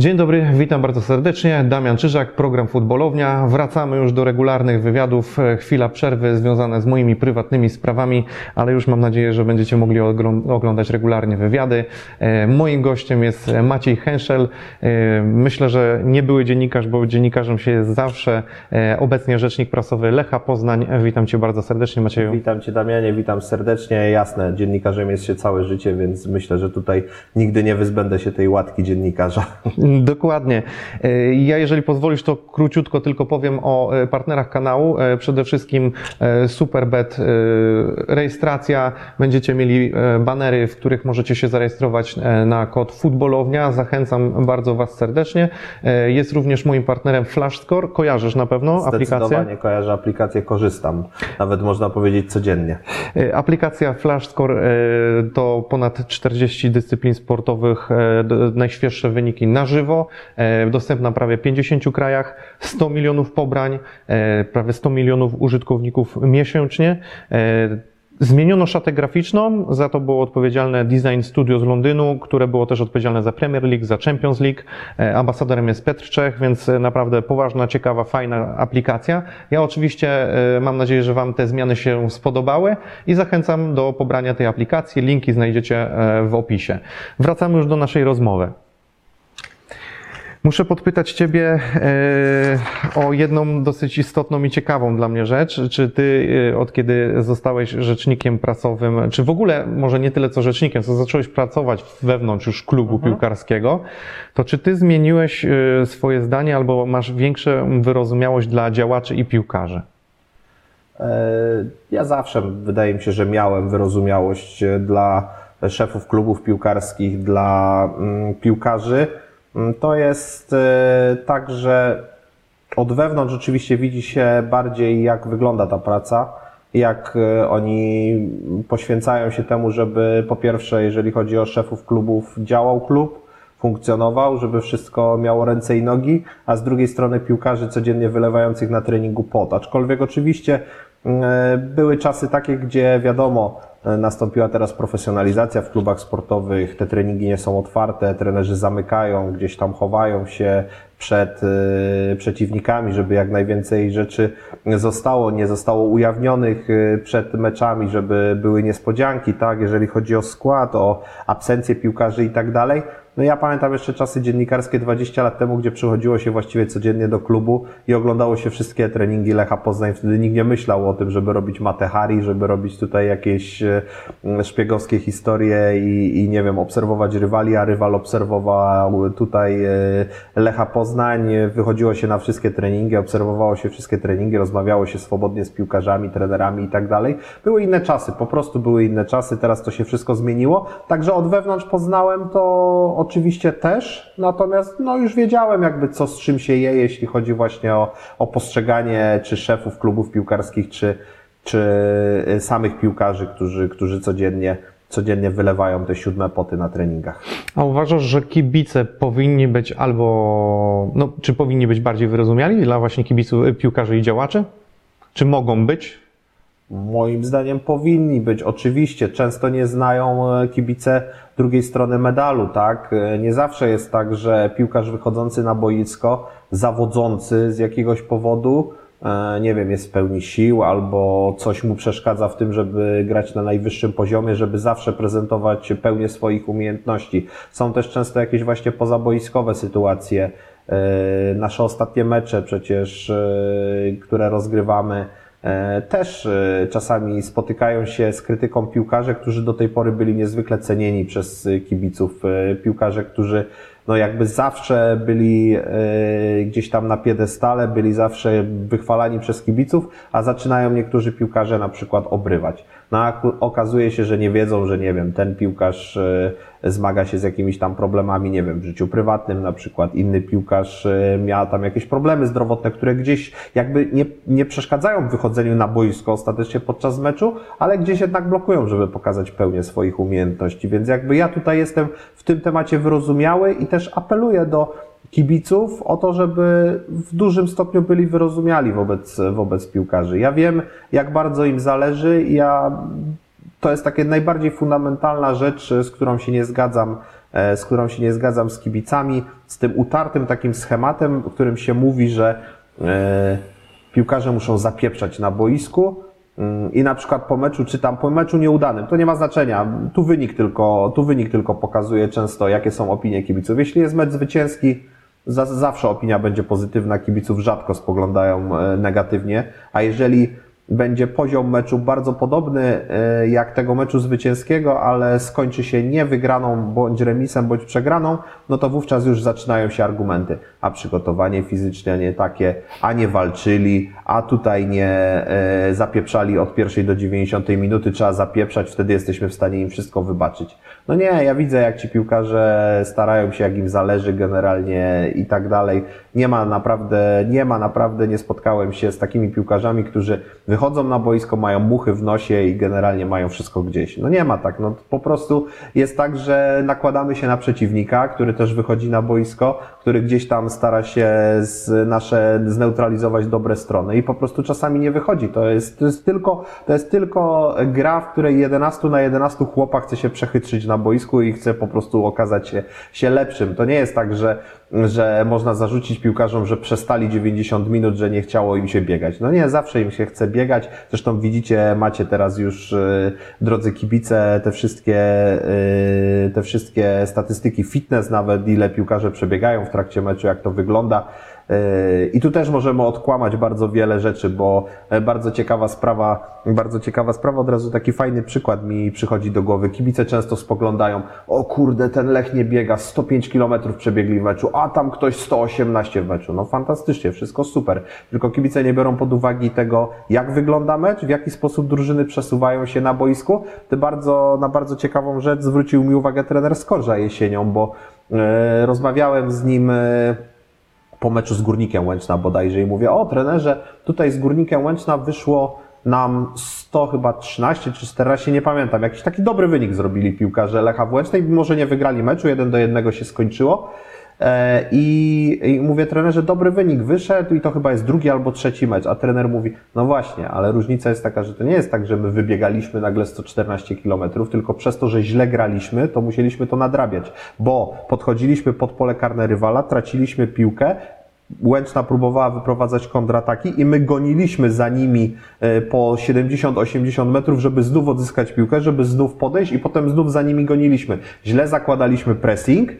Dzień dobry, witam bardzo serdecznie. Damian Czyżak, program Futbolownia. Wracamy już do regularnych wywiadów. Chwila przerwy związana z moimi prywatnymi sprawami, ale już mam nadzieję, że będziecie mogli oglądać regularnie wywiady. E, moim gościem jest Maciej Henszel. E, myślę, że nie były dziennikarz, bo dziennikarzem się jest zawsze. E, obecnie rzecznik prasowy Lecha Poznań. Witam Cię bardzo serdecznie, Macieju. Witam Cię, Damianie, witam serdecznie. Jasne, dziennikarzem jest się całe życie, więc myślę, że tutaj nigdy nie wyzbędę się tej łatki dziennikarza. Dokładnie. E, ja, jeżeli pozwolisz, to króciutko tylko powiem o e, partnerach kanału. E, przede wszystkim Superbet, rejestracja. Będziecie mieli banery, w których możecie się zarejestrować na kod futbolownia. Zachęcam bardzo Was serdecznie. Jest również moim partnerem FlashScore. Kojarzysz na pewno aplikację? Zdecydowanie kojarzę aplikację, korzystam. Nawet można powiedzieć codziennie. Aplikacja FlashScore to ponad 40 dyscyplin sportowych, najświeższe wyniki na żywo, e, dostępna w prawie 50 krajach, 100 milionów pobrań, e, prawie 100 milionów użytkowników miesięcznie. E, zmieniono szatę graficzną, za to było odpowiedzialne Design Studio z Londynu, które było też odpowiedzialne za Premier League, za Champions League. Ambasadorem jest Petr Czech, więc naprawdę poważna, ciekawa, fajna aplikacja. Ja oczywiście mam nadzieję, że Wam te zmiany się spodobały i zachęcam do pobrania tej aplikacji. Linki znajdziecie w opisie. Wracamy już do naszej rozmowy. Muszę podpytać Ciebie e, o jedną dosyć istotną i ciekawą dla mnie rzecz. Czy Ty, e, od kiedy zostałeś rzecznikiem prasowym, czy w ogóle może nie tyle co rzecznikiem, co zacząłeś pracować wewnątrz już klubu mhm. piłkarskiego, to czy Ty zmieniłeś e, swoje zdanie albo masz większą wyrozumiałość dla działaczy i piłkarzy? Ja zawsze, wydaje mi się, że miałem wyrozumiałość dla szefów klubów piłkarskich, dla mm, piłkarzy to jest e, tak, że od wewnątrz rzeczywiście widzi się bardziej, jak wygląda ta praca, jak e, oni poświęcają się temu, żeby po pierwsze, jeżeli chodzi o szefów klubów, działał klub, funkcjonował, żeby wszystko miało ręce i nogi, a z drugiej strony piłkarzy codziennie wylewających na treningu pot. Aczkolwiek oczywiście mm, były czasy takie, gdzie wiadomo, E, nastąpiła teraz profesjonalizacja w klubach sportowych, te treningi nie są otwarte, trenerzy zamykają, gdzieś tam chowają się przed e, przeciwnikami, żeby jak najwięcej rzeczy zostało, nie zostało ujawnionych e, przed meczami, żeby były niespodzianki, tak, jeżeli chodzi o skład, o absencję piłkarzy i tak dalej. No ja pamiętam jeszcze czasy dziennikarskie 20 lat temu, gdzie przychodziło się właściwie codziennie do klubu i oglądało się wszystkie treningi Lecha Poznań. Wtedy nikt nie myślał o tym, żeby robić matehari, żeby robić tutaj jakieś e, szpiegowskie historie i, i nie wiem, obserwować rywali, a rywal obserwował tutaj e, Lecha Poznań. Wychodziło się na wszystkie treningi, obserwowało się wszystkie treningi, rozmawiało się swobodnie z piłkarzami, trenerami i tak dalej. Były inne czasy, po prostu były inne czasy, teraz to się wszystko zmieniło. Także od wewnątrz poznałem to oczywiście też, natomiast no już wiedziałem jakby co z czym się je, jeśli chodzi właśnie o, o postrzeganie czy szefów klubów piłkarskich, czy, czy y, samych piłkarzy, którzy, którzy codziennie codziennie wylewają te siódme poty na treningach. A uważasz, że kibice powinni być albo, no, czy powinni być bardziej wyrozumiali dla właśnie kibiców, y, piłkarzy i działaczy? Czy mogą być? Moim zdaniem powinni być. Oczywiście często nie znają e, kibice drugiej strony medalu, tak? E, nie zawsze jest tak, że piłkarz wychodzący na boisko, zawodzący z jakiegoś powodu, e, nie wiem, jest w pełni sił albo coś mu przeszkadza w tym, żeby grać na najwyższym poziomie, żeby zawsze prezentować pełnię swoich umiejętności. Są też często jakieś właśnie pozaboiskowe sytuacje. Nasze ostatnie mecze przecież, które rozgrywamy, też e, czasami spotykają się z krytyką piłkarze, którzy do tej pory byli niezwykle cenieni przez kibiców. E, piłkarze, którzy no jakby zawsze byli gdzieś tam na piedestale, byli zawsze wychwalani przez kibiców, a zaczynają niektórzy piłkarze na przykład obrywać. No a okazuje się, że nie wiedzą, że nie wiem, ten piłkarz zmaga się z jakimiś tam problemami, nie wiem, w życiu prywatnym na przykład. Inny piłkarz e, miał tam jakieś problemy zdrowotne, które gdzieś jakby nie, nie przeszkadzają w wychodzeniu na boisko ostatecznie podczas meczu, ale gdzieś jednak blokują, żeby pokazać pełnię swoich umiejętności. Więc jakby ja tutaj jestem w tym temacie wyrozumiały i też apeluję do kibiców o to, żeby w dużym stopniu byli wyrozumiali wobec, wobec piłkarzy. Ja wiem, jak bardzo im zależy. Ja to jest takie najbardziej fundamentalna rzecz, z którą się nie zgadzam e, z którą się nie zgadzam z kibicami, z tym utartym takim schematem, w którym się mówi, że e, piłkarze muszą zapieprzać na boisku, i na przykład po meczu, czy tam po meczu nieudanym, to nie ma znaczenia. Tu wynik tylko, tu wynik tylko pokazuje często, jakie są opinie kibiców. Jeśli jest mecz zwycięski, za, zawsze opinia będzie pozytywna, kibiców rzadko spoglądają e, negatywnie, a jeżeli będzie poziom meczu bardzo podobny e, jak tego meczu zwycięskiego, ale skończy się nie wygraną, bądź remisem, bądź przegraną, no to wówczas już zaczynają się argumenty. A przygotowanie fizyczne nie takie, a nie walczyli, a tutaj nie e, zapieprzali od pierwszej do 90 minuty, trzeba zapieprzać, wtedy jesteśmy w stanie im wszystko wybaczyć. No nie, ja widzę jak ci piłkarze starają się, jak im zależy generalnie i tak dalej. Nie ma naprawdę, nie ma naprawdę, nie spotkałem się z takimi piłkarzami, którzy wychodzą na boisko, mają muchy w nosie i generalnie mają wszystko gdzieś. No nie ma tak, no po prostu jest tak, że nakładamy się na przeciwnika, który też wychodzi na boisko, który gdzieś tam stara się z nasze zneutralizować dobre strony i po prostu czasami nie wychodzi. To jest, to jest tylko, to jest tylko gra, w której 11 na 11 chłopa chce się przechytrzyć na boisku i chce po prostu okazać się, się lepszym. To nie jest tak, że że można zarzucić piłkarzom, że przestali 90 minut, że nie chciało im się biegać. No nie, zawsze im się chce biegać. Zresztą widzicie, macie teraz już, yy, drodzy kibice, te wszystkie, yy, te wszystkie statystyki fitness nawet, ile piłkarze przebiegają w trakcie meczu, jak to wygląda. I tu też możemy odkłamać bardzo wiele rzeczy, bo e, bardzo ciekawa sprawa, bardzo ciekawa sprawa, od razu taki fajny przykład mi przychodzi do głowy. Kibice często spoglądają, o kurde, ten Lech nie biega, 105 km przebiegli w meczu, a tam ktoś 118 w meczu. No fantastycznie, wszystko super. Tylko kibice nie biorą pod uwagę tego, jak wygląda mecz, w jaki sposób drużyny przesuwają się na boisku. Ty bardzo, na bardzo ciekawą rzecz zwrócił mi uwagę trener Skorża jesienią, bo e, rozmawiałem z nim e, po meczu z Górnikiem Łęczna bodajże i mówię, o trenerze, tutaj z Górnikiem Łęczna wyszło nam 100 chyba 13 czy 14, nie pamiętam, jakiś taki dobry wynik zrobili piłkarze Lecha w Łęcznej, mimo że nie wygrali meczu, jeden do jednego się skończyło, I, I mówię, trenerze, dobry wynik wyszedł i to chyba jest drugi albo trzeci mecz, a trener mówi, no właśnie, ale różnica jest taka, że to nie jest tak, że my wybiegaliśmy nagle 114 km, tylko przez to, że źle graliśmy, to musieliśmy to nadrabiać, bo podchodziliśmy pod pole karne rywala, traciliśmy piłkę, Łęczna próbowała wyprowadzać kontrataki i my goniliśmy za nimi e, po 70-80 metrów, żeby znów odzyskać piłkę, żeby znów podejść i potem znów za nimi goniliśmy. Źle zakładaliśmy pressing,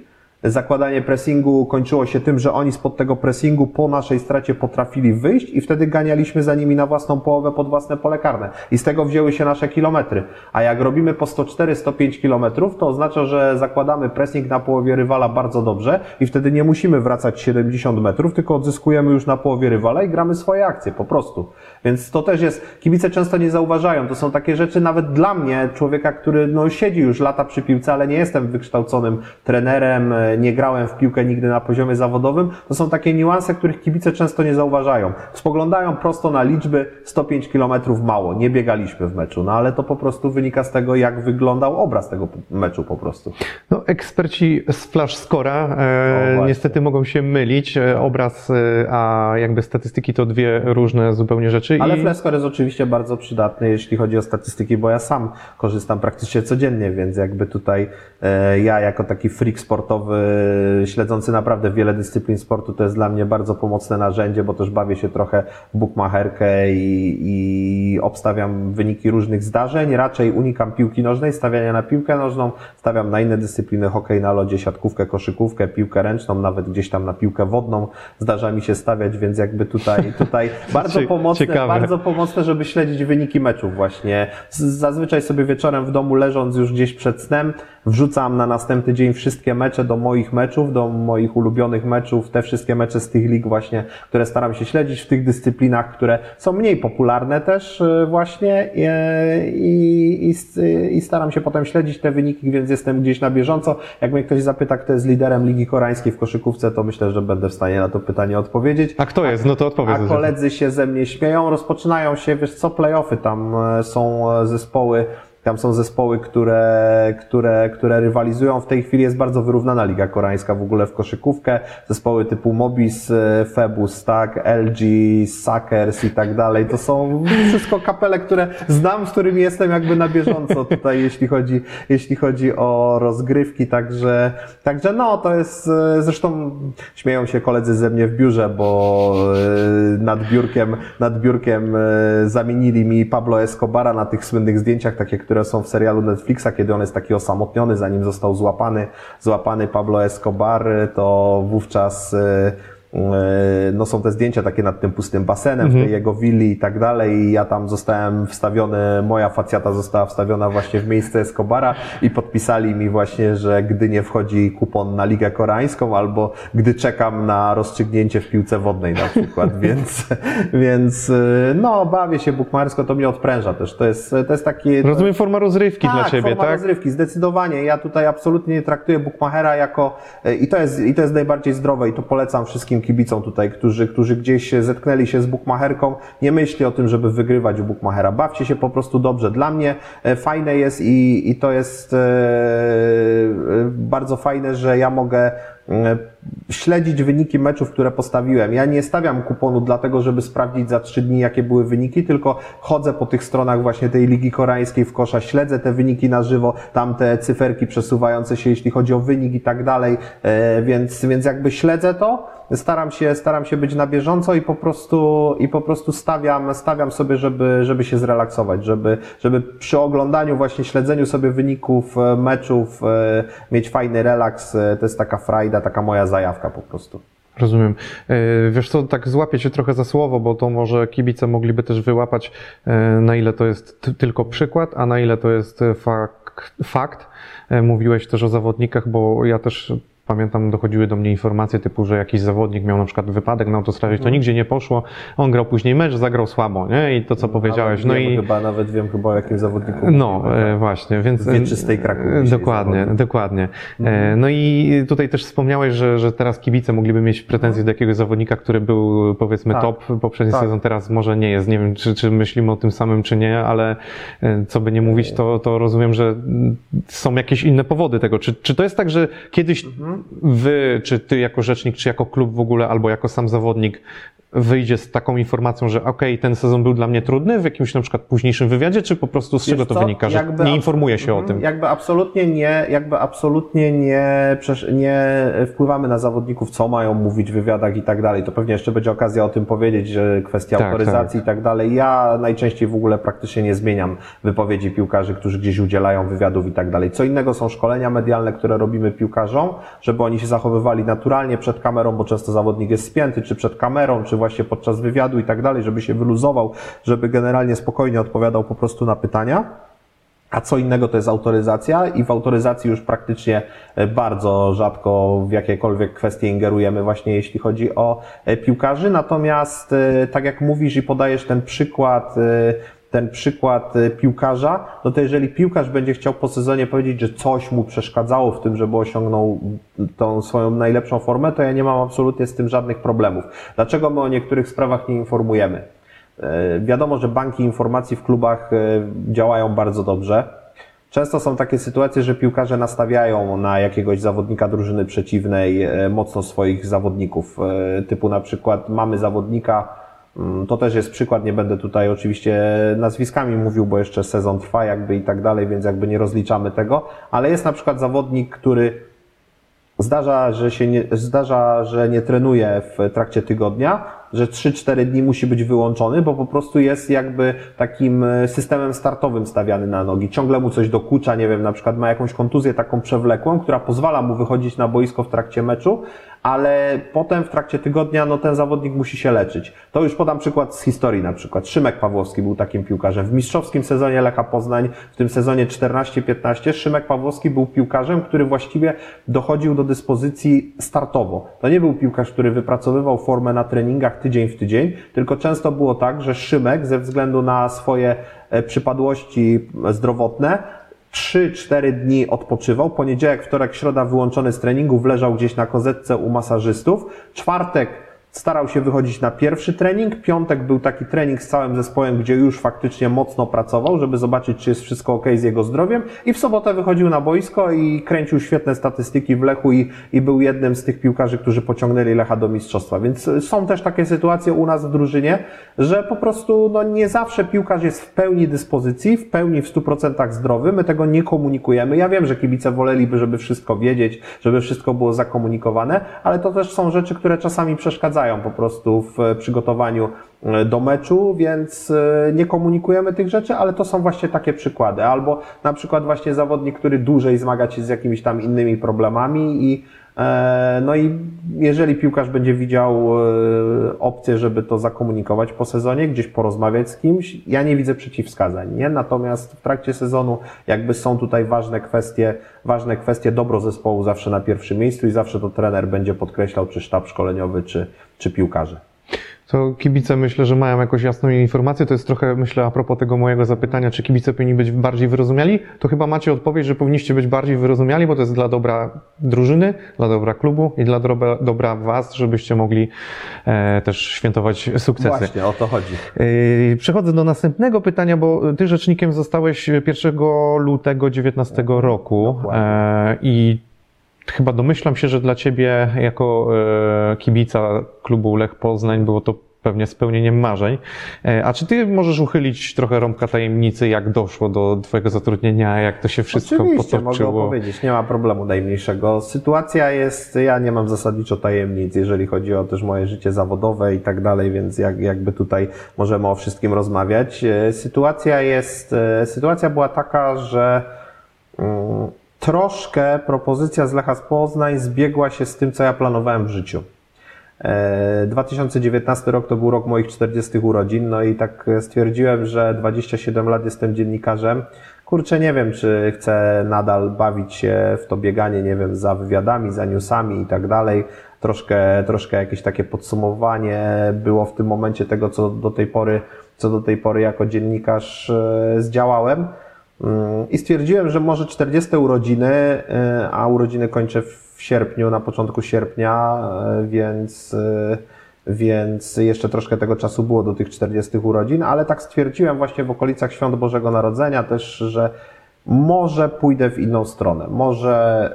zakładanie pressingu kończyło się tym, że oni spod tego pressingu po naszej stracie potrafili wyjść i wtedy ganialiśmy za nimi na własną połowę pod własne pole karne. I z tego wzięły się nasze kilometry. A jak robimy po 104-105 kilometrów, to oznacza, że zakładamy pressing na połowie rywala bardzo dobrze i wtedy nie musimy wracać 70 metrów, tylko odzyskujemy już na połowie rywala i gramy swoje akcje po prostu. Więc to też jest, kibice często nie zauważają. To są takie rzeczy nawet dla mnie, człowieka, który no, siedzi już lata przy piłce, ale nie jestem wykształconym trenerem, nie grałem w piłkę nigdy na poziomie zawodowym. To są takie niuanse, których kibice często nie zauważają. Spoglądają prosto na liczby 105 km mało, nie biegaliśmy w meczu, no ale to po prostu wynika z tego, jak wyglądał obraz tego meczu po prostu. No, eksperci z Flash Scora e, niestety mogą się mylić. E, obraz, e, a jakby statystyki to dwie różne zupełnie rzeczy. Ale i... Jest oczywiście bardzo przydatny, jeśli chodzi o statystyki, bo ja sam korzystam praktycznie codziennie, więc jakby tutaj e, ja jako taki freak sportowy śledzący naprawdę wiele dyscyplin sportu, to jest dla mnie bardzo pomocne narzędzie, bo też bawię się trochę w bukmacherkę i, i obstawiam wyniki różnych zdarzeń. Raczej unikam piłki nożnej, stawiania na piłkę nożną, stawiam na inne dyscypliny, hokej na lodzie, siatkówkę, koszykówkę, piłkę ręczną, nawet gdzieś tam na piłkę wodną zdarza mi się stawiać, więc jakby tutaj, tutaj bardzo pomocne, Ciekawe. bardzo pomocne, żeby śledzić wyniki meczów właśnie. Zazwyczaj sobie wieczorem w domu leżąc już gdzieś przed snem, wrzucam na następny dzień wszystkie mecze do moich meczów, do moich ulubionych meczów, te wszystkie mecze z tych lig właśnie, które staram się śledzić w tych dyscyplinach, które są mniej popularne też właśnie e, i, i, i staram się potem śledzić te wyniki, więc jestem gdzieś na bieżąco. Jak mnie ktoś zapyta, kto jest liderem Ligi Koreańskiej w koszykówce, to myślę, że będę w stanie na to pytanie odpowiedzieć. A kto jest? No to odpowiedz. A koledzy się ze mnie śmieją, rozpoczynają się, wiesz co, playoffy tam e, są zespoły tam są zespoły, które, które, które rywalizują. W tej chwili jest bardzo wyrównana liga koreańska w ogóle w koszykówkę. Zespoły typu Mobis, e, Febus, tak, LG, Suckers i tak dalej. To są wszystko kapele, które znam, z którymi jestem jakby na bieżąco tutaj, jeśli chodzi, jeśli chodzi o rozgrywki. Także, także no, to jest, e, zresztą śmieją się koledzy ze mnie w biurze, bo e, nad biurkiem, nad biurkiem zamienili mi Pablo Escobara na tych słynnych zdjęciach, takie, które są w serialu Netflixa, kiedy on jest taki osamotniony, zanim został złapany, złapany Pablo Escobar, to wówczas E, no są te zdjęcia takie nad tym pustym basenem, w tej mhm. jego willi i tak dalej i ja tam zostałem wstawiony, moja facjata została wstawiona właśnie w miejsce Escobara i podpisali mi właśnie, że gdy nie wchodzi kupon na Ligę Koreańską albo gdy czekam na rozstrzygnięcie w piłce wodnej na przykład, więc, więc e, no bawię się bukmachersko, to mnie odpręża też, to jest, to jest taki... Rozumiem forma rozrywki tak, dla Ciebie, forma tak? rozrywki, zdecydowanie, ja tutaj absolutnie nie traktuję bukmachera jako e, i to jest, i to jest najbardziej zdrowe i to polecam wszystkim kibicom tutaj, którzy, którzy gdzieś zetknęli się z bukmacherką, nie myśli o tym, żeby wygrywać u bukmachera. Bawcie się po prostu dobrze. Dla mnie e, fajne jest i, i to jest e, e, bardzo fajne, że ja mogę śledzić wyniki meczów, które postawiłem. Ja nie stawiam kuponu dlatego, żeby sprawdzić za trzy dni, jakie były wyniki, tylko chodzę po tych stronach właśnie tej Ligi Koreańskiej w kosza, śledzę te wyniki na żywo, tam te cyferki przesuwające się, jeśli chodzi o wynik i tak dalej, więc, więc jakby śledzę to, staram się, staram się być na bieżąco i po prostu, i po prostu stawiam, stawiam sobie, żeby, żeby się zrelaksować, żeby, żeby przy oglądaniu, właśnie śledzeniu sobie wyników e, meczów e, mieć fajny relaks. E, to jest taka frajda, taka moja zajawka po prostu. Rozumiem. Wiesz co, tak złapię się trochę za słowo, bo to może kibice mogliby też wyłapać, na ile to jest tylko przykład, a na ile to jest fakt. fakt. Mówiłeś też o zawodnikach, bo ja też Pamiętam, dochodziły do mnie informacje typu, że jakiś zawodnik miał na przykład wypadek na autostradzie, to mhm. nigdzie nie poszło. On grał później mecz, zagrał słabo, nie? I to, co powiedziałeś. No i chyba, nawet wiem chyba o jakim zawodniku. No, e, właśnie, więc. Z wieczystej Kraków. Dokładnie, dokładnie. E, mhm. No i tutaj też wspomniałeś, że, że teraz kibice mogliby mieć pretensje do jakiegoś zawodnika, który był powiedzmy tak. top poprzedni tak. sezon, teraz może nie jest. Nie wiem, czy, czy myślimy o tym samym, czy nie, ale e, co by nie mówić, to, to rozumiem, że są jakieś inne powody tego. Czy, czy to jest tak, że kiedyś mhm wy, czy ty jako rzecznik, czy jako klub w ogóle, albo jako sam zawodnik wyjdzie z taką informacją, że ok, ten sezon był dla mnie trudny w jakimś na przykład późniejszym wywiadzie, czy po prostu z czego to co? wynika, że jakby nie informuje się o mhm. tym? Jakby absolutnie nie, jakby absolutnie nie, nie wpływamy na zawodników, co mają mówić w wywiadach i tak dalej. To pewnie jeszcze będzie okazja o tym powiedzieć, że kwestia tak, autoryzacji tak. i tak dalej. Ja najczęściej w ogóle praktycznie nie zmieniam wypowiedzi piłkarzy, którzy gdzieś udzielają wywiadów i tak dalej. Co innego są szkolenia medialne, które robimy piłkarzom, żeby oni się zachowywali naturalnie przed kamerą, bo często zawodnik jest spięty, czy przed kamerą, czy właśnie podczas wywiadu i tak dalej, żeby się wyluzował, żeby generalnie spokojnie odpowiadał po prostu na pytania. A co innego to jest autoryzacja i w autoryzacji już praktycznie e, bardzo rzadko w jakiekolwiek kwestie ingerujemy właśnie jeśli chodzi o e, piłkarzy. Natomiast e, tak jak mówisz i podajesz ten przykład ten przykład y, piłkarza, no to jeżeli piłkarz będzie chciał po sezonie powiedzieć, że coś mu przeszkadzało w tym, żeby osiągnął tą swoją najlepszą formę, to ja nie mam absolutnie z tym żadnych problemów. Dlaczego my o niektórych sprawach nie informujemy? E, wiadomo, że banki informacji w klubach e, działają bardzo dobrze. Często są takie sytuacje, że piłkarze nastawiają na jakiegoś zawodnika drużyny przeciwnej mocno swoich zawodników. Typu na przykład mamy zawodnika, to też jest przykład, nie będę tutaj oczywiście nazwiskami mówił, bo jeszcze sezon trwa jakby i tak dalej, więc jakby nie rozliczamy tego, ale jest na przykład zawodnik, który zdarza, że się nie, zdarza, że nie trenuje w trakcie tygodnia, że 3-4 dni musi być wyłączony, bo po prostu jest jakby takim e, systemem startowym stawiany na nogi. Ciągle mu coś dokucza, nie wiem, na przykład ma jakąś kontuzję taką przewlekłą, która pozwala mu wychodzić na boisko w trakcie meczu, ale potem w trakcie tygodnia no, ten zawodnik musi się leczyć. To już podam przykład z historii na przykład. Szymek Pawłowski był takim piłkarzem. W mistrzowskim sezonie Lecha Poznań, w tym sezonie 14-15, Szymek Pawłowski był piłkarzem, który właściwie dochodził do dyspozycji startowo. To nie był piłkarz, który wypracowywał formę na treningach tydzień w tydzień, tylko często było tak, że Szymek ze względu na swoje e, przypadłości zdrowotne 3-4 dni odpoczywał. Poniedziałek, wtorek, środa wyłączony z treningu, leżał gdzieś na kozetce u masażystów. Czwartek starał się wychodzić na pierwszy trening. Piątek był taki trening z całym zespołem, gdzie już faktycznie mocno pracował, żeby zobaczyć, czy jest wszystko ok z jego zdrowiem. I w sobotę wychodził na boisko i kręcił świetne statystyki w Lechu i, i był jednym z tych piłkarzy, którzy pociągnęli Lecha do mistrzostwa. Więc są też takie sytuacje u nas w drużynie, że po prostu no, nie zawsze piłkarz jest w pełni dyspozycji, w pełni w 100% zdrowy. My tego nie komunikujemy. Ja wiem, że kibice woleliby, żeby wszystko wiedzieć, żeby wszystko było zakomunikowane, ale to też są rzeczy, które czasami przeszkadzają po prostu w przygotowaniu e, do meczu, więc e, nie komunikujemy tych rzeczy, ale to są właśnie takie przykłady. Albo na przykład właśnie zawodnik, który dłużej zmaga się z jakimiś tam innymi problemami i e, no i jeżeli piłkarz będzie widział opcję, żeby to zakomunikować po sezonie, gdzieś porozmawiać z kimś, ja nie widzę przeciwwskazań, nie? Natomiast w trakcie sezonu jakby są tutaj ważne kwestie, ważne kwestie dobro zespołu zawsze na pierwszym miejscu i zawsze to trener będzie podkreślał, czy sztab szkoleniowy, czy, czy piłkarze. To kibice myślę, że mają jakąś jasną informację. To jest trochę, myślę, a propos tego mojego zapytania, czy kibice powinni być bardziej wyrozumiali. To chyba macie odpowiedź, że powinniście być bardziej wyrozumiali, bo to jest dla dobra drużyny, dla dobra klubu i dla dobra, dobra was, żebyście mogli e, też świętować sukcesy. Właśnie, o to chodzi. E, przechodzę do następnego pytania, bo ty rzecznikiem zostałeś 1 lutego 2019 roku e, i chyba domyślam się, że dla ciebie jako e, kibica klubu Lech Poznań było to pewnie spełnieniem marzeń. E, a czy ty możesz uchylić trochę rąbka tajemnicy, jak doszło do twojego zatrudnienia, jak to się wszystko Oczywiście, potoczyło? mogę opowiedzieć, nie ma problemu najmniejszego. Sytuacja jest, ja nie mam zasadniczo tajemnic, jeżeli chodzi o też moje życie zawodowe i tak dalej, więc jak, jakby tutaj możemy o wszystkim rozmawiać. E, sytuacja jest, sytuacja była taka, że mm, troszkę propozycja z Lecha z Poznań zbiegła się z tym, co ja planowałem w życiu. 2019 e, rok to był rok moich 40 urodzin, no i tak stwierdziłem, że 27 lat jestem dziennikarzem. Kurczę, nie wiem, czy chcę nadal bawić się w to bieganie, nie wiem, za wywiadami, za newsami i tak dalej. Troszkę, troszkę jakieś takie podsumowanie było w tym momencie tego, co do tej pory, co do tej pory jako dziennikarz e, zdziałałem. I stwierdziłem, że może 40 urodziny, e, a urodziny kończę w sierpniu, na początku sierpnia, e, więc, e, więc jeszcze troszkę tego czasu było do tych 40 urodzin, ale tak stwierdziłem właśnie w okolicach Świąt Bożego Narodzenia też, że może pójdę w inną stronę. Może,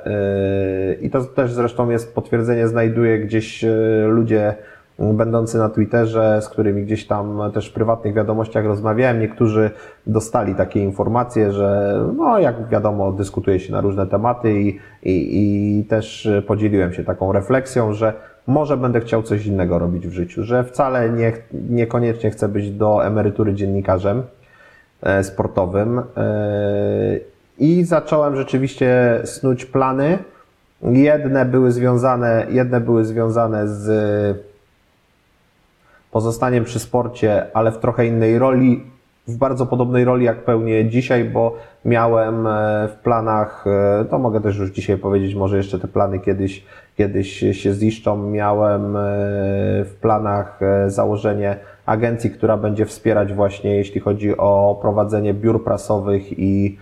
i to też zresztą jest potwierdzenie, znajduję gdzieś ludzie, będący na Twitterze, z którymi gdzieś tam też w prywatnych wiadomościach rozmawiałem. Niektórzy dostali takie informacje, że no jak wiadomo, dyskutuje się na różne tematy i, i, i też podzieliłem się taką refleksją, że może będę chciał coś innego robić w życiu, że wcale nie, niekoniecznie chcę być do emerytury dziennikarzem e, sportowym. E, I zacząłem rzeczywiście snuć plany. Jedne były związane, jedne były związane z pozostaniem przy sporcie, ale w trochę innej roli, w bardzo podobnej roli jak pełnię dzisiaj, bo miałem e, w planach, e, to mogę też już dzisiaj powiedzieć, może jeszcze te plany kiedyś, kiedyś się ziszczą, miałem e, w planach założenie agencji, która będzie wspierać właśnie, jeśli chodzi o prowadzenie biur prasowych i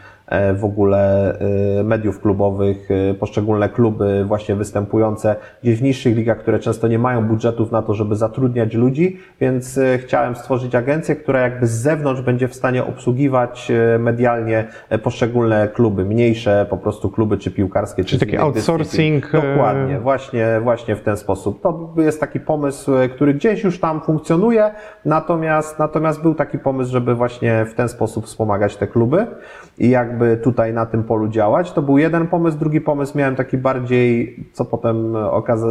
w ogóle e, mediów klubowych, e, poszczególne kluby właśnie występujące gdzieś w niższych ligach, które często nie mają budżetów na to, żeby zatrudniać ludzi, więc chciałem stworzyć agencję, która jakby z zewnątrz będzie w stanie obsługiwać medialnie poszczególne kluby, mniejsze po prostu kluby czy piłkarskie. Czy taki outsourcing. Dokładnie, właśnie, właśnie w ten sposób. To jest taki pomysł, który gdzieś już tam funkcjonuje, natomiast, natomiast był taki pomysł, żeby właśnie w ten sposób wspomagać te kluby i jakby tutaj na tym polu działać. To był jeden pomysł, drugi pomysł miałem taki bardziej, co potem okaza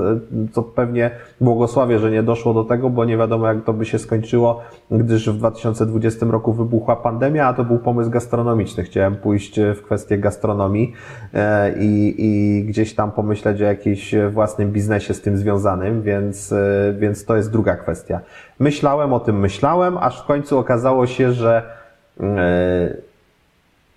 co pewnie błogosławię, że nie doszło do tego, bo nie wiadomo jak to by się skończyło, gdyż w 2020 roku wybuchła pandemia, a to był pomysł gastronomiczny. Chciałem pójść w kwestię gastronomii e, i, i gdzieś tam pomyśleć o jakimś własnym biznesie z tym związanym, więc, e, więc to jest druga kwestia. Myślałem o tym, myślałem, aż w końcu okazało się, że yy,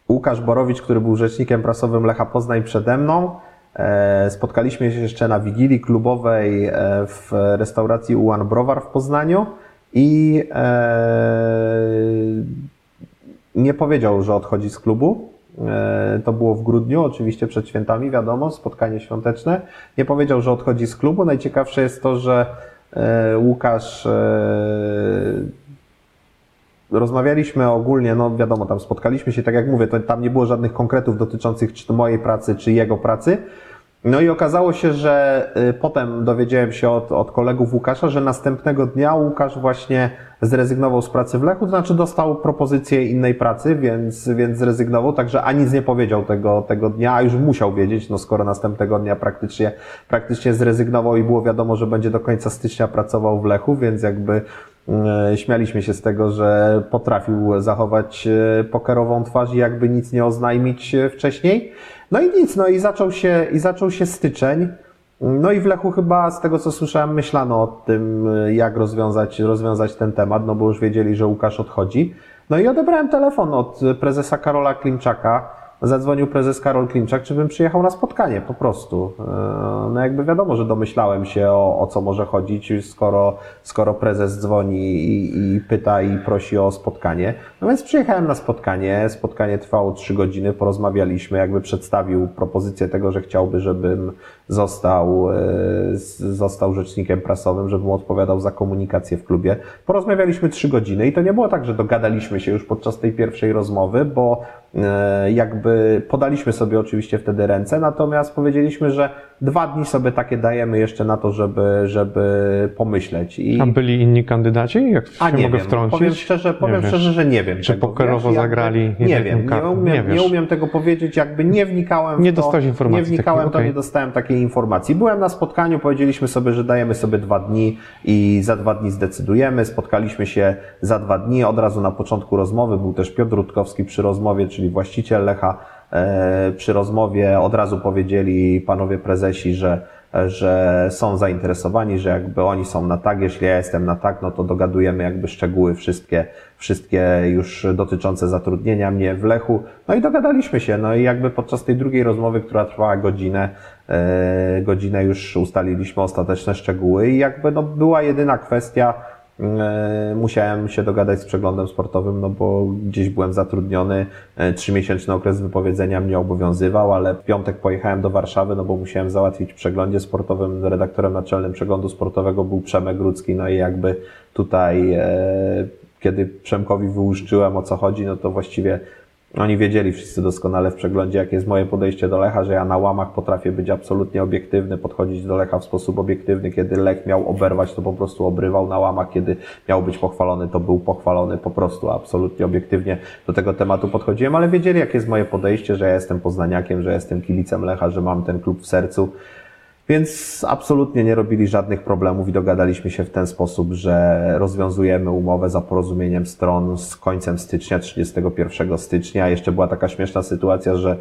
Łukasz Borowicz, który był rzecznikiem prasowym Lecha Poznań przede mną. E, spotkaliśmy się jeszcze na wigilii klubowej e, w restauracji Ułan Browar w Poznaniu i e, nie powiedział, że odchodzi z klubu. To było w grudniu, oczywiście przed świętami, wiadomo, spotkanie świąteczne. Nie powiedział, że odchodzi z klubu. Najciekawsze jest to, że Łukasz Rozmawialiśmy ogólnie, no wiadomo, tam spotkaliśmy się, tak jak mówię, to tam nie było żadnych konkretów dotyczących czy to mojej pracy, czy jego pracy. No i okazało się, że y, potem dowiedziałem się od, od kolegów Łukasza, że następnego dnia Łukasz właśnie zrezygnował z pracy w Lechu, to znaczy dostał propozycję innej pracy, więc, więc zrezygnował, także ani nic nie powiedział tego, tego dnia, a już musiał wiedzieć, no skoro następnego dnia praktycznie, praktycznie zrezygnował i było wiadomo, że będzie do końca stycznia pracował w Lechu, więc jakby śmialiśmy się z tego, że potrafił zachować e, pokerową twarz i jakby nic nie oznajmić e, wcześniej. No i nic, no i zaczął się, i zaczął się styczeń. No i w Lechu chyba, z tego co słyszałem, myślano o tym, jak rozwiązać, rozwiązać ten temat, no bo już wiedzieli, że Łukasz odchodzi. No i odebrałem telefon od prezesa Karola Klimczaka, zadzwonił prezes Karol Klimczak, czy bym przyjechał na spotkanie, po prostu. E, no jakby wiadomo, że domyślałem się o, o co może chodzić, skoro, skoro prezes dzwoni i, i pyta i prosi o spotkanie. No więc przyjechałem na spotkanie, spotkanie trwało trzy godziny, porozmawialiśmy, jakby przedstawił propozycję tego, że chciałby, żebym został, e, został rzecznikiem prasowym, żebym odpowiadał za komunikację w klubie. Porozmawialiśmy trzy godziny i to nie było tak, że dogadaliśmy się już podczas tej pierwszej rozmowy, bo jakby podaliśmy sobie oczywiście wtedy ręce, natomiast powiedzieliśmy, że dwa dni sobie takie dajemy jeszcze na to, żeby, żeby pomyśleć. I... A byli inni kandydaci? Jak A się nie mogę wiem. wtrącić? Powiem szczerze, powiem szczerze, że nie wiem. Czy tego, pokerowo wiesz, zagrali? Nie wiem, nie umiem, nie, nie, umiem tego powiedzieć, jakby nie wnikałem w nie to. Nie wnikałem takiej, to, okay. nie dostałem takiej informacji. Byłem na spotkaniu, powiedzieliśmy sobie, że dajemy sobie dwa dni i za dwa dni zdecydujemy. Spotkaliśmy się za dwa dni, od razu na początku rozmowy był też Piotr Rutkowski przy rozmowie, czyli właściciel Lecha. E, przy rozmowie od razu powiedzieli panowie prezesi, że że są zainteresowani, że jakby oni są na tak, jeśli ja jestem na tak, no to dogadujemy jakby szczegóły wszystkie, wszystkie już dotyczące zatrudnienia mnie w Lechu. No i dogadaliśmy się, no i jakby podczas tej drugiej rozmowy, która trwała godzinę, e, godzinę już ustaliliśmy ostateczne szczegóły i jakby no była jedyna kwestia, musiałem się dogadać z przeglądem sportowym, no bo gdzieś byłem zatrudniony. E, trzymiesięczny okres wypowiedzenia mnie obowiązywał, ale w piątek pojechałem do Warszawy, no bo musiałem załatwić w przeglądzie sportowym. Redaktorem naczelnym przeglądu sportowego był Przemek Grucki, no i jakby tutaj, e, kiedy Przemkowi wyłuszczyłem o co chodzi, no to właściwie oni wiedzieli wszyscy doskonale w przeglądzie, jakie jest moje podejście do Lecha, że ja na łamach potrafię być absolutnie obiektywny, podchodzić do Lecha w sposób obiektywny. Kiedy Lech miał oberwać, to po prostu obrywał na łamach. Kiedy miał być pochwalony, to był pochwalony po prostu absolutnie obiektywnie do tego tematu podchodziłem, ale wiedzieli, jakie jest moje podejście, że ja jestem poznaniakiem, że jestem kibicem Lecha, że mam ten klub w sercu. Więc absolutnie nie robili żadnych problemów i dogadaliśmy się w ten sposób, że rozwiązujemy umowę za porozumieniem stron z końcem stycznia, 31 stycznia. Jeszcze była taka śmieszna sytuacja, że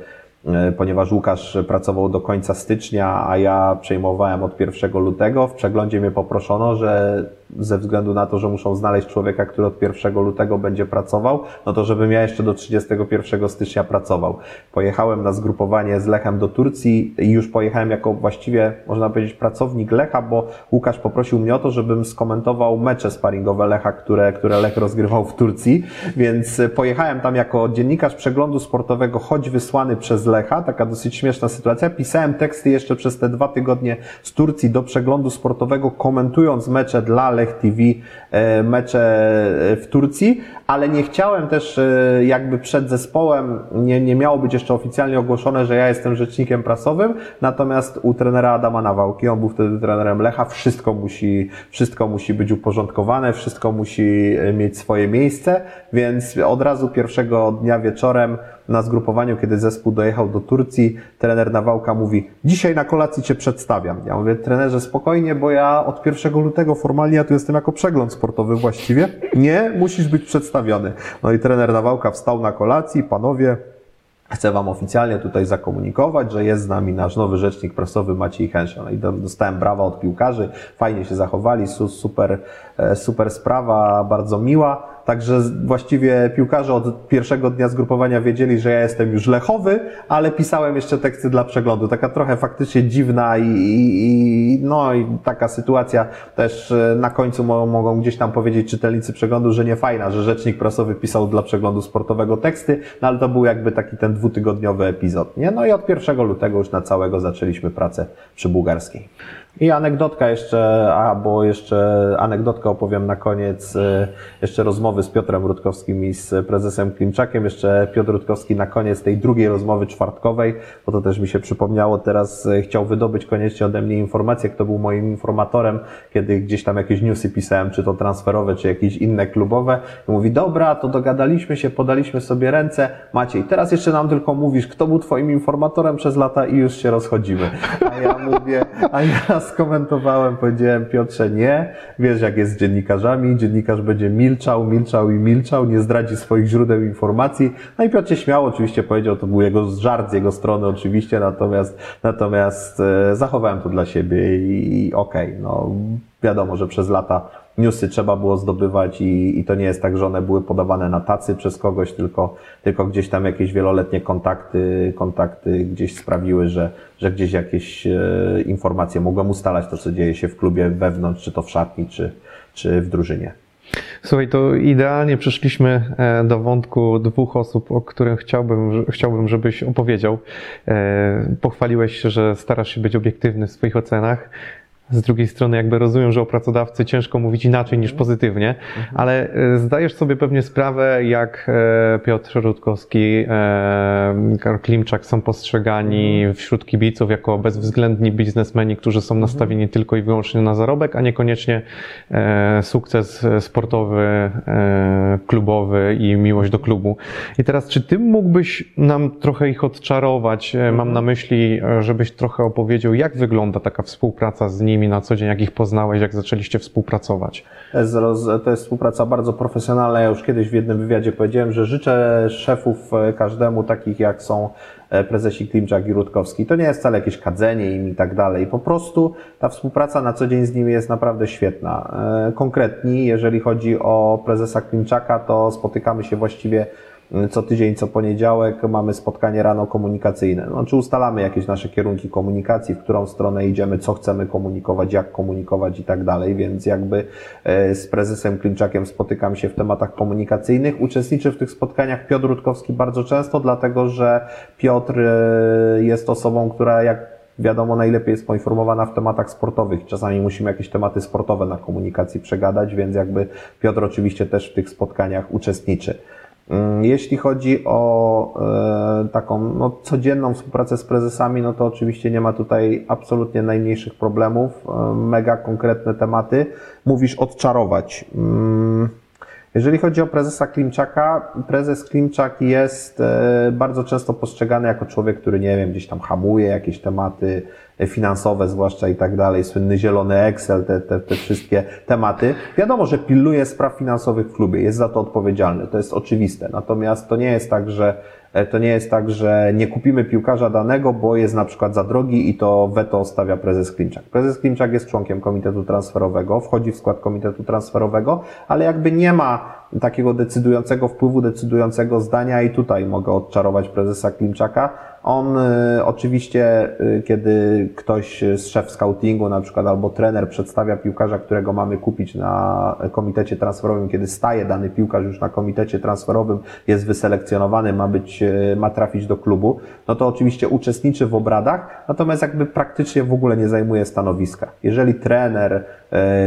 E, ponieważ Łukasz pracował do końca stycznia, a ja przejmowałem od 1 lutego. W przeglądzie mnie poproszono, że ze względu na to, że muszą znaleźć człowieka, który od 1 lutego będzie pracował, no to żebym ja jeszcze do 31 stycznia pracował. Pojechałem na zgrupowanie z Lechem do Turcji i już pojechałem jako właściwie, można powiedzieć, pracownik Lecha, bo Łukasz poprosił mnie o to, żebym skomentował mecze sparingowe Lecha, które, które Lech rozgrywał w Turcji, więc pojechałem tam jako dziennikarz przeglądu sportowego, choć wysłany przez Lecha, taka dosyć śmieszna sytuacja. Pisałem teksty jeszcze przez te dwa tygodnie z Turcji do przeglądu sportowego, komentując mecze dla Lech TV, e, mecze e, w Turcji, ale nie chciałem też e, jakby przed zespołem, nie, nie miało być jeszcze oficjalnie ogłoszone, że ja jestem rzecznikiem prasowym, natomiast u trenera Adama Nawałki, on był wtedy trenerem Lecha, wszystko musi, wszystko musi być uporządkowane, wszystko musi mieć swoje miejsce, więc od razu pierwszego dnia wieczorem na zgrupowaniu, kiedy zespół dojechał do Turcji, trener Nawałka mówi, dzisiaj na kolacji Cię przedstawiam. Ja mówię, trenerze spokojnie, bo ja od 1 lutego formalnie tu jestem jako przegląd sportowy właściwie. Nie, musisz być przedstawiony. No i trener Nawałka wstał na kolacji, panowie, Chcę Wam oficjalnie tutaj zakomunikować, że jest z nami nasz nowy rzecznik prasowy Maciej Henschel. I dostałem brawa od piłkarzy, fajnie się zachowali, super, e, super sprawa, bardzo miła. Także właściwie piłkarze od pierwszego dnia zgrupowania wiedzieli, że ja jestem już lechowy, ale pisałem jeszcze teksty dla przeglądu. Taka trochę faktycznie dziwna i, i, no i taka sytuacja też e, na końcu mogą gdzieś tam powiedzieć czytelnicy przeglądu, że nie fajna, że rzecznik prasowy pisał dla przeglądu sportowego teksty, no ale to był jakby taki ten dwutygodniowy epizod, nie? No i od 1 lutego już na całego zaczęliśmy pracę przy bułgarskiej. I anegdotka jeszcze, a bo jeszcze anegdotkę opowiem na koniec, y, jeszcze rozmowy z Piotrem Rutkowskim i z prezesem Klimczakiem. Jeszcze Piotr Rutkowski na koniec tej drugiej rozmowy czwartkowej, bo to też mi się przypomniało, teraz y, chciał wydobyć koniecznie ode mnie informację, kto był moim informatorem, kiedy gdzieś tam jakieś newsy pisałem, czy to transferowe, czy jakieś inne klubowe. I mówi, dobra, to dogadaliśmy się, podaliśmy sobie ręce. Maciej, teraz jeszcze nam tylko mówisz, kto był twoim informatorem przez lata i już się rozchodzimy. A ja mówię, a ja skomentowałem, powiedziałem Piotrze, nie, wiesz jak jest z dziennikarzami, dziennikarz będzie milczał, milczał i milczał, nie zdradzi swoich źródeł informacji. No i Piotr się śmiał, oczywiście powiedział, to był jego żart z jego strony oczywiście, natomiast, natomiast e, zachowałem to dla siebie i, i okej, okay, no. Wiadomo, że przez lata newsy trzeba było zdobywać i, i to nie jest tak, że one były podawane na tacy przez kogoś, tylko, tylko gdzieś tam jakieś wieloletnie kontakty, kontakty gdzieś sprawiły, że, że gdzieś jakieś e, informacje mogłem ustalać to, co dzieje się w klubie wewnątrz, czy to w szatni, czy, czy w drużynie. Słuchaj, to idealnie przeszliśmy e, do wątku dwóch osób, o których chciałbym, chciałbym żebyś opowiedział. E, pochwaliłeś się, że starasz się być obiektywny w swoich ocenach. Z drugiej strony, jakby rozumiem, że o pracodawcy ciężko mówić inaczej niż pozytywnie, mhm. ale e, zdajesz sobie pewnie sprawę, jak e, Piotr Rutkowski, e, Karol Klimczak są postrzegani mhm. wśród kibiców jako bezwzględni biznesmeni, którzy są mhm. nastawieni tylko i wyłącznie na zarobek, a niekoniecznie sukces sportowy, klubowy i miłość do klubu. I teraz, czy ty mógłbyś nam trochę ich odczarować? Mam na myśli, żebyś trochę opowiedział, jak wygląda taka współpraca z nimi, nimi na co dzień, jak ich poznałeś, jak zaczęliście współpracować? To jest współpraca bardzo profesjonalna. Ja już kiedyś w jednym wywiadzie powiedziałem, że życzę szefów e, każdemu takich jak są e, prezesi Klimczak i Rutkowski. To nie jest wcale jakieś kadzenie im i tak dalej. Po prostu ta współpraca na co dzień z nimi jest naprawdę świetna. E, konkretni, jeżeli chodzi o prezesa Klimczaka, to spotykamy się właściwie co tydzień, co poniedziałek mamy spotkanie rano komunikacyjne. Znaczy ustalamy jakieś nasze kierunki komunikacji, w którą stronę idziemy, co chcemy komunikować, jak komunikować i tak dalej, więc jakby e, z prezesem Klimczakiem spotykam się w tematach komunikacyjnych. Uczestniczy w tych spotkaniach Piotr Rutkowski bardzo często, dlatego że Piotr e, jest osobą, która jak wiadomo, najlepiej jest poinformowana w tematach sportowych. Czasami musimy jakieś tematy sportowe na komunikacji przegadać, więc jakby Piotr oczywiście też w tych spotkaniach uczestniczy. Mm, jeśli chodzi o e, taką no, codzienną współpracę z prezesami, no to oczywiście nie ma tutaj absolutnie najmniejszych problemów. E, mega konkretne tematy. Mówisz odczarować. Mm, jeżeli chodzi o prezesa Klimczaka, prezes Klimczak jest e, bardzo często postrzegany jako człowiek, który, nie wiem, gdzieś tam hamuje jakieś tematy finansowe zwłaszcza i tak dalej, słynny zielony Excel, te, te, te wszystkie tematy. Wiadomo, że pilnuje spraw finansowych w klubie, jest za to odpowiedzialny, to jest oczywiste. Natomiast to nie jest tak, że E, to nie jest tak, że nie kupimy piłkarza danego, bo jest na przykład za drogi i to weto stawia prezes Klimczak. Prezes Klimczak jest członkiem komitetu transferowego, wchodzi w skład komitetu transferowego, ale jakby nie ma takiego decydującego wpływu, decydującego zdania i tutaj mogę odczarować prezesa Klimczaka. On y, oczywiście, y, kiedy ktoś z szef scoutingu na przykład albo trener przedstawia piłkarza, którego mamy kupić na komitecie transferowym, kiedy staje dany piłkarz już na komitecie transferowym, jest wyselekcjonowany, ma być, y, ma trafić do klubu, no to oczywiście uczestniczy w obradach, natomiast jakby praktycznie w ogóle nie zajmuje stanowiska. Jeżeli trener,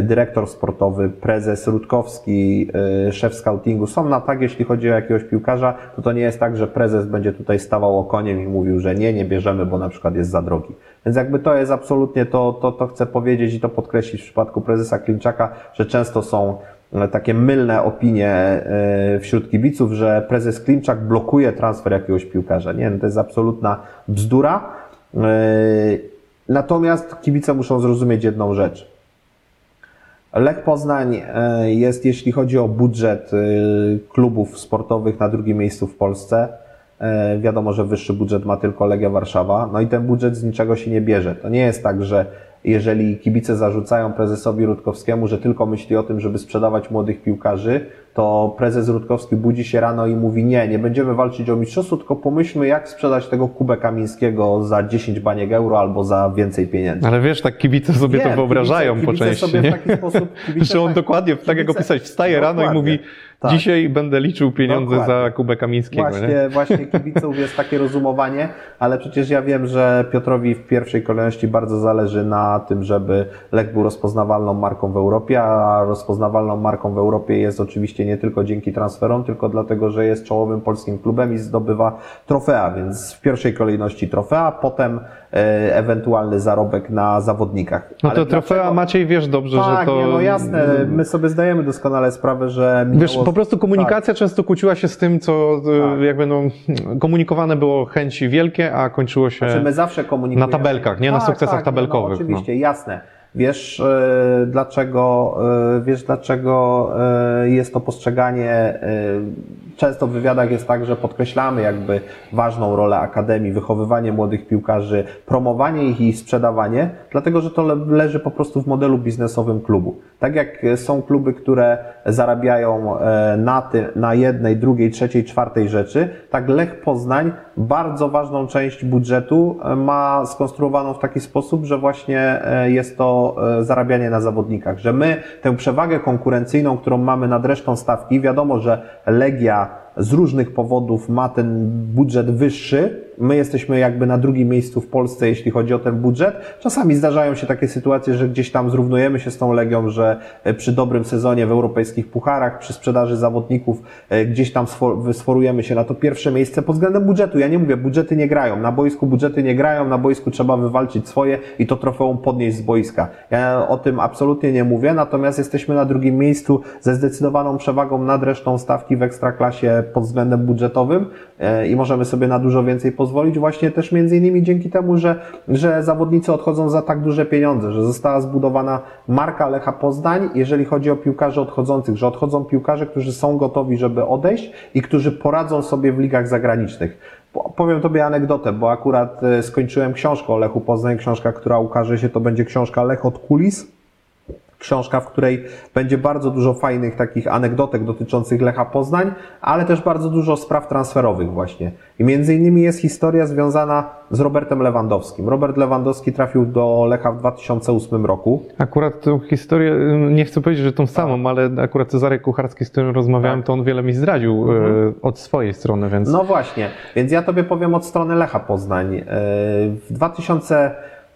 dyrektor sportowy, prezes Rutkowski, szef scoutingu są na tak, jeśli chodzi o jakiegoś piłkarza, to to nie jest tak, że prezes będzie tutaj stawał okoniem i mówił, że nie, nie bierzemy, bo na przykład jest za drogi. Więc jakby to jest absolutnie to, to, to chcę powiedzieć i to podkreślić w przypadku prezesa Klimczaka, że często są e, takie mylne opinie e, wśród kibiców, że prezes Klimczak blokuje transfer jakiegoś piłkarza. Nie, no to jest absolutna bzdura. E, natomiast kibice muszą zrozumieć jedną rzecz. Lech Poznań jest, jeśli chodzi o budżet klubów sportowych, na drugim miejscu w Polsce. E, wiadomo, że wyższy budżet ma tylko Legia Warszawa, no i ten budżet z niczego się nie bierze. To nie jest tak, że jeżeli kibice zarzucają prezesowi Rutkowskiemu, że tylko myśli o tym, żeby sprzedawać młodych piłkarzy, to prezes Rutkowski budzi się rano i mówi nie, nie będziemy walczyć o mistrzostwo, tylko pomyślmy jak sprzedać tego Kubę Kamińskiego za 10 baniek euro albo za więcej pieniędzy. Ale wiesz, tak kibice sobie nie, to wyobrażają kibice, po części, sobie nie? W taki sposób, że on tak, dokładnie, tak jak opisać, wstaje rano i mówi Tak. Dzisiaj będę liczył pieniądze Dokładnie. za Kubę Kamińskiego. Nie? Właśnie, właśnie kibiców jest takie rozumowanie, ale przecież ja wiem, że Piotrowi w pierwszej kolejności bardzo zależy na tym, żeby Lech był rozpoznawalną marką w Europie, a rozpoznawalną marką w Europie jest oczywiście nie tylko dzięki transferom, tylko dlatego, że jest czołowym polskim klubem i zdobywa trofea, więc w pierwszej kolejności trofea, potem e, ewentualny zarobek na zawodnikach. No to trofea dlaczego- Maciej wiesz dobrze, tak, że to. nie, no jasne, my sobie zdajemy doskonale sprawę, że minęło... Wiesz, po prostu komunikacja często kłóciła się z tym, co Tak. e, jakby no, komunikowane było chęci wielkie, a kończyło się. Znaczy my zawsze komunikujemy. Na tabelkach, nie na sukcesach nie, tabelkowych, No, oczywiście, jasne. Wiesz e, dlaczego, e, wiesz dlaczego e, jest to postrzeganie, e, często w wywiadach jest tak, że podkreślamy jakby ważną rolę Akademii, wychowywanie młodych piłkarzy, promowanie ich i sprzedawanie, dlatego że to le- leży po prostu w modelu biznesowym klubu. Tak jak e, są kluby, które zarabiają e, na, ty, na jednej, drugiej, trzeciej, czwartej rzeczy, tak Lech Poznań bardzo ważną część budżetu e, ma skonstruowaną w taki sposób, że właśnie jest to zarabianie na zawodnikach, że my tę przewagę konkurencyjną, którą mamy nad resztą stawki, wiadomo, że Legia z różnych powodów ma ten budżet wyższy. My jesteśmy jakby na drugim miejscu w Polsce, jeśli chodzi o ten budżet. Czasami zdarzają się takie sytuacje, że gdzieś tam zrównujemy się z tą Legią, że e, przy dobrym sezonie w europejskich pucharach, przy sprzedaży zawodników, e, gdzieś tam sfor- wysforujemy się na to pierwsze miejsce pod względem budżetu. Ja nie mówię, budżety nie grają. Na boisku budżety nie grają, na boisku trzeba wywalczyć swoje i to trofeum podnieść z boiska. Ja o tym absolutnie nie mówię, natomiast jesteśmy na drugim miejscu ze zdecydowaną przewagą nad resztą stawki w ekstraklasie pod względem budżetowym e, i możemy sobie na dużo więcej pozwolić właśnie też między innymi dzięki temu, że, że zawodnicy odchodzą za tak duże pieniądze, że została zbudowana marka Lecha Poznań, jeżeli chodzi o piłkarzy odchodzących, że odchodzą piłkarze, którzy są gotowi, żeby odejść i którzy poradzą sobie w ligach zagranicznych. Po- Powiem Tobie anegdotę, bo akurat e, skończyłem książkę o Lechu Poznań, książka, która ukaże się, to będzie książka Lech od kulis książka, w której będzie bardzo dużo fajnych takich anegdotek dotyczących Lecha Poznań, ale też bardzo dużo spraw transferowych właśnie. I między innymi jest historia związana z Robertem Lewandowskim. Robert Lewandowski trafił do Lecha w 2008 roku. Akurat tą historię, y, nie chcę powiedzieć, że tą samą, ale akurat Cezary Kucharski, z którym rozmawiałem, Tak. to on wiele mi zdradził y, od swojej strony, więc. No właśnie, więc ja Tobie powiem od strony Lecha Poznań. Yy,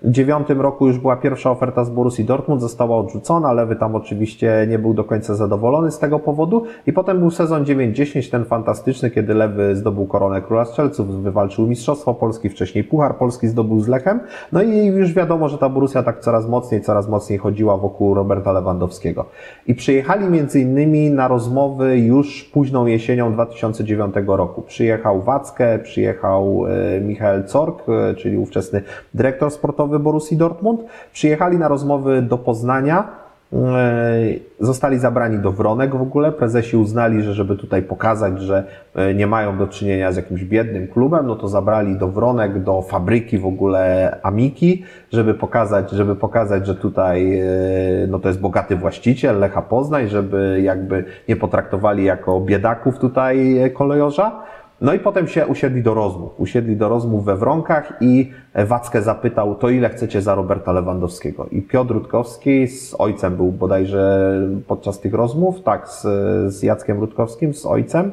W 2009 roku już była pierwsza oferta z Borussii Dortmund, została odrzucona, Lewy tam oczywiście nie był do końca zadowolony z tego powodu i potem był sezon 9-10, ten fantastyczny, kiedy Lewy zdobył koronę Króla Strzelców, wywalczył Mistrzostwo Polski, wcześniej Puchar Polski zdobył z Lechem, no i już wiadomo, że ta Borussia tak coraz mocniej, coraz mocniej chodziła wokół Roberta Lewandowskiego. I przyjechali między innymi na rozmowy już późną jesienią 2009 roku. Przyjechał Wackę, przyjechał e, Michael Zork, e, czyli ówczesny dyrektor sportowy Borussii Dortmund. Przyjechali na rozmowy do Poznania. E, Zostali zabrani do Wronek w ogóle. Prezesi uznali, że żeby tutaj pokazać, że e, nie mają do czynienia z jakimś biednym klubem, no to zabrali do Wronek, do fabryki w ogóle Amiki, żeby pokazać, żeby pokazać, że tutaj e, no to jest bogaty właściciel Lecha Poznań, żeby jakby nie potraktowali jako biedaków tutaj kolejorza. No i potem się usiedli do rozmów. Usiedli do rozmów we Wronkach i Wackę zapytał, to ile chcecie za Roberta Lewandowskiego? I Piotr Rutkowski z ojcem był bodajże podczas tych rozmów, tak, z, z Jackiem Rutkowskim, z ojcem.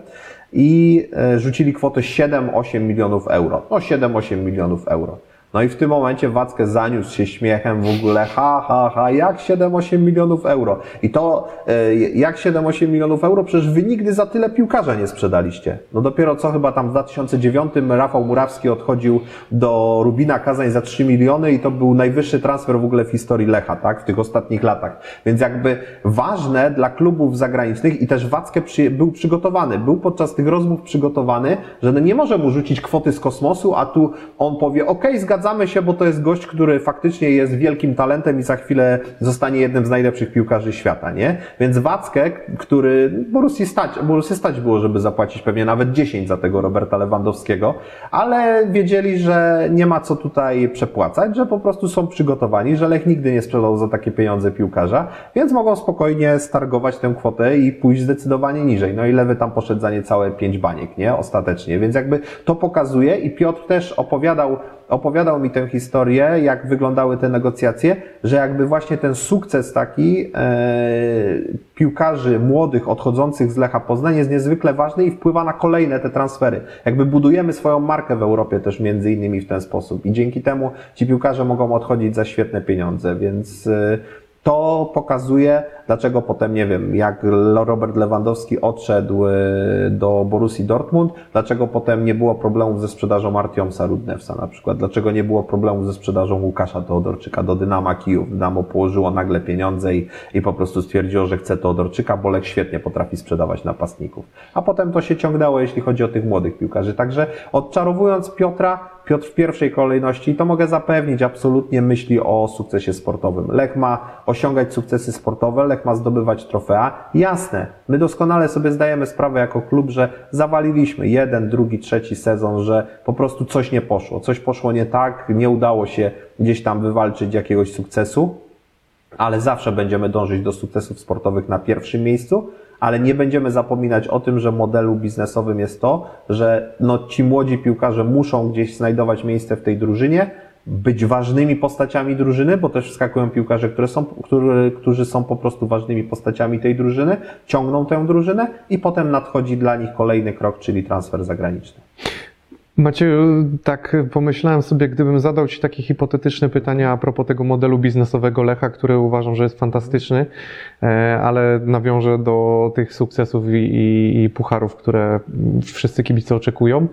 I e, rzucili kwotę 7-8 milionów euro. No 7-8 milionów euro. No i w tym momencie Wackę zaniósł się śmiechem w ogóle, ha, ha, ha, jak 7-8 milionów euro. I to, e, jak 7-8 milionów euro, przecież wy nigdy za tyle piłkarza nie sprzedaliście. No dopiero co chyba tam w 2009 Rafał Murawski odchodził do Rubina Kazań za 3 miliony i to był najwyższy transfer w ogóle w historii Lecha, tak, w tych ostatnich latach. Więc jakby ważne dla klubów zagranicznych i też Wackę przy, był przygotowany, był podczas tych rozmów przygotowany, że no nie może mu rzucić kwoty z kosmosu, a tu on powie, okej, zgadzamy się, bo to jest gość, który faktycznie jest wielkim talentem i za chwilę zostanie jednym z najlepszych piłkarzy świata, nie? Więc Wackę, który Borussii stać, Borussii stać było, żeby zapłacić pewnie nawet 10 za tego Roberta Lewandowskiego, ale wiedzieli, że nie ma co tutaj przepłacać, że po prostu są przygotowani, że Lech nigdy nie sprzedał za takie pieniądze piłkarza, więc mogą spokojnie stargować tę kwotę i pójść zdecydowanie niżej. No i Lewy tam poszedł za niecałe 5 baniek, nie? Ostatecznie. Więc jakby to pokazuje i Piotr też opowiadał opowiadał mi tę historię, jak wyglądały te negocjacje, że jakby właśnie ten sukces taki e, piłkarzy młodych odchodzących z Lecha Poznań jest niezwykle ważny i wpływa na kolejne te transfery. Jakby budujemy swoją markę w Europie też między innymi w ten sposób i dzięki temu ci piłkarze mogą odchodzić za świetne pieniądze, więc e, to pokazuje, dlaczego potem, nie wiem, jak Robert Lewandowski odszedł e, do Borussii Dortmund, dlaczego potem nie było problemów ze sprzedażą Artiomsa Rudnewsa na przykład, dlaczego nie było problemów ze sprzedażą Łukasza Teodorczyka do Dynama Kijów. Dynamo położyło nagle pieniądze i, i po prostu stwierdziło, że chce Teodorczyka, bo Lech świetnie potrafi sprzedawać napastników. A potem to się ciągnęło, jeśli chodzi o tych młodych piłkarzy. Także odczarowując Piotra, Piotr w pierwszej kolejności, to mogę zapewnić, absolutnie myśli o sukcesie sportowym. Lech ma osiągać sukcesy sportowe, Lech ma zdobywać trofea. Jasne, my doskonale sobie zdajemy sprawę jako klub, że zawaliliśmy jeden, drugi, trzeci sezon, że po prostu coś nie poszło, coś poszło nie tak, nie udało się gdzieś tam wywalczyć jakiegoś sukcesu, ale zawsze będziemy dążyć do sukcesów sportowych na pierwszym miejscu ale nie będziemy zapominać o tym, że modelu biznesowym jest to, że no, ci młodzi piłkarze muszą gdzieś znajdować miejsce w tej drużynie, być ważnymi postaciami drużyny, bo też wskakują piłkarze, które są, który, którzy są po prostu ważnymi postaciami tej drużyny, ciągną tę drużynę i potem nadchodzi dla nich kolejny krok, czyli transfer zagraniczny. Macie, tak pomyślałem sobie, gdybym zadał Ci takie hipotetyczne pytania a propos tego modelu biznesowego Lecha, który uważam, że jest fantastyczny, e, ale nawiążę do tych sukcesów i, i, i pucharów, które wszyscy kibice oczekują.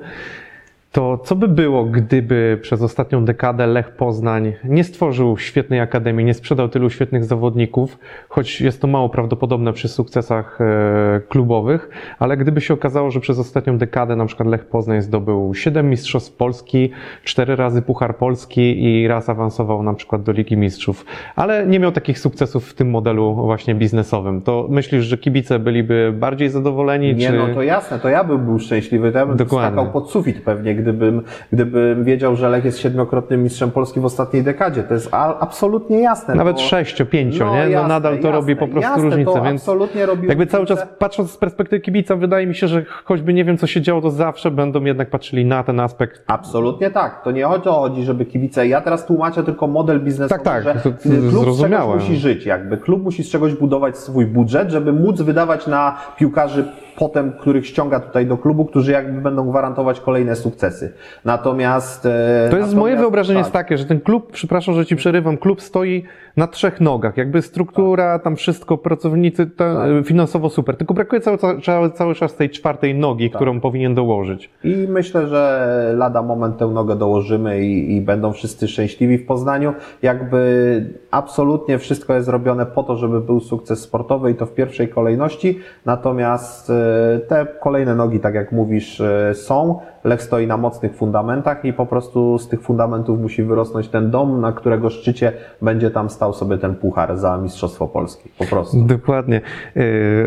To co by było, gdyby przez ostatnią dekadę Lech Poznań nie stworzył świetnej akademii, nie sprzedał tylu świetnych zawodników, choć jest to mało prawdopodobne przy sukcesach e, klubowych, ale gdyby się okazało, że przez ostatnią dekadę na przykład Lech Poznań zdobył 7 mistrzostw Polski, 4 razy Puchar Polski i raz awansował na przykład do Ligi Mistrzów, ale nie miał takich sukcesów w tym modelu właśnie biznesowym, to myślisz, że kibice byliby bardziej zadowoleni? Nie, czy... no to jasne, to ja bym był szczęśliwy, to ja bym Dokładnie. skakał pod sufit pewnie, gdybym, gdybym wiedział, że Lech jest siedmiokrotnym mistrzem Polski w ostatniej dekadzie. To jest a, absolutnie jasne. Nawet bo- sześcio, pięcio, No, nie? No jasne, nadal to jasne, robi po prostu jasne, różnicę, to więc absolutnie robi jakby cały czas patrząc z perspektywy kibica, wydaje mi się, że choćby nie wiem co się działo, to zawsze będą jednak patrzyli na ten aspekt. Absolutnie tak. To nie o to chodzi, żeby kibice. Ja teraz tłumaczę tylko model biznesowy, Tak, tak, że to- to klub z zrozumiałe. czegoś musi żyć. Jakby klub musi z czegoś budować swój budżet, żeby móc wydawać na piłkarzy potem, których ściąga tutaj do klubu, którzy jakby będą gwarantować kolejne sukcesy. Natomiast e, To jest moje natomiast- wyobrażenie tak. jest takie, że ten klub, przepraszam, że ci przerywam, klub stoi na trzech nogach, jakby struktura, tam wszystko, pracownicy, to, Tak. finansowo super, tylko brakuje cały, cały, cały czas tej czwartej nogi, Tak. którą powinien dołożyć. I myślę, że lada moment tę nogę dołożymy i, i będą wszyscy szczęśliwi w Poznaniu. Jakby absolutnie wszystko jest robione po to, żeby był sukces sportowy i to w pierwszej kolejności. Natomiast e, te kolejne nogi, tak jak mówisz, e, są. Lech stoi na mocnych fundamentach i po prostu z tych fundamentów musi wyrosnąć ten dom, na którego szczycie będzie tam stał sobie ten puchar za Mistrzostwo Polski. Po prostu. Dokładnie. Yy,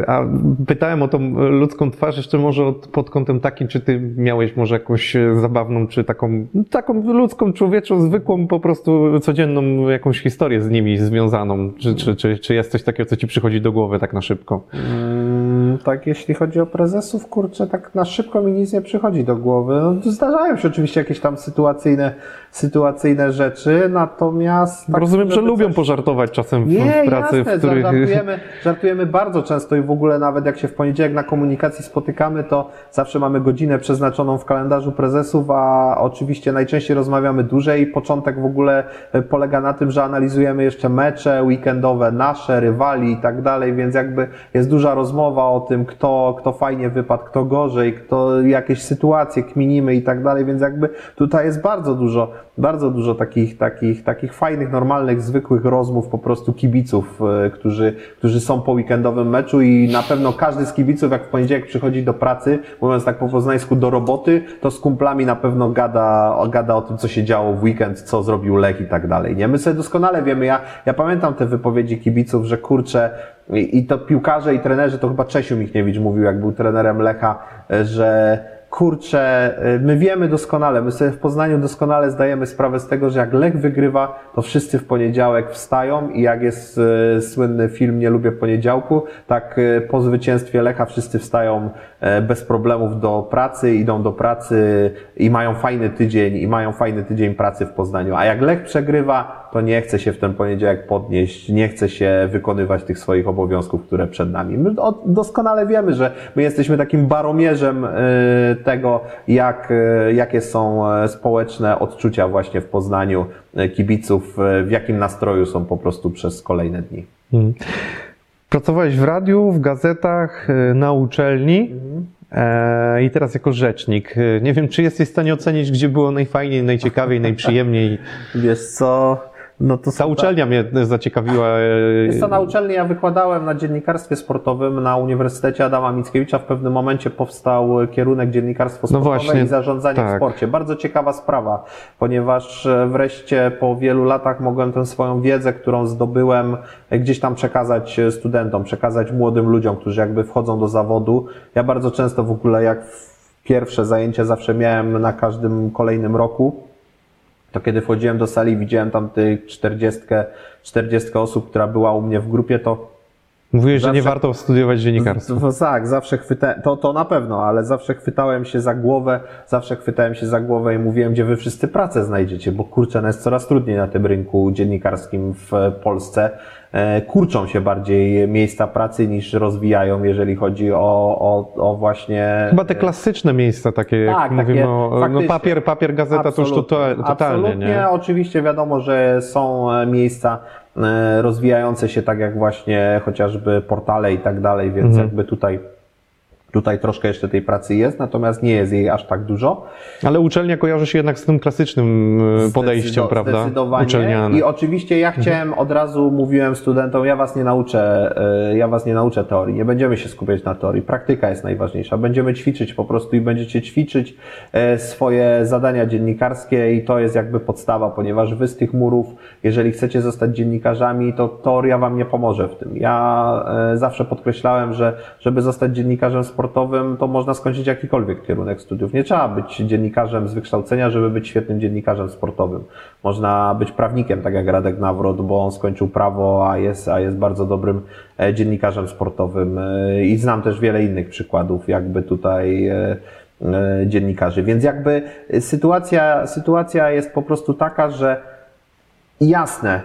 A pytałem o tą ludzką twarz jeszcze może od- pod kątem takim, czy ty miałeś może jakąś e, zabawną, czy taką, taką ludzką, człowieczą, zwykłą, po prostu codzienną jakąś historię z nimi związaną? Czy, czy, czy, czy jest coś takiego, co ci przychodzi do głowy tak na szybko? Mm, tak, jeśli chodzi o prezesów, kurczę, tak na szybko mi nic nie przychodzi do głowy. No, zdarzają się oczywiście jakieś tam sytuacyjne, sytuacyjne rzeczy, natomiast... Tak, Rozumiem, że lubią coś- pożartować czasem w, nie, w pracy, jasne, w których... żartujemy, żartujemy bardzo często i w ogóle nawet jak się w poniedziałek na komunikacji spotykamy, to zawsze mamy godzinę przeznaczoną w kalendarzu prezesów, a oczywiście najczęściej rozmawiamy dłużej. Początek w ogóle e, polega na tym, że analizujemy jeszcze mecze weekendowe, nasze, rywali i tak dalej, więc jakby jest duża rozmowa o tym, kto, kto fajnie wypadł, kto gorzej, kto jakieś sytuacje kminimy i tak dalej, więc jakby tutaj jest bardzo dużo, bardzo dużo takich, takich, takich fajnych, normalnych, zwykłych rozmów po prostu kibiców, e, którzy, którzy są po weekendowym meczu i na pewno każdy z kibiców, jak w poniedziałek przychodzi do pracy, mówiąc tak po poznańsku, do roboty, to z kumplami na pewno gada, gada o tym, co się działo w weekend, co zrobił Lech i tak dalej. Nie? My sobie doskonale wiemy, ja, ja pamiętam te wypowiedzi kibiców, że kurczę, i, i to piłkarze i trenerzy, to chyba Czesiu Michniewicz mówił, jak był trenerem Lecha, e, że kurczę, y, my wiemy doskonale, my sobie w Poznaniu doskonale zdajemy sprawę z tego, że jak Lech wygrywa, to wszyscy w poniedziałek wstają i jak jest y, słynny film Nie lubię poniedziałku, tak y, po zwycięstwie Lecha wszyscy wstają bez problemów do pracy, idą do pracy i mają fajny tydzień, i mają fajny tydzień pracy w Poznaniu. A jak Lech przegrywa, to nie chce się w ten poniedziałek podnieść, nie chce się wykonywać tych swoich obowiązków, które przed nami. My doskonale wiemy, że my jesteśmy takim baromierzem y, tego, jak, y, jakie są e, społeczne odczucia właśnie w Poznaniu e, kibiców, e, w jakim nastroju są po prostu przez kolejne dni. Mhm. Pracowałeś w radiu, w gazetach, y, na uczelni e, i teraz jako rzecznik. Y, Nie wiem, czy jesteś w stanie ocenić, gdzie było najfajniej, najciekawiej, najprzyjemniej. Wiesz co, no to Ta uczelnia mnie zaciekawiła. e, Jest to na uczelni, ja wykładałem na dziennikarstwie sportowym na Uniwersytecie Adama Mickiewicza. W pewnym momencie powstał kierunek dziennikarstwo No sportowe właśnie, i zarządzanie w tak. sporcie. Bardzo ciekawa sprawa, ponieważ e, wreszcie po wielu latach mogłem tę swoją wiedzę, którą zdobyłem, e, gdzieś tam przekazać e, studentom, przekazać młodym ludziom, którzy jakby wchodzą do zawodu. Ja bardzo często w ogóle jak w pierwsze zajęcie zawsze miałem na każdym kolejnym roku, to kiedy wchodziłem do sali, widziałem tam tych 40, 40 osób, która była u mnie w grupie, to Mówiłeś, że nie zawsze- warto studiować dziennikarstwa. tak, zawsze chwytałem, to, to na pewno, ale zawsze chwytałem się za głowę, zawsze chwytałem się za głowę i mówiłem, gdzie wy wszyscy pracę znajdziecie, bo kurczę, no jest coraz trudniej na tym rynku dziennikarskim w Polsce. E, Kurczą się bardziej miejsca pracy niż rozwijają, jeżeli chodzi o, o, o właśnie... Chyba te klasyczne miejsca takie, jak Tak, mówimy, takie o, no papier, papier, gazeta to już to, to, totalnie, Absolutnie, nie? oczywiście wiadomo, że są e, miejsca e, rozwijające się tak jak właśnie chociażby portale i tak dalej, więc Mhm. jakby tutaj, tutaj troszkę jeszcze tej pracy jest, natomiast nie jest jej aż tak dużo. Ale uczelnia kojarzy się jednak z tym klasycznym e, podejściem, Zdecydo- prawda? Zdecydowanie. Uczelniane. I oczywiście ja chciałem, od razu mówiłem studentom, ja was nie nauczę, e, ja was nie nauczę teorii, nie będziemy się skupiać na teorii, praktyka jest najważniejsza, będziemy ćwiczyć po prostu i będziecie ćwiczyć e, swoje zadania dziennikarskie i to jest jakby podstawa, ponieważ wy z tych murów, jeżeli chcecie zostać dziennikarzami, to teoria wam nie pomoże w tym. Ja zawsze podkreślałem, że żeby zostać dziennikarzem sportowym, to można skończyć jakikolwiek kierunek studiów. Nie trzeba być dziennikarzem z wykształcenia, żeby być świetnym dziennikarzem sportowym. Można być prawnikiem, tak jak Radek Nawrot, bo on skończył prawo, a jest, a jest bardzo dobrym e, dziennikarzem sportowym. E, I znam też wiele innych przykładów, jakby tutaj e, dziennikarzy. Więc jakby sytuacja, sytuacja jest po prostu taka, że jasne,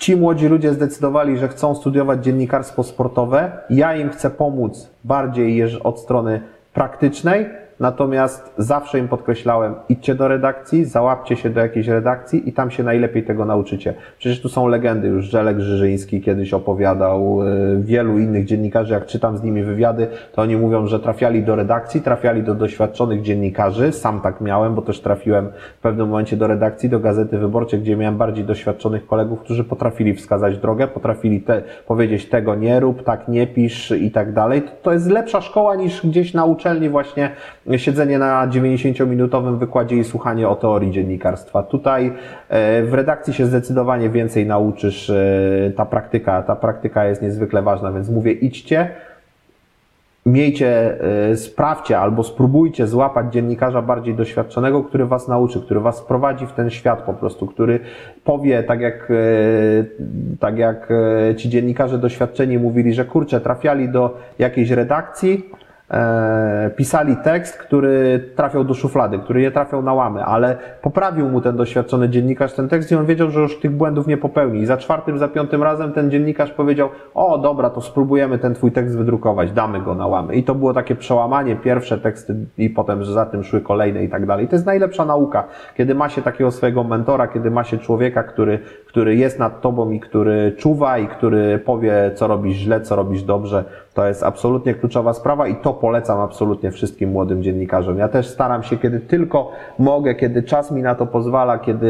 ci młodzi ludzie zdecydowali, że chcą studiować dziennikarstwo sportowe. Ja im chcę pomóc bardziej od strony praktycznej, natomiast zawsze im podkreślałem, idźcie do redakcji, załapcie się do jakiejś redakcji i tam się najlepiej tego nauczycie. Przecież tu są legendy, już Żelek Żyżyński kiedyś opowiadał, y, wielu innych dziennikarzy, jak czytam z nimi wywiady, to oni mówią, że trafiali do redakcji, trafiali do doświadczonych dziennikarzy, sam tak miałem, bo też trafiłem w pewnym momencie do redakcji, do Gazety Wyborczej, gdzie miałem bardziej doświadczonych kolegów, którzy potrafili wskazać drogę, potrafili te, powiedzieć tego nie rób, tak nie pisz i tak dalej. To, to jest lepsza szkoła niż gdzieś na uczelni właśnie siedzenie na 90-minutowym wykładzie i słuchanie o teorii dziennikarstwa. Tutaj e, w redakcji się zdecydowanie więcej nauczysz, e, ta praktyka, ta praktyka jest niezwykle ważna, więc mówię idźcie, miejcie, e, sprawdźcie albo spróbujcie złapać dziennikarza bardziej doświadczonego, który was nauczy, który was wprowadzi w ten świat po prostu, który powie, tak jak, tak jak ci dziennikarze doświadczeni mówili, że kurczę, trafiali do jakiejś redakcji, pisali tekst, który trafiał do szuflady, który nie trafiał na łamy, ale poprawił mu ten doświadczony dziennikarz ten tekst i on wiedział, że już tych błędów nie popełni. I za czwartym, za piątym razem ten dziennikarz powiedział, o dobra, to spróbujemy ten twój tekst wydrukować, damy go na łamy. I to było takie przełamanie, pierwsze teksty i potem że za tym szły kolejne i tak dalej. To jest najlepsza nauka, kiedy ma się takiego swojego mentora, kiedy ma się człowieka, który, który jest nad tobą i który czuwa i który powie, co robisz źle, co robisz dobrze. To jest absolutnie kluczowa sprawa i to polecam absolutnie wszystkim młodym dziennikarzom. Ja też staram się, kiedy tylko mogę, kiedy czas mi na to pozwala, kiedy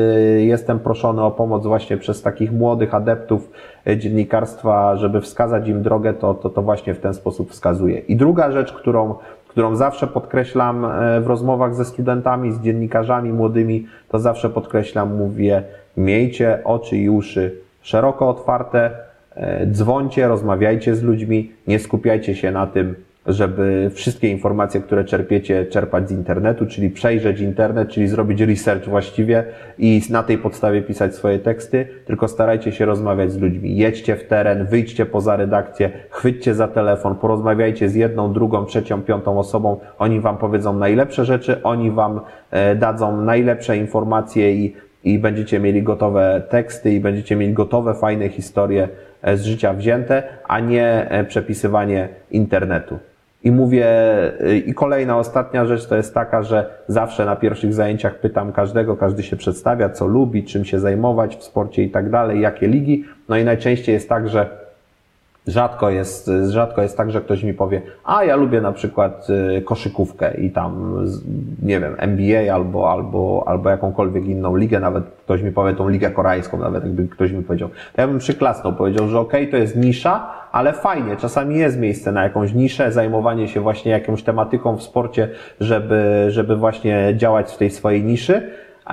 jestem proszony o pomoc właśnie przez takich młodych adeptów e, dziennikarstwa, żeby wskazać im drogę, to, to, to właśnie w ten sposób wskazuję. I druga rzecz, którą, którą zawsze podkreślam e, w rozmowach ze studentami, z dziennikarzami młodymi, to zawsze podkreślam, mówię, miejcie oczy i uszy szeroko otwarte, Dzwońcie, rozmawiajcie z ludźmi, nie skupiajcie się na tym, żeby wszystkie informacje, które czerpiecie, czerpać z internetu, czyli przejrzeć internet, czyli zrobić research właściwie i na tej podstawie pisać swoje teksty, tylko starajcie się rozmawiać z ludźmi. Jedźcie w teren, wyjdźcie poza redakcję, chwyćcie za telefon, porozmawiajcie z jedną, drugą, trzecią, piątą osobą. Oni wam powiedzą najlepsze rzeczy, oni wam e, dadzą najlepsze informacje i, i będziecie mieli gotowe teksty i będziecie mieli gotowe, fajne historie e, z życia wzięte, a nie e, przepisywanie internetu. I mówię, y, i kolejna, ostatnia rzecz to jest taka, że zawsze na pierwszych zajęciach pytam każdego, każdy się przedstawia, co lubi, czym się zajmować w sporcie i tak dalej, jakie ligi. No i najczęściej jest tak, że Rzadko jest, rzadko jest tak, że ktoś mi powie, a ja lubię na przykład y, koszykówkę i tam, nie wiem, NBA albo, albo, albo jakąkolwiek inną ligę, nawet ktoś mi powie tą ligę koreańską, nawet jakby ktoś mi powiedział. To ja bym przyklasnął, powiedział, że okej, okay, to jest nisza, ale fajnie, czasami jest miejsce na jakąś niszę, zajmowanie się właśnie jakąś tematyką w sporcie, żeby, żeby właśnie działać w tej swojej niszy, e,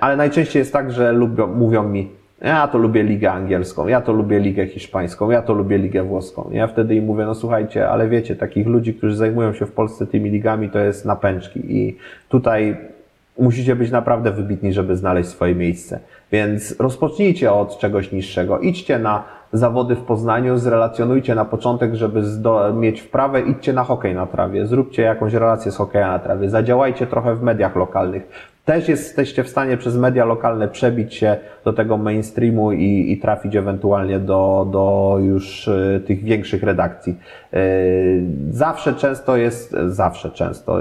ale najczęściej jest tak, że lubią, mówią mi, ja to lubię ligę angielską, ja to lubię ligę hiszpańską, ja to lubię ligę włoską. Ja wtedy im mówię, no słuchajcie, ale wiecie, takich ludzi, którzy zajmują się w Polsce tymi ligami, to jest napęczki i tutaj musicie być naprawdę wybitni, żeby znaleźć swoje miejsce. Więc rozpocznijcie od czegoś niższego. Idźcie na zawody w Poznaniu, zrelacjonujcie na początek, żeby mieć wprawę, idźcie na hokej na trawie, zróbcie jakąś relację z hokeja na trawie, zadziałajcie trochę w mediach lokalnych też jesteście w stanie przez media lokalne przebić się do tego mainstreamu i, i trafić ewentualnie do, do już y, tych większych redakcji. Y, zawsze często jest, zawsze często,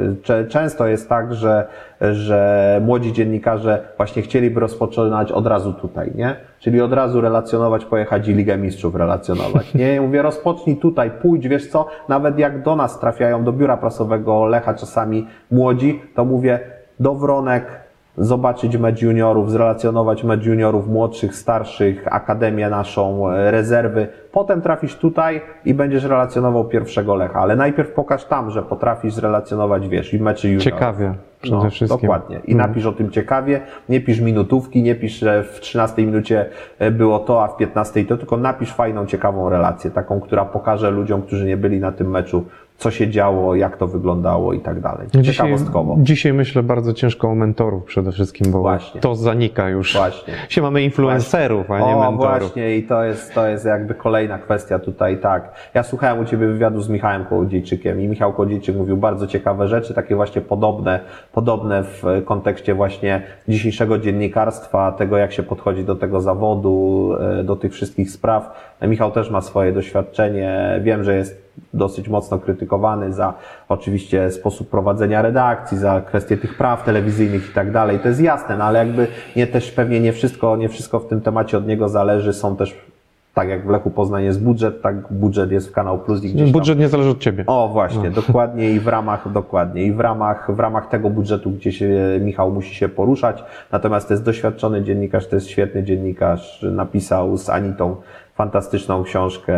często jest tak, że, że młodzi dziennikarze właśnie chcieliby rozpoczynać od razu tutaj, nie? Czyli od razu relacjonować, pojechać i Ligę Mistrzów relacjonować. Nie, mówię, rozpocznij tutaj, pójdź, wiesz co, nawet jak do nas trafiają, do biura prasowego Lecha czasami młodzi, to mówię, do Wronek, zobaczyć mecz juniorów, zrelacjonować mecz juniorów młodszych, starszych, akademię naszą, e, rezerwy. Potem trafisz tutaj i będziesz relacjonował pierwszego Lecha, ale najpierw pokaż tam, że potrafisz zrelacjonować, wiesz, i meczy juniorów. Ciekawie przede no, wszystkim. Dokładnie. I napisz o tym ciekawie, nie pisz minutówki, nie pisz, że w 13 minucie e, było to, a w 15 to, tylko napisz fajną, ciekawą relację, taką, która pokaże ludziom, którzy nie byli na tym meczu, co się działo, jak to wyglądało i tak dalej. Ciekawostkowo. Dzisiaj, dzisiaj myślę bardzo ciężko o mentorów przede wszystkim, bo właśnie. to zanika już. Właśnie. Się mamy influencerów, właśnie. a nie o, mentorów. właśnie i to jest, to jest jakby kolejna kwestia tutaj, tak. Ja słuchałem u Ciebie wywiadu z Michałem Kołodziejczykiem i Michał Kołodziejczyk mówił bardzo ciekawe rzeczy, takie właśnie podobne, podobne w kontekście właśnie dzisiejszego dziennikarstwa, tego jak się podchodzi do tego zawodu, e, do tych wszystkich spraw. Michał też ma swoje doświadczenie. Wiem, że jest dosyć mocno krytykowany za oczywiście sposób prowadzenia redakcji, za kwestie tych praw telewizyjnych i tak dalej. To jest jasne, no ale jakby nie też pewnie nie wszystko, nie wszystko w tym temacie od niego zależy. Są też tak jak w Lechu Poznań jest budżet, tak budżet jest w Kanał Plus i gdzieś Budżet nie zależy od Ciebie. O, właśnie, no. dokładnie i w ramach, dokładnie, i w ramach, w ramach tego budżetu, gdzie się Michał musi się poruszać. Natomiast to jest doświadczony dziennikarz, to jest świetny dziennikarz, napisał z Anitą fantastyczną książkę,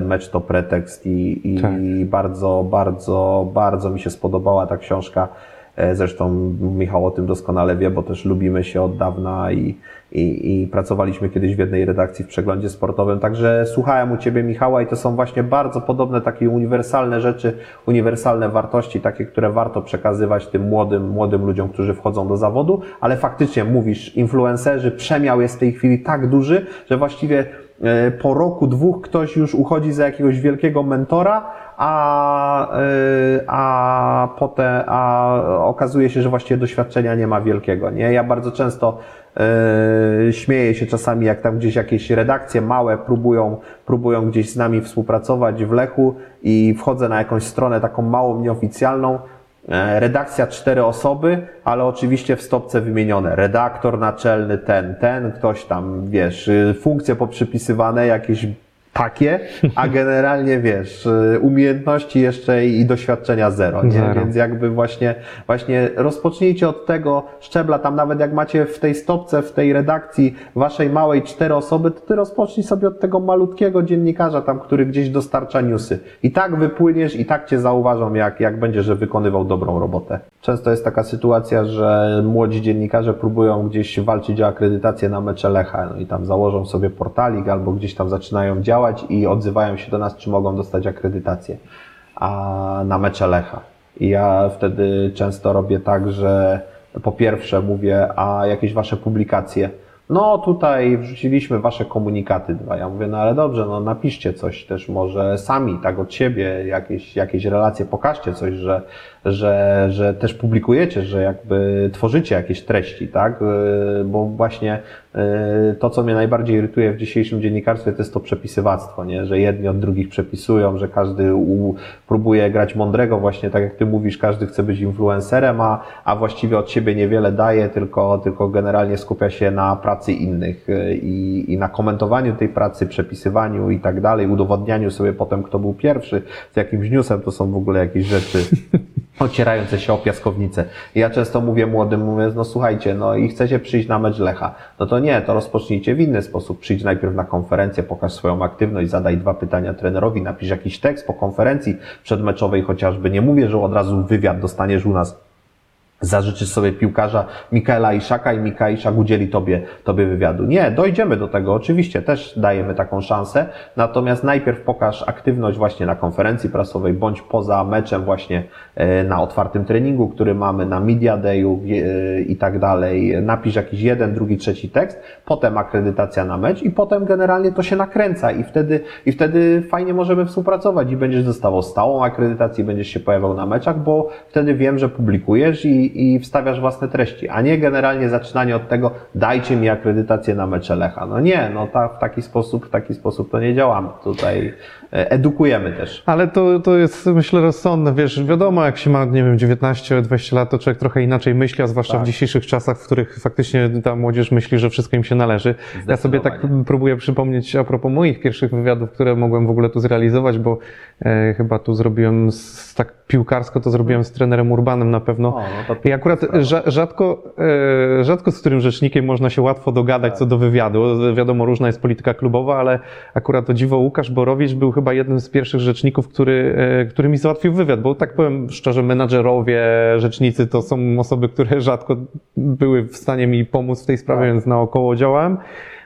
Mecz to pretekst i, i tak. bardzo, bardzo, bardzo mi się spodobała ta książka. E, zresztą Michał o tym doskonale wie, bo też lubimy się od dawna i, i, i pracowaliśmy kiedyś w jednej redakcji w przeglądzie sportowym. Także słuchałem u Ciebie, Michała, i to są właśnie bardzo podobne takie uniwersalne rzeczy, uniwersalne wartości, takie, które warto przekazywać tym młodym, młodym ludziom, którzy wchodzą do zawodu. Ale faktycznie mówisz, influencerzy, przemiał jest w tej chwili tak duży, że właściwie E, po roku, dwóch ktoś już uchodzi za jakiegoś wielkiego mentora, a, e, a potem a okazuje się, że właściwie doświadczenia nie ma wielkiego. Nie? Ja bardzo często śmieję się czasami, jak tam gdzieś jakieś redakcje małe próbują, próbują gdzieś z nami współpracować w Lechu i wchodzę na jakąś stronę taką małą, nieoficjalną, E, redakcja cztery osoby, ale oczywiście w stopce wymienione. Redaktor naczelny ten, ten, ktoś tam, wiesz, y, funkcje poprzypisywane, jakieś takie, a generalnie wiesz, y, umiejętności jeszcze i doświadczenia zero, nie? Zero. Więc jakby właśnie, właśnie rozpocznijcie od tego szczebla, tam nawet jak macie w tej stopce, w tej redakcji waszej małej cztery osoby, to ty rozpocznij sobie od tego malutkiego dziennikarza tam, który gdzieś dostarcza newsy. I tak wypłyniesz i tak cię zauważą, jak, jak będziesz wykonywał dobrą robotę. Często jest taka sytuacja, że młodzi dziennikarze próbują gdzieś walczyć o akredytację na mecze Lecha, no i tam założą sobie portalik albo gdzieś tam zaczynają działać, działać i odzywają się do nas, czy mogą dostać akredytację. a na mecze Lecha. I ja wtedy często robię tak, że po pierwsze mówię, a jakieś wasze publikacje. No tutaj wrzuciliśmy wasze komunikaty dwa. Ja mówię, no ale dobrze, no napiszcie coś też może sami, tak od siebie, jakieś, jakieś relacje, pokażcie coś, że, że, że też publikujecie, że jakby tworzycie jakieś treści, tak? Yy, Bo właśnie yy, to, co mnie najbardziej irytuje w dzisiejszym dziennikarstwie, to jest to przepisywactwo, nie? Że jedni od drugich przepisują, że każdy u, próbuje grać mądrego, właśnie tak jak ty mówisz, każdy chce być influencerem, a, a właściwie od siebie niewiele daje, tylko, tylko generalnie skupia się na pracy innych yy, i, i na komentowaniu tej pracy, przepisywaniu i tak dalej, udowodnianiu sobie potem, kto był pierwszy z jakimś newsem, to są w ogóle jakieś rzeczy ocierające się o piaskownicę. Ja często mówię młodym, mówię, no słuchajcie, no i chcecie przyjść na mecz Lecha. No to nie, to rozpocznijcie w inny sposób. Przyjdź najpierw na konferencję, pokaż swoją aktywność, zadaj dwa pytania trenerowi, napisz jakiś tekst po konferencji przedmeczowej chociażby. Nie mówię, że od razu wywiad dostaniesz u nas zażyczysz sobie piłkarza Mikaela Iszaka i Mika Iszak udzieli tobie, tobie wywiadu. Nie, dojdziemy do tego, oczywiście, też dajemy taką szansę, natomiast najpierw pokaż aktywność właśnie na konferencji prasowej, bądź poza meczem właśnie na otwartym treningu, który mamy, na Media Dayu e, i tak dalej. Napisz jakiś jeden, drugi, trzeci tekst, potem akredytacja na mecz i potem generalnie to się nakręca i wtedy, i wtedy fajnie możemy współpracować i będziesz dostawał stałą akredytację, będziesz się pojawiał na meczach, bo wtedy wiem, że publikujesz i, i wstawiasz własne treści, a nie generalnie zaczynanie od tego, dajcie mi akredytację na mecze Lecha. No nie, no ta, w taki sposób, w taki sposób to nie działamy. Tutaj e, edukujemy też. Ale to, to jest, myślę, rozsądne. Wiesz, wiadomo, jak się ma, nie wiem, 19-20 lat, to człowiek trochę inaczej myśli, a zwłaszcza Tak. w dzisiejszych czasach, w których faktycznie ta młodzież myśli, że wszystko im się należy. Ja sobie tak próbuję przypomnieć a propos moich pierwszych wywiadów, które mogłem w ogóle tu zrealizować, bo e, chyba tu zrobiłem z, tak piłkarsko, to zrobiłem z trenerem Urbanem na pewno. O, no I akurat rza- rzadko, e, rzadko z którym rzecznikiem można się łatwo dogadać Tak. co do wywiadu. Wiadomo, różna jest polityka klubowa, ale akurat o dziwo Łukasz Borowicz był chyba jednym z pierwszych rzeczników, który, e, który mi załatwił wywiad, bo tak powiem szczerze, menadżerowie, rzecznicy to są osoby, które rzadko były w stanie mi pomóc w tej sprawie, Tak. więc naokoło działałem.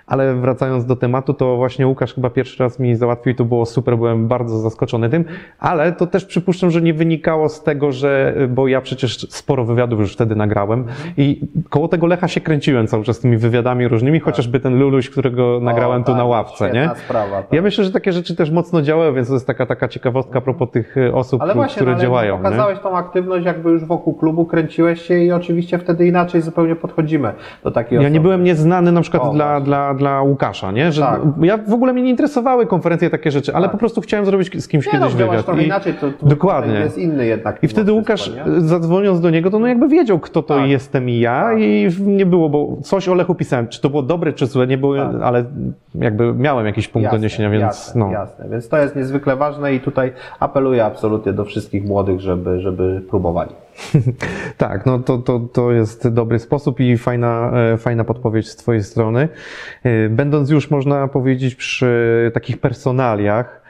Ale wracając do tematu, to właśnie Łukasz chyba pierwszy raz mi załatwił i to było super, byłem bardzo zaskoczony tym, ale to też przypuszczam, że nie wynikało z tego, że, bo ja przecież sporo wywiadów już wtedy nagrałem i koło tego Lecha się kręciłem cały czas tymi wywiadami różnymi, chociażby ten Luluś, którego nagrałem O, tu tak, na ławce, nie? Sprawa, tak. Ja myślę, że takie rzeczy też mocno działają, więc to jest taka, taka ciekawostka a propos tych e, osób, Ale właśnie, które no, ale działają. Nie? pokazałeś tą aktywność jakby już wokół klubu, kręciłeś się i oczywiście wtedy inaczej zupełnie podchodzimy do takiej Ja osoby. nie byłem nieznany na przykład O, dla, właśnie. dla, dla Łukasza, nie? Że Tak. ja w ogóle mnie nie interesowały konferencje takie rzeczy, ale Tak. po prostu chciałem zrobić z kimś Nie no, kiedyś działasz wywiad. I- inaczej, to, to Dokładnie. jest inny jednak. I wtedy Łukasz, nie? zadzwoniąc do niego, to no jakby wiedział, kto to Tak. jestem i ja Tak. i nie było, bo coś o Lechu pisałem. Czy to było dobre, czy złe, nie było, Tak. ale jakby miałem jakiś punkt Jasne, odniesienia, więc jasne, no. jasne. Więc to jest niezwykle ważne i tutaj apeluję absolutnie do wszystkich młodych, żeby, żeby próbowali. Tak, no to, to, to jest dobry sposób i fajna, e, fajna podpowiedź z Twojej strony. E, Będąc już, można powiedzieć, przy takich personaliach,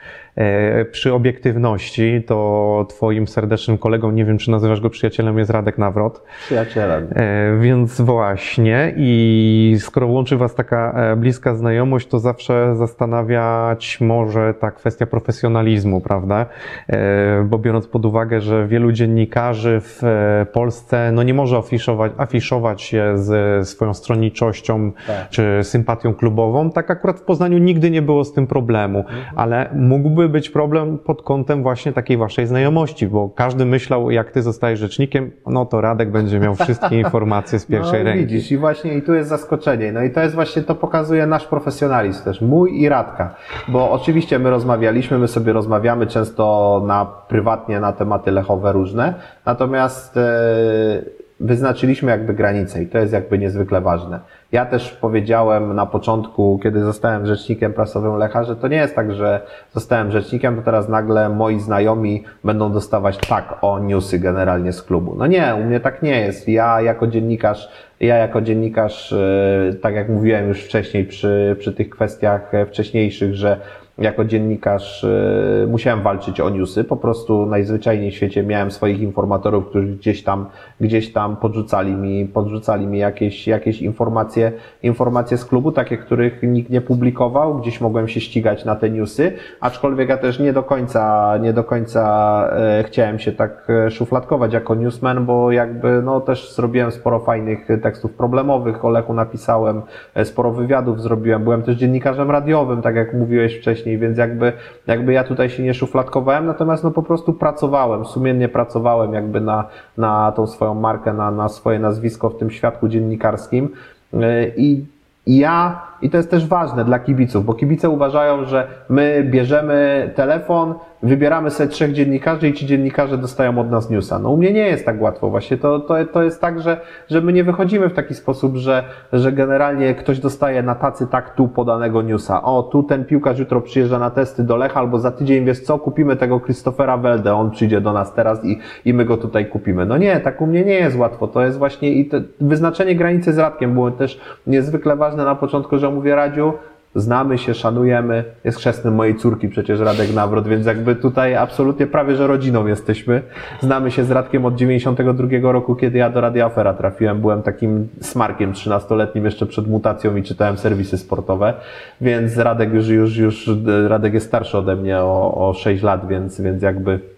przy obiektywności, to Twoim serdecznym kolegą, nie wiem czy nazywasz go przyjacielem, jest Radek Nawrot. Przyjacielem. E, Więc właśnie, i skoro łączy Was taka e, bliska znajomość, to zawsze zastanawiać może ta kwestia profesjonalizmu, prawda? E, Bo biorąc pod uwagę, że wielu dziennikarzy w e, Polsce no nie może afiszować, afiszować się z swoją stronniczością Tak. czy sympatią klubową, tak akurat w Poznaniu nigdy nie było z tym problemu, ale mógłby być problem pod kątem właśnie takiej Waszej znajomości, bo każdy myślał, jak Ty zostajesz rzecznikiem, no to Radek będzie miał wszystkie informacje z pierwszej no, ręki. Widzisz, i właśnie i tu jest zaskoczenie. No i to jest właśnie, to pokazuje nasz profesjonalizm też, mój i Radka. Bo oczywiście my rozmawialiśmy, my sobie rozmawiamy często na prywatnie na tematy lechowe różne, natomiast e, wyznaczyliśmy jakby granice i to jest jakby niezwykle ważne. Ja też powiedziałem na początku, kiedy zostałem rzecznikiem prasowym Lecha, że to nie jest tak, że zostałem rzecznikiem, to teraz nagle moi znajomi będą dostawać tak o newsy generalnie z klubu. No nie, u mnie tak nie jest. Ja jako dziennikarz, ja jako dziennikarz, e, tak jak mówiłem już wcześniej przy, przy tych kwestiach e, wcześniejszych, że jako dziennikarz y, musiałem walczyć o newsy. Po prostu najzwyczajniej w świecie miałem swoich informatorów, którzy gdzieś tam, gdzieś tam podrzucali mi, podrzucali mi jakieś, jakieś informacje, informacje z klubu, takie, których nikt nie publikował. Gdzieś mogłem się ścigać na te newsy, aczkolwiek ja też nie do końca, nie do końca e, chciałem się tak e, szufladkować jako newsman, bo jakby no też zrobiłem sporo fajnych tekstów problemowych, o Lechu napisałem, e, sporo wywiadów zrobiłem, byłem też dziennikarzem radiowym, tak jak mówiłeś wcześniej, więc jakby, jakby ja tutaj się nie szufladkowałem, natomiast no po prostu pracowałem, sumiennie pracowałem jakby na, na tą swoją markę, na, na swoje nazwisko w tym świadku dziennikarskim. E, i ja, i to jest też ważne dla kibiców, bo kibice uważają, że my bierzemy telefon, wybieramy sobie trzech dziennikarzy i ci dziennikarze dostają od nas newsa. No u mnie nie jest tak łatwo. Właśnie to, to, to jest tak, że, że my nie wychodzimy w taki sposób, że, że generalnie ktoś dostaje na tacy tak tu podanego newsa. O, tu ten piłkarz jutro przyjeżdża na testy do Lecha, albo za tydzień, wiesz co, kupimy tego Christophera Welde, on przyjdzie do nas teraz i, i my go tutaj kupimy. No nie, tak u mnie nie jest łatwo. To jest właśnie i te, wyznaczenie granicy z Radkiem było też niezwykle ważne na początku, że mówię Radziu, znamy się, szanujemy, jest chrzestnym mojej córki przecież Radek Nawrot, więc jakby tutaj absolutnie prawie, że rodziną jesteśmy. Znamy się z Radkiem od 92 roku, kiedy ja do Radia Afera trafiłem, byłem takim smarkiem 13-letnim jeszcze przed mutacją i czytałem serwisy sportowe, więc Radek już, już, już, Radek jest starszy ode mnie o, o 6 lat, więc, więc jakby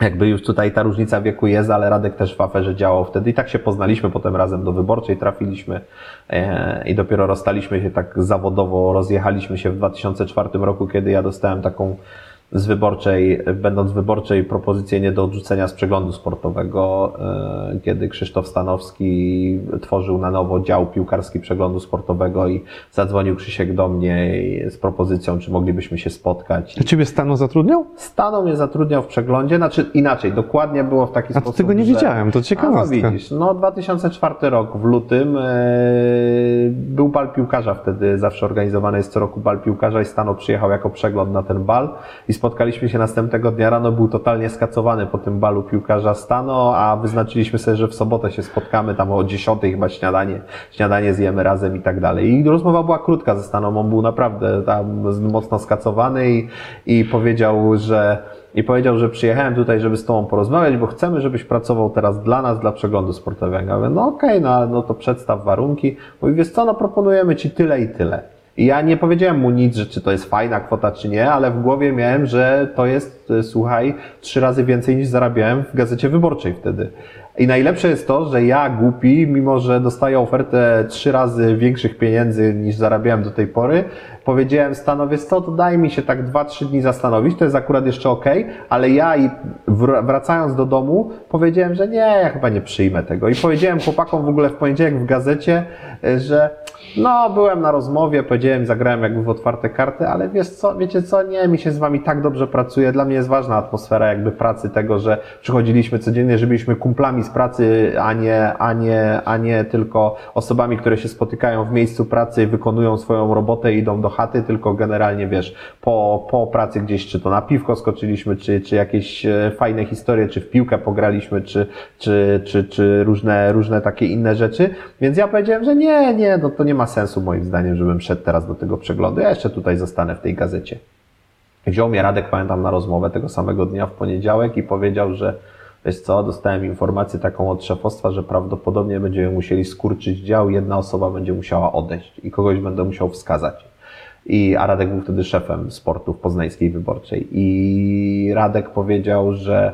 jakby już tutaj ta różnica wieku jest, ale Radek też w aferze działał wtedy i tak się poznaliśmy, potem razem do wyborczej trafiliśmy e, i dopiero rozstaliśmy się tak zawodowo, rozjechaliśmy się w 2004 roku, kiedy ja dostałem taką z wyborczej, będąc wyborczej propozycję nie do odrzucenia z przeglądu sportowego, e, kiedy Krzysztof Stanowski tworzył na nowo dział piłkarski przeglądu sportowego i zadzwonił Krzysiek do mnie z propozycją, czy moglibyśmy się spotkać. A ciebie Stano zatrudniał? Stano mnie zatrudniał w przeglądzie, znaczy inaczej, dokładnie było w taki A sposób, tego nie że... widziałem, to A, no widzisz, no 2004 rok w lutym e, był bal piłkarza wtedy, zawsze organizowany jest co roku bal piłkarza i Stano przyjechał jako przegląd na ten bal i spotkaliśmy się następnego dnia rano, był totalnie skacowany po tym balu piłkarza Stano, a wyznaczyliśmy sobie, że w sobotę się spotkamy, tam o 10 chyba śniadanie, śniadanie zjemy razem i tak dalej. I rozmowa była krótka ze Staną, on był naprawdę tam mocno skacowany i, i powiedział, że i powiedział, że przyjechałem tutaj, żeby z Tobą porozmawiać, bo chcemy, żebyś pracował teraz dla nas, dla przeglądu sportowego. Ja mówię, no okej, okay, no, no to przedstaw warunki. Mówi, wiesz co, no proponujemy Ci tyle i tyle. I ja nie powiedziałem mu nic, że czy to jest fajna kwota, czy nie, ale w głowie miałem, że to jest, e, słuchaj, trzy razy więcej niż zarabiałem w gazecie wyborczej wtedy. I najlepsze jest to, że ja głupi, mimo że dostaję ofertę trzy razy większych pieniędzy niż zarabiałem do tej pory, powiedziałem stanowiec, co, to daj mi się tak dwa, trzy dni zastanowić, to jest akurat jeszcze ok, ale ja i wracając do domu powiedziałem, że nie, ja chyba nie przyjmę tego. I powiedziałem chłopakom w ogóle w poniedziałek w gazecie, e, że no, byłem na rozmowie, powiedziałem, zagrałem jakby w otwarte karty, ale wiesz co, wiecie co, nie, mi się z wami tak dobrze pracuje. Dla mnie jest ważna atmosfera jakby pracy, tego, że przychodziliśmy codziennie, że byliśmy kumplami z pracy, a nie, a nie, a nie tylko osobami, które się spotykają w miejscu pracy i wykonują swoją robotę i idą do chaty, tylko generalnie, wiesz, po, po pracy gdzieś, czy to na piwko skoczyliśmy, czy, czy jakieś e, fajne historie, czy w piłkę pograliśmy, czy, czy, czy, czy różne, różne takie inne rzeczy. Więc ja powiedziałem, że nie, nie, no to nie ma sensu moim zdaniem, żebym szedł teraz do tego przeglądu. Ja jeszcze tutaj zostanę w tej gazecie. Wziął mnie Radek, pamiętam, na rozmowę tego samego dnia w poniedziałek i powiedział, że wiesz co, dostałem informację taką od szefostwa, że prawdopodobnie będziemy musieli skurczyć dział, jedna osoba będzie musiała odejść i kogoś będę musiał wskazać. I, a Radek był wtedy szefem sportu w poznańskiej wyborczej. I Radek powiedział, że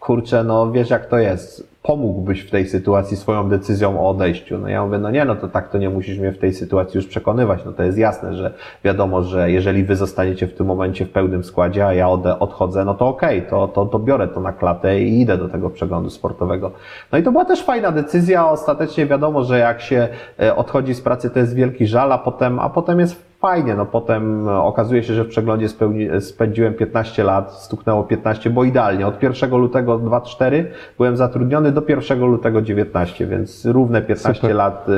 kurczę, no wiesz jak to jest pomógłbyś w tej sytuacji swoją decyzją o odejściu? No ja mówię, no nie, no to tak to nie musisz mnie w tej sytuacji już przekonywać. No to jest jasne, że wiadomo, że jeżeli wy zostaniecie w tym momencie w pełnym składzie, a ja odchodzę, no to okej, okay, to, to, to biorę to na klatę i idę do tego przeglądu sportowego. No i to była też fajna decyzja. Ostatecznie wiadomo, że jak się e, odchodzi z pracy, to jest wielki żal, a potem, a potem jest fajnie. No potem okazuje się, że w przeglądzie spełni, spędziłem 15 lat, stuknęło 15, bo idealnie. Od 1 lutego 2004 byłem zatrudniony do 1 lutego 19, więc równe 15 Super. lat y,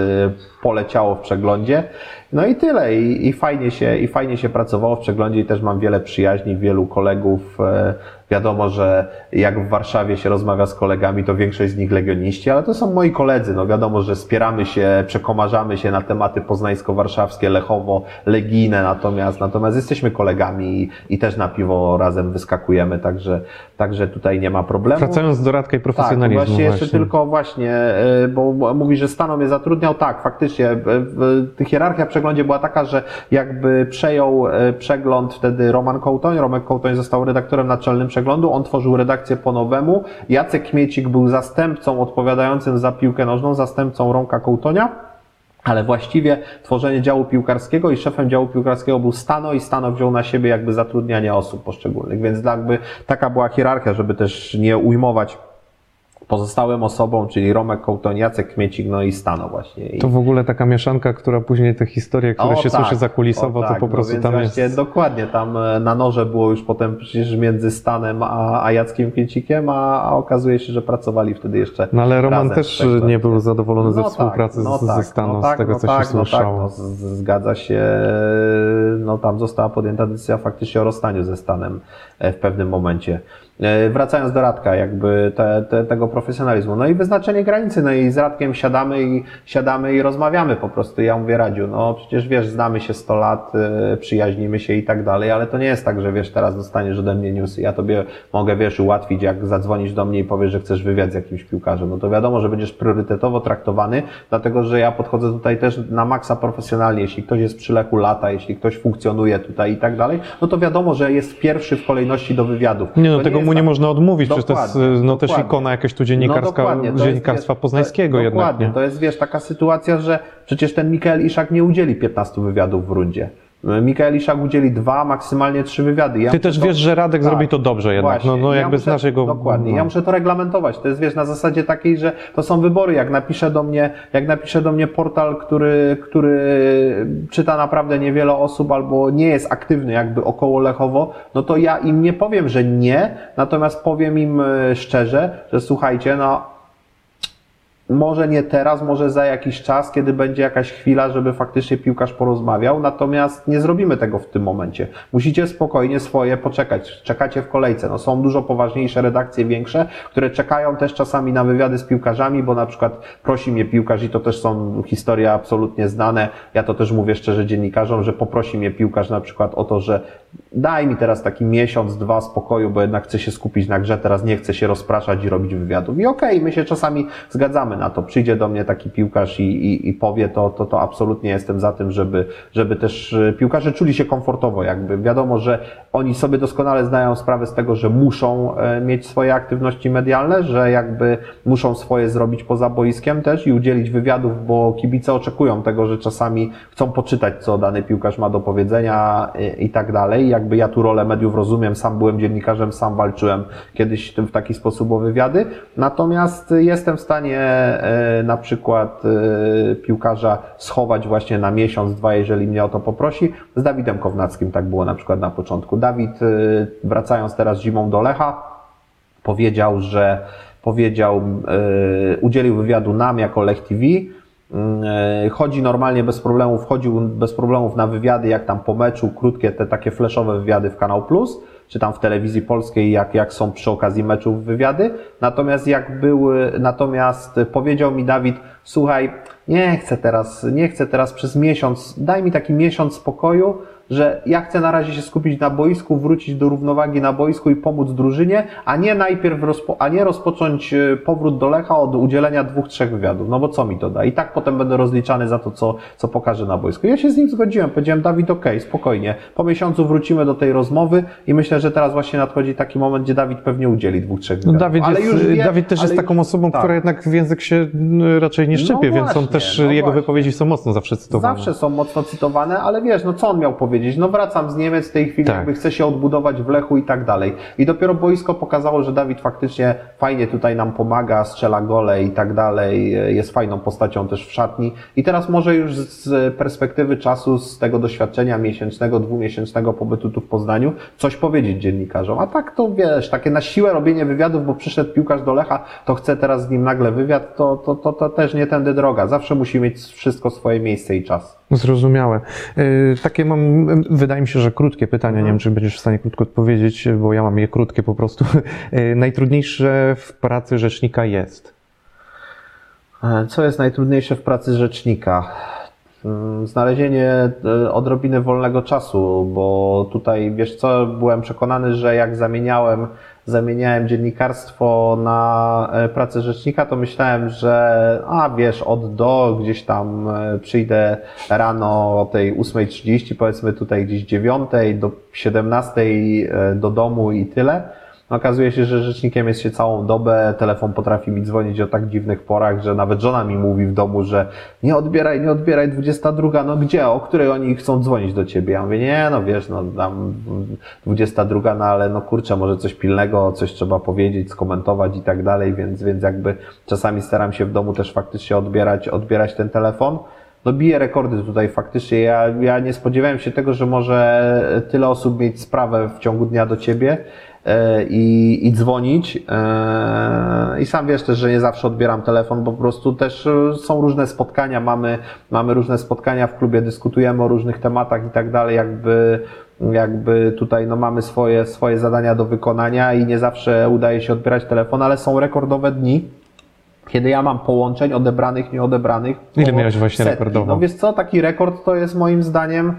poleciało w przeglądzie. No i tyle. I, I, fajnie się, I fajnie się pracowało w przeglądzie i też mam wiele przyjaźni, wielu kolegów. E, wiadomo, że jak w Warszawie się rozmawia z kolegami, to większość z nich legioniści, ale to są moi koledzy. No wiadomo, że spieramy się, przekomarzamy się na tematy poznańsko-warszawskie, Lechowo, religijne, natomiast, natomiast jesteśmy kolegami i, i też na piwo razem wyskakujemy, także, także tutaj nie ma problemu. Wracając do Radka i Tak, profesjonalizmu. właśnie jeszcze tylko właśnie, e, bo mówi, że Stano mnie zatrudniał, tak, faktycznie, hierarchia przeglądzie była taka, że jakby przejął e, przegląd wtedy Roman Kołtoń, Romek Kołtoń został redaktorem naczelnym przeglądu, on tworzył redakcję po nowemu, Jacek Kmiecik był zastępcą odpowiadającym za piłkę nożną, zastępcą Romka Kołtonia, ale właściwie tworzenie działu piłkarskiego i szefem działu piłkarskiego był Stano i Stano wziął na siebie jakby zatrudnianie osób poszczególnych, więc jakby taka była hierarchia, żeby też nie ujmować pozostałym osobom, czyli Romek Kołtoń, Jacek Kmiecik, no i Stano właśnie. I... To w ogóle taka mieszanka, która później te historie, które O, się tak, słyszy zakulisowo, o, to tak, po prostu no, tam właśnie jest... Dokładnie, tam e, na noże było już potem przecież między Stanem a, a Jackiem Kmiecikiem, a, a okazuje się, że pracowali wtedy jeszcze No ale Roman też nie był zadowolony ze No współpracy tak, no z, ze tak, Staną, no z tak, tego no co się tak, słyszało. no, z- z- zgadza się, no tam została podjęta decyzja faktycznie o rozstaniu ze Stanem e, w pewnym momencie. E, Wracając do Radka, jakby te, te, tego profesjonalizmu. No i wyznaczenie granicy, no i z Radkiem siadamy i siadamy i rozmawiamy po prostu. Ja mówię, Radziu, no przecież wiesz, znamy się 100 lat, e, przyjaźnimy się i tak dalej, ale to nie jest tak, że wiesz, teraz dostaniesz ode mnie newsy. Ja tobie mogę, wiesz, ułatwić, jak zadzwonisz do mnie i powiesz, że chcesz wywiad z jakimś piłkarzem. No to wiadomo, że będziesz priorytetowo traktowany, dlatego że ja podchodzę tutaj też na maksa profesjonalnie. Jeśli ktoś jest przy leku lata, jeśli ktoś funkcjonuje tutaj i tak dalej, no to wiadomo, że jest pierwszy w kolejności do wywiadów. Nie no, tego jest mu nie można odmówić, przecież to jest Dokładnie, no, też dokładnie. ikona jakaś tu dziennikarska, dokładnie, to jest, dziennikarstwa wiesz, poznańskiego to, jednak, Dokładnie, nie? to jest, wiesz, taka sytuacja, że przecież ten Mikael Iszak nie udzieli 15 wywiadów w rundzie. Mikael Iszak udzieli dwa, maksymalnie trzy wywiady. Ja Ty też to- wiesz, że Radek Tak, zrobi to dobrze jednak, Właśnie. no, no Ja jakby muszę- znasz jego... Dokładnie, no. ja muszę to reglamentować. To jest, wiesz, na zasadzie takiej, że to są wybory. Jak napisze do mnie, jak napisze do mnie portal, który, który czyta naprawdę niewiele osób albo nie jest aktywny jakby około Lechowo, no to ja im nie powiem, że nie, natomiast powiem im e, szczerze, że słuchajcie, no może nie teraz, może za jakiś czas, kiedy będzie jakaś chwila, żeby faktycznie piłkarz porozmawiał, natomiast nie zrobimy tego w tym momencie. Musicie spokojnie swoje poczekać. Czekacie w kolejce. No, są dużo poważniejsze redakcje, większe, które czekają też czasami na wywiady z piłkarzami, bo na przykład prosi mnie piłkarz i to też są historie absolutnie znane. Ja to też mówię szczerze dziennikarzom, że poprosi mnie piłkarz na przykład o to, że daj mi teraz taki miesiąc, dwa spokoju, bo jednak chcę się skupić na grze, teraz nie chcę się rozpraszać i robić wywiadów. I okej, my się czasami zgadzamy na to. Przyjdzie do mnie taki piłkarz i, i, i powie to, to, to absolutnie jestem za tym, żeby, żeby też e, piłkarze czuli się komfortowo jakby. Wiadomo, że oni sobie doskonale zdają sprawę z tego, że muszą e, mieć swoje aktywności medialne, że jakby muszą swoje zrobić poza boiskiem też i udzielić wywiadów, bo kibice oczekują tego, że czasami chcą poczytać, co dany piłkarz ma do powiedzenia i, i tak dalej. Jakby ja tu rolę mediów rozumiem, sam byłem dziennikarzem, sam walczyłem kiedyś w taki sposób o wywiady. Natomiast jestem w stanie e, na przykład e, piłkarza schować właśnie na miesiąc, dwa, jeżeli mnie o to poprosi. Z Dawidem Kownackim tak było na przykład na początku. Dawid, e, wracając teraz zimą do Lecha, powiedział, że powiedział, e, udzielił wywiadu nam jako Lech TV. E, Chodzi normalnie bez problemów, chodził bez problemów na wywiady, jak tam po meczu, krótkie te takie flashowe wywiady w Kanał Plus, czy tam w telewizji polskiej, jak, jak są przy okazji meczów wywiady. Natomiast jak były, natomiast powiedział mi Dawid, słuchaj, nie chcę teraz, nie chcę teraz przez miesiąc, daj mi taki miesiąc spokoju, że ja chcę na razie się skupić na boisku, wrócić do równowagi na boisku i pomóc drużynie, a nie najpierw rozpo, a nie rozpocząć e, powrót do Lecha od udzielenia dwóch, trzech wywiadów. No bo co mi to da? I tak potem będę rozliczany za to, co, co pokażę na boisku. Ja się z nim zgodziłem. Powiedziałem, Dawid, okej, spokojnie. Po miesiącu wrócimy do tej rozmowy i myślę, że teraz właśnie nadchodzi taki moment, gdzie Dawid pewnie udzieli dwóch, trzech No wywiadów. Dawid, Ale jest, wie- Dawid też jest już- taką osobą, tak. która jednak w język się y, raczej nie szczypie, No więc on też, no jego właśnie. wypowiedzi są mocno zawsze cytowane. Zawsze są mocno cytowane, ale wiesz, no co on miał powiedzieć? No wracam z Niemiec w tej chwili, Tak. jakby chce się odbudować w Lechu i tak dalej. I dopiero boisko pokazało, że Dawid faktycznie fajnie tutaj nam pomaga, strzela gole i tak dalej, jest fajną postacią też w szatni. I teraz może już z perspektywy czasu, z tego doświadczenia miesięcznego, dwumiesięcznego pobytu tu w Poznaniu, coś powiedzieć dziennikarzom. A tak to wiesz, takie na siłę robienie wywiadów, bo przyszedł piłkarz do Lecha, to chce teraz z nim nagle wywiad, to, to, to, to też nie tędy droga. Zawsze musi mieć wszystko swoje miejsce i czas. Zrozumiałe. Y, Takie mam, wydaje mi się, że krótkie pytania, nie wiem, czy będziesz w stanie krótko odpowiedzieć, bo ja mam je krótkie po prostu. Y, Najtrudniejsze w pracy rzecznika jest. E, Co jest najtrudniejsze w pracy rzecznika? mm, znalezienie e, odrobiny wolnego czasu, bo tutaj, wiesz co, byłem przekonany, że jak zamieniałem, zamieniałem dziennikarstwo na e, pracę rzecznika, to myślałem, że a wiesz, od do gdzieś tam e, przyjdę rano o tej 8.30, powiedzmy tutaj gdzieś 9 do 17 e, do domu i tyle. No, okazuje się, że rzecznikiem jest się całą dobę, telefon potrafi mi dzwonić o tak dziwnych porach, że nawet żona mi mówi w domu, że nie odbieraj, nie odbieraj, 22, no gdzie, o której oni chcą dzwonić do ciebie? Ja mówię, nie, no wiesz, no tam 22, no ale no kurczę, może coś pilnego, coś trzeba powiedzieć, skomentować i tak dalej, więc, więc jakby czasami staram się w domu też faktycznie odbierać, odbierać ten telefon no bije rekordy tutaj faktycznie. Ja, ja nie spodziewałem się tego, że może tyle osób mieć sprawę w ciągu dnia do ciebie i, i dzwonić. E, I sam wiesz też, że nie zawsze odbieram telefon, bo po prostu też e, są różne spotkania, mamy, mamy różne spotkania w klubie, dyskutujemy o różnych tematach i tak dalej, jakby jakby tutaj no, mamy swoje, swoje zadania do wykonania i nie zawsze udaje się odbierać telefon, ale są rekordowe dni, kiedy ja mam połączeń odebranych, nieodebranych. Ile miałeś właśnie setki. rekordowo? No wiesz co, taki rekord to jest moim zdaniem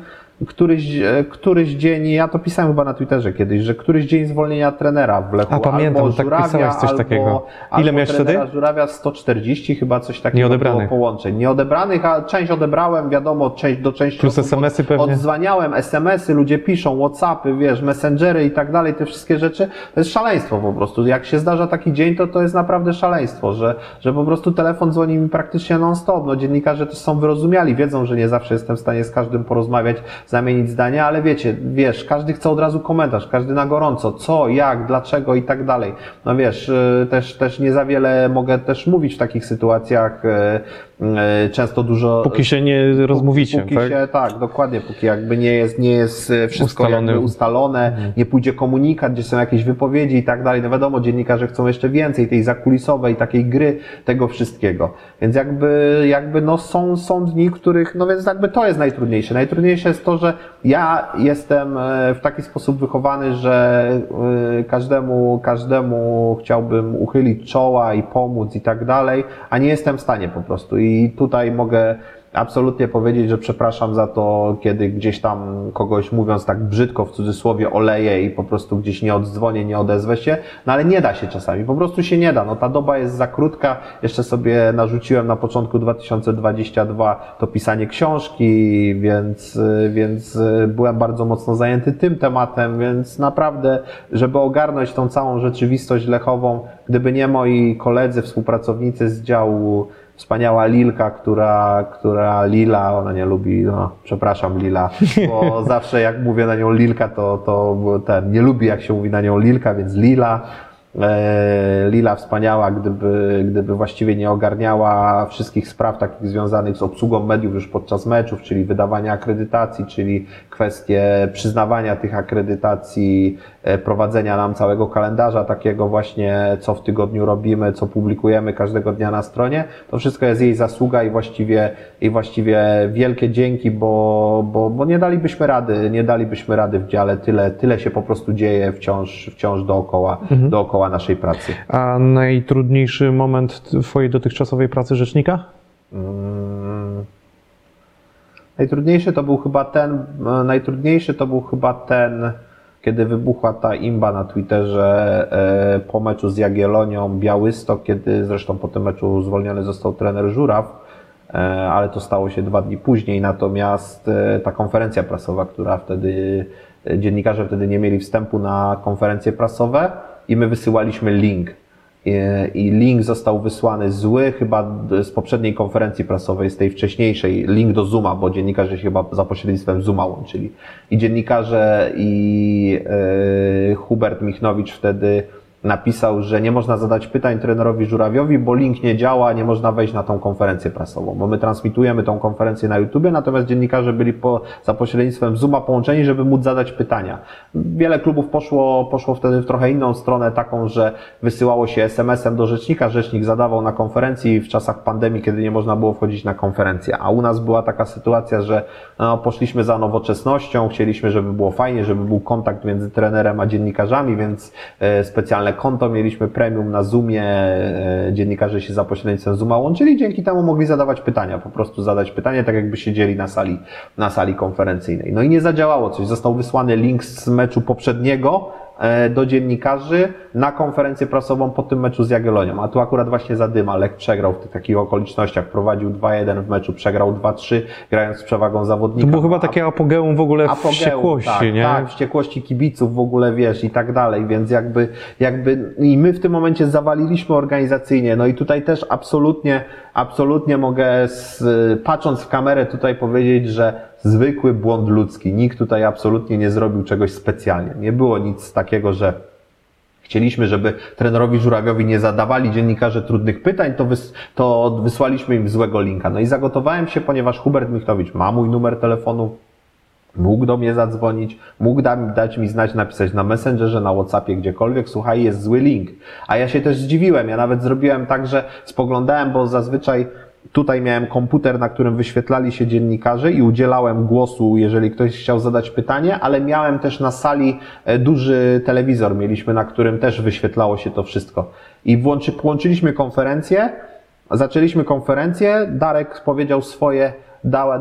któryś, e, któryś dzień, ja to pisałem chyba na Twitterze kiedyś, że któryś dzień zwolnienia trenera w Lechu. A, pamiętam, albo tak Żurawia, pisałeś coś albo, takiego. Ile miałeś wtedy? Żurawia 140 chyba coś takiego Nieodebranych. było połączeń. Nieodebranych, a część odebrałem, wiadomo, część do części Plus SMS-y pewnie. Odzwaniałem, SMS-y, ludzie piszą, Whatsappy, wiesz, Messengery i tak dalej, te wszystkie rzeczy. To jest szaleństwo po prostu. Jak się zdarza taki dzień, to to jest naprawdę szaleństwo, że, że po prostu telefon dzwoni mi praktycznie non-stop. No, dziennikarze też są wyrozumiali, wiedzą, że nie zawsze jestem w stanie z każdym porozmawiać, zamienić zdania, ale wiecie, wiesz, każdy chce od razu komentarz, każdy na gorąco, co, jak, dlaczego i tak dalej. No wiesz, y, też, też nie za wiele mogę też mówić w takich sytuacjach, y, często dużo... Póki się nie rozmówicie, Póki tak? się, tak, dokładnie, póki jakby nie jest, nie jest e, wszystko Ustalony. jakby ustalone, nie pójdzie komunikat, gdzie są jakieś wypowiedzi i tak dalej. No wiadomo, dziennikarze chcą jeszcze więcej tej zakulisowej, takiej gry, tego wszystkiego. Więc jakby, jakby no są, są dni, których, no więc jakby to jest najtrudniejsze. Najtrudniejsze jest to, że ja jestem e, w taki sposób wychowany, że e, każdemu, każdemu chciałbym uchylić czoła i pomóc i tak dalej, a nie jestem w stanie po prostu. I tutaj mogę absolutnie powiedzieć, że przepraszam za to, kiedy gdzieś tam kogoś mówiąc tak brzydko w cudzysłowie oleję i po prostu gdzieś nie oddzwonię, nie odezwę się, no ale nie da się czasami, po prostu się nie da, no ta doba jest za krótka, jeszcze sobie narzuciłem na początku 2022 to pisanie książki, więc, więc byłem bardzo mocno zajęty tym tematem, więc naprawdę, żeby ogarnąć tą całą rzeczywistość lechową, gdyby nie moi koledzy, współpracownicy z działu wspaniała Lilka, która, która Lila, ona nie lubi, no, przepraszam Lila, bo zawsze jak mówię na nią Lilka, to, to ten, nie lubi jak się mówi na nią Lilka, więc Lila. E, Lila wspaniała, gdyby, gdyby właściwie nie ogarniała wszystkich spraw takich związanych z obsługą mediów już podczas meczów, czyli wydawania akredytacji, czyli kwestie przyznawania tych akredytacji, prowadzenia nam całego kalendarza takiego właśnie, co w tygodniu robimy, co publikujemy każdego dnia na stronie. To wszystko jest jej zasługa i właściwie, i właściwie wielkie dzięki, bo, bo, bo nie dalibyśmy rady, nie dalibyśmy rady w dziale. Tyle, tyle się po prostu dzieje wciąż, wciąż dookoła, dookoła naszej pracy. A najtrudniejszy moment Twojej dotychczasowej pracy rzecznika? Mm. Najtrudniejszy to był chyba ten, e, najtrudniejszy to był chyba ten, kiedy wybuchła ta imba na Twitterze e, po meczu z Jagiellonią Białystok, kiedy zresztą po tym meczu zwolniony został trener Żuraw, e, ale to stało się dwa dni później, natomiast e, ta konferencja prasowa, która wtedy, dziennikarze wtedy nie mieli wstępu na konferencje prasowe i my wysyłaliśmy link i- link został wysłany zły chyba z poprzedniej konferencji prasowej, z tej wcześniejszej, link do Zooma, bo dziennikarze się chyba za pośrednictwem Zooma łączyli. I dziennikarze i e, Hubert Michnowicz wtedy napisał, że nie można zadać pytań trenerowi Żurawiowi, bo link nie działa, nie można wejść na tą konferencję prasową, bo my transmitujemy tą konferencję na YouTubie, natomiast dziennikarze byli po, za pośrednictwem Zooma połączeni, żeby móc zadać pytania. Wiele klubów poszło, poszło wtedy w trochę inną stronę, taką, że wysyłało się SMS-em do rzecznika, rzecznik zadawał na konferencji w czasach pandemii, kiedy nie można było wchodzić na konferencję, a u nas była taka sytuacja, że no, poszliśmy za nowoczesnością, chcieliśmy, żeby było fajnie, żeby był kontakt między trenerem a dziennikarzami, więc e, specjalne konto, mieliśmy premium na Zoomie, e, dziennikarze się za pośrednictwem Zooma łączyli, dzięki temu mogli zadawać pytania, po prostu zadać pytanie, tak jakby siedzieli na sali, na sali konferencyjnej. No i nie zadziałało coś, został wysłany link z meczu poprzedniego, do dziennikarzy na konferencję prasową po tym meczu z Jagiellonią. A tu akurat właśnie Zadyma, Lech przegrał w tych takich okolicznościach. Prowadził 2-1 w meczu, przegrał 2-3, grając z przewagą zawodnika. To było chyba takie apogeum w ogóle apogeum, wściekłości, tak, nie? Tak, wściekłości kibiców w ogóle, wiesz, i tak dalej, więc jakby, jakby i my w tym momencie zawaliliśmy organizacyjnie, no i tutaj też absolutnie, absolutnie mogę, z, patrząc w kamerę tutaj powiedzieć, że zwykły błąd ludzki, nikt tutaj absolutnie nie zrobił czegoś specjalnie, nie było nic takiego, że Chcieliśmy, żeby trenerowi Żurawiowi nie zadawali dziennikarze trudnych pytań, to, wys, to wysłaliśmy im złego linka. No i zagotowałem się, ponieważ Hubert Michtowicz ma mój numer telefonu, mógł do mnie zadzwonić, mógł da, dać mi znać, napisać na Messengerze, na Whatsappie, gdziekolwiek, słuchaj, jest zły link. A ja się też zdziwiłem, ja nawet zrobiłem tak, że spoglądałem, bo zazwyczaj tutaj miałem komputer, na którym wyświetlali się dziennikarze i udzielałem głosu, jeżeli ktoś chciał zadać pytanie, ale miałem też na sali e, duży telewizor, mieliśmy, na którym też wyświetlało się to wszystko. I włączy, połączyliśmy konferencję, zaczęliśmy konferencję, Darek powiedział swoje,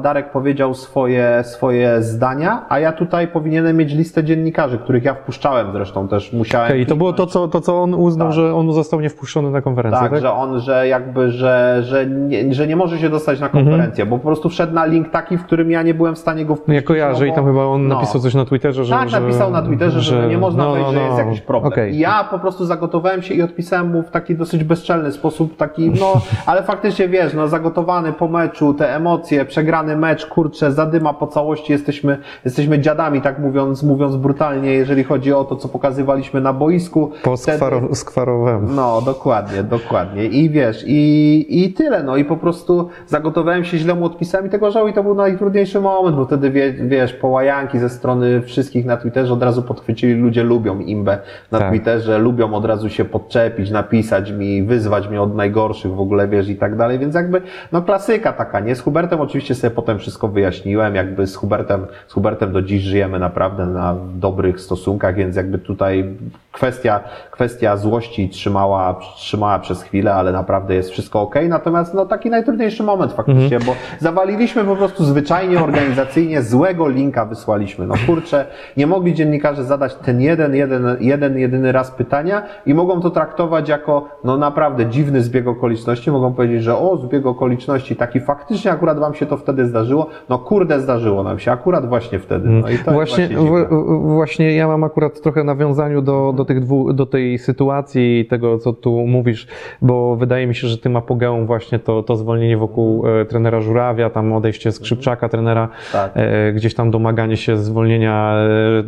Darek powiedział swoje, swoje zdania, a ja tutaj powinienem mieć listę dziennikarzy, których ja wpuszczałem zresztą też musiałem. Okej, I to było to co, to, co on uznał, Tak. że on został niewpuszczony na konferencję, tak? Tak, że on, że jakby, że, że, nie, że nie może się dostać na konferencję, bo po prostu wszedł na link taki, w którym ja nie byłem w stanie go No wpuścić. ja kojarzę no i tam chyba on no. napisał coś na Twitterze, że... Tak, że, napisał na Twitterze, że, nie można no, wejść, że jest jakiś problem. Okej. I ja po prostu zagotowałem się i odpisałem mu w taki dosyć bezczelny sposób, taki, no, ale faktycznie wiesz, no, zagotowany po meczu, te emocje, przegrany mecz, kurczę, zadyma po całości, jesteśmy, jesteśmy dziadami, tak mówiąc, mówiąc brutalnie, jeżeli chodzi o to, co pokazywaliśmy na boisku. Po skwaro, skwarowemu. no, dokładnie, dokładnie. I wiesz, i, i tyle, no i po prostu zagotowałem się źle mu odpisami tego żałuję i to był najtrudniejszy moment, bo wtedy wie, wiesz, połajanki ze strony wszystkich na Twitterze od razu podchwycili, ludzie lubią imbę na Tak. Twitterze, lubią od razu się podczepić, napisać mi, wyzwać mnie od najgorszych w ogóle, wiesz, i tak dalej, więc jakby, no klasyka taka, nie? Z Hubertem oczywiście sobie potem wszystko wyjaśniłem, jakby z Hubertem, z Hubertem do dziś żyjemy naprawdę na dobrych stosunkach, więc jakby tutaj kwestia, kwestia złości trzymała, trzymała przez chwilę, ale naprawdę jest wszystko ok. Natomiast no taki najtrudniejszy moment faktycznie, bo zawaliliśmy po prostu zwyczajnie, organizacyjnie, złego linka wysłaliśmy. No kurczę, nie mogli dziennikarze zadać ten jeden, jeden, jeden, jedyny raz pytania i mogą to traktować jako no naprawdę dziwny zbieg okoliczności. Mogą powiedzieć, że o, zbieg okoliczności taki faktycznie akurat wam się to wtedy zdarzyło. No kurde, zdarzyło nam się akurat właśnie wtedy. No i to właśnie, właśnie w- właśnie ja mam akurat trochę nawiązaniu do, do, tych dwu, do tej sytuacji i tego, co tu mówisz, bo wydaje mi się, że tym apogeum właśnie to, to zwolnienie wokół e, trenera Żurawia, tam odejście Skrzypczaka, trenera, Tak. e, gdzieś tam domaganie się zwolnienia e,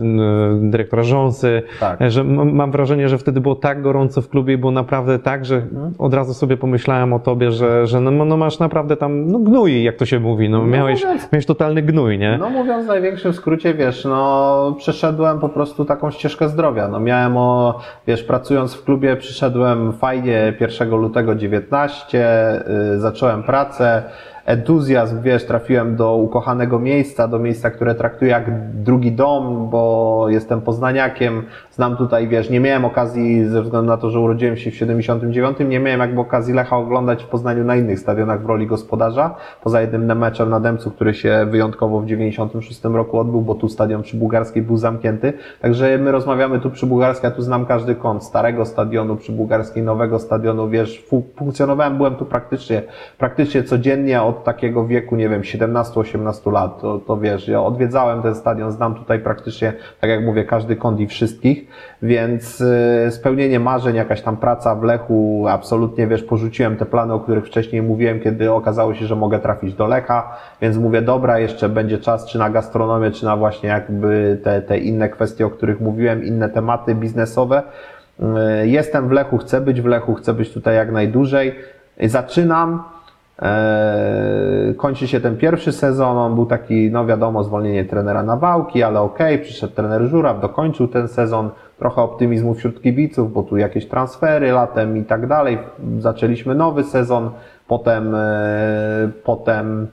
dyrektora Rząsy, Tak. e, że m- mam wrażenie, że wtedy było tak gorąco w klubie było naprawdę tak, że Mhm. od razu sobie pomyślałem o tobie, że, że no, no masz naprawdę tam no, gnój, jak to się mówi, no, miałeś, mówiąc- miałeś totalny gnój, nie? No mówiąc w największym skrócie, wiesz, no przeszedłem po prostu taką ścieżkę zdrowia. No miałem o, wiesz, pracując w klubie, przyszedłem fajnie 1 lutego 19, y, zacząłem pracę, entuzjazm, wiesz, trafiłem do ukochanego miejsca, do miejsca, które traktuję jak drugi dom, bo jestem poznaniakiem, znam tutaj, wiesz, nie miałem okazji, ze względu na to, że urodziłem się w 79, nie miałem jakby okazji Lecha oglądać w Poznaniu na innych stadionach w roli gospodarza, poza jednym meczem na Dębcu, który się wyjątkowo w 96 roku odbył, bo tu stadion przy Bułgarskiej był zamknięty, także my rozmawiamy tu przy Bułgarskiej, a tu znam każdy kąt. Starego stadionu przy Bułgarskiej, nowego stadionu, wiesz, fu- funkcjonowałem, byłem tu praktycznie, praktycznie codziennie od takiego wieku, nie wiem, 17-18 lat, to, to wiesz, ja odwiedzałem ten stadion, znam tutaj praktycznie, tak jak mówię, każdy kąt i wszystkich, więc y, spełnienie marzeń, jakaś tam praca w Lechu, absolutnie, wiesz, porzuciłem te plany, o których wcześniej mówiłem, kiedy okazało się, że mogę trafić do Lecha, więc mówię, dobra, jeszcze będzie czas, czy na gastronomię, czy na właśnie jakby te, te inne kwestie, o których mówiłem, inne tematy biznesowe. Y, Jestem w Lechu, chcę być w Lechu, chcę być tutaj jak najdłużej. Zaczynam, kończy się ten pierwszy sezon, on był taki, no wiadomo, zwolnienie trenera Nawałki, ale okej, przyszedł trener Żuraw, dokończył ten sezon, trochę optymizmu wśród kibiców, bo tu jakieś transfery latem i tak dalej, zaczęliśmy nowy sezon, potem, e, potem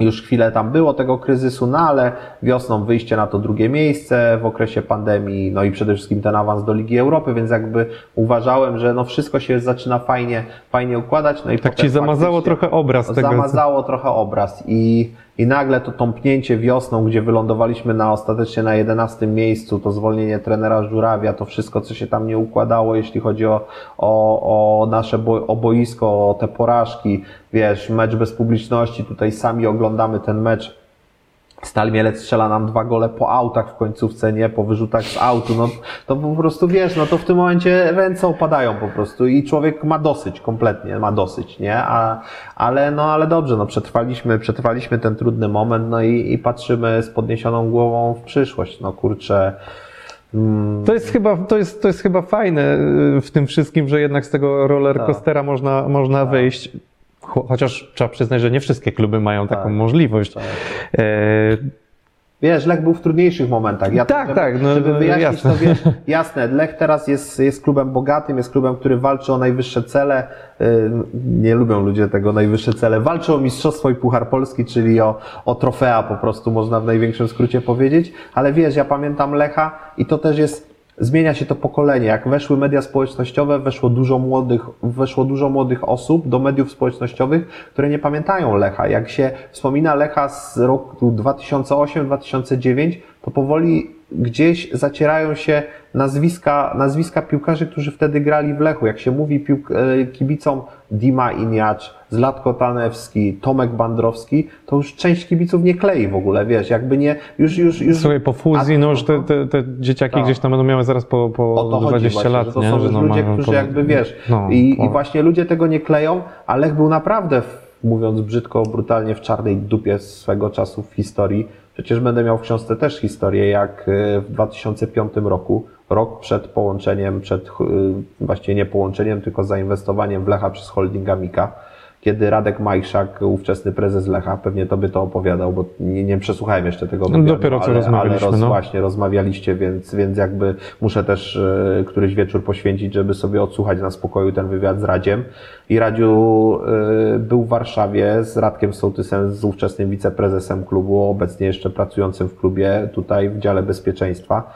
Już chwilę tam było tego kryzysu, no ale wiosną wyjście na to drugie miejsce w okresie pandemii, no i przede wszystkim ten awans do Ligi Europy, więc jakby uważałem, że no wszystko się zaczyna fajnie, fajnie układać. No i Tak ci zamazało trochę obraz tego. Zamazało trochę obraz i, i nagle to tąpnięcie wiosną, gdzie wylądowaliśmy na ostatecznie na 11 miejscu, to zwolnienie trenera Żurawia, to wszystko, co się tam nie układało, jeśli chodzi o, o, o nasze bo, o boisko, o te porażki, wiesz, mecz bez publiczności, tutaj sami oglądamy ten mecz. Stal Mielec strzela nam dwa gole po autach w końcówce, nie? Po wyrzutach z autu, no to po prostu wiesz, no to w tym momencie ręce opadają po prostu i człowiek ma dosyć, kompletnie ma dosyć, nie? A, ale no, ale dobrze, no przetrwaliśmy, przetrwaliśmy ten trudny moment, no i, i patrzymy z podniesioną głową w przyszłość, no kurczę, mm, To jest chyba, to jest, to jest chyba fajne y, w tym wszystkim, że jednak z tego roller Tak. coastera można, można wyjść. Cho- Chociaż trzeba przyznać, że nie wszystkie kluby mają taką Tak. możliwość. Tak. E, Wiesz, Lech był w trudniejszych momentach. Ja Tak, żeby, tak, no, żeby no, wyjaśnić jasne. to, wiesz, jasne, Lech teraz jest, jest klubem bogatym, jest klubem, który walczy o najwyższe cele. Yy, Nie lubią ludzie tego najwyższe cele. Walczy o Mistrzostwo i Puchar Polski, czyli o, o trofea po prostu, można w największym skrócie powiedzieć. Ale wiesz, ja pamiętam Lecha i to też jest Zmienia się to pokolenie. Jak weszły media społecznościowe, weszło dużo młodych, weszło dużo młodych osób do mediów społecznościowych, które nie pamiętają Lecha. Jak się wspomina Lecha z roku 2008-2009, to powoli gdzieś zacierają się nazwiska, nazwiska piłkarzy, którzy wtedy grali w Lechu. Jak się mówi piłk, e, kibicom Dima Iniacz, Zlatko Tanewski, Tomek Bandrowski, to już część kibiców nie klei w ogóle, wiesz, jakby nie, już, już, już Słuchaj, po fuzji, no już te, te, te dzieciaki Tak. gdzieś tam będą miały zaraz po, po to chodzi 20 właśnie, lat, że to nie? są już no, ludzie, którzy po- jakby wiesz no, i, po- i właśnie ludzie tego nie kleją, a Lech był naprawdę, mówiąc brzydko, brutalnie w czarnej dupie swego czasu w historii. Przecież będę miał w książce też historię, jak y, w 2005 roku, rok przed połączeniem, przed y, właściwie nie połączeniem, tylko zainwestowaniem w Lecha przez holding Amika, kiedy Radek Majszak, ówczesny prezes Lecha, pewnie to by to opowiadał, bo nie, nie przesłuchałem jeszcze tego No, wywiadu, dopiero co ale, rozmawialiśmy, ale roz, no. właśnie rozmawialiście, więc, więc jakby muszę też e, któryś wieczór poświęcić, żeby sobie odsłuchać na spokoju ten wywiad z Radziem. I Radziu e, był w Warszawie z Radkiem Sołtysem, z ówczesnym wiceprezesem klubu, obecnie jeszcze pracującym w klubie tutaj w dziale bezpieczeństwa.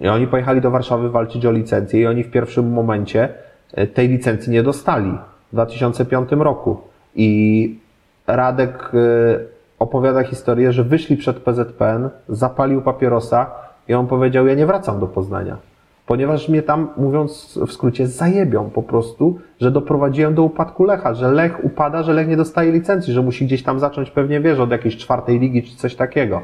I oni pojechali do Warszawy walczyć o licencję i oni w pierwszym momencie e, tej licencji nie dostali w 2005 roku. I Radek e, opowiada historię, że wyszli przed PZPN, zapalił papierosa i on powiedział, ja nie wracam do Poznania. Ponieważ mnie tam, mówiąc w skrócie, zajebią po prostu, że doprowadziłem do upadku Lecha, że Lech upada, że Lech nie dostaje licencji, że musi gdzieś tam zacząć pewnie, wiesz, od jakiejś czwartej ligi czy coś takiego.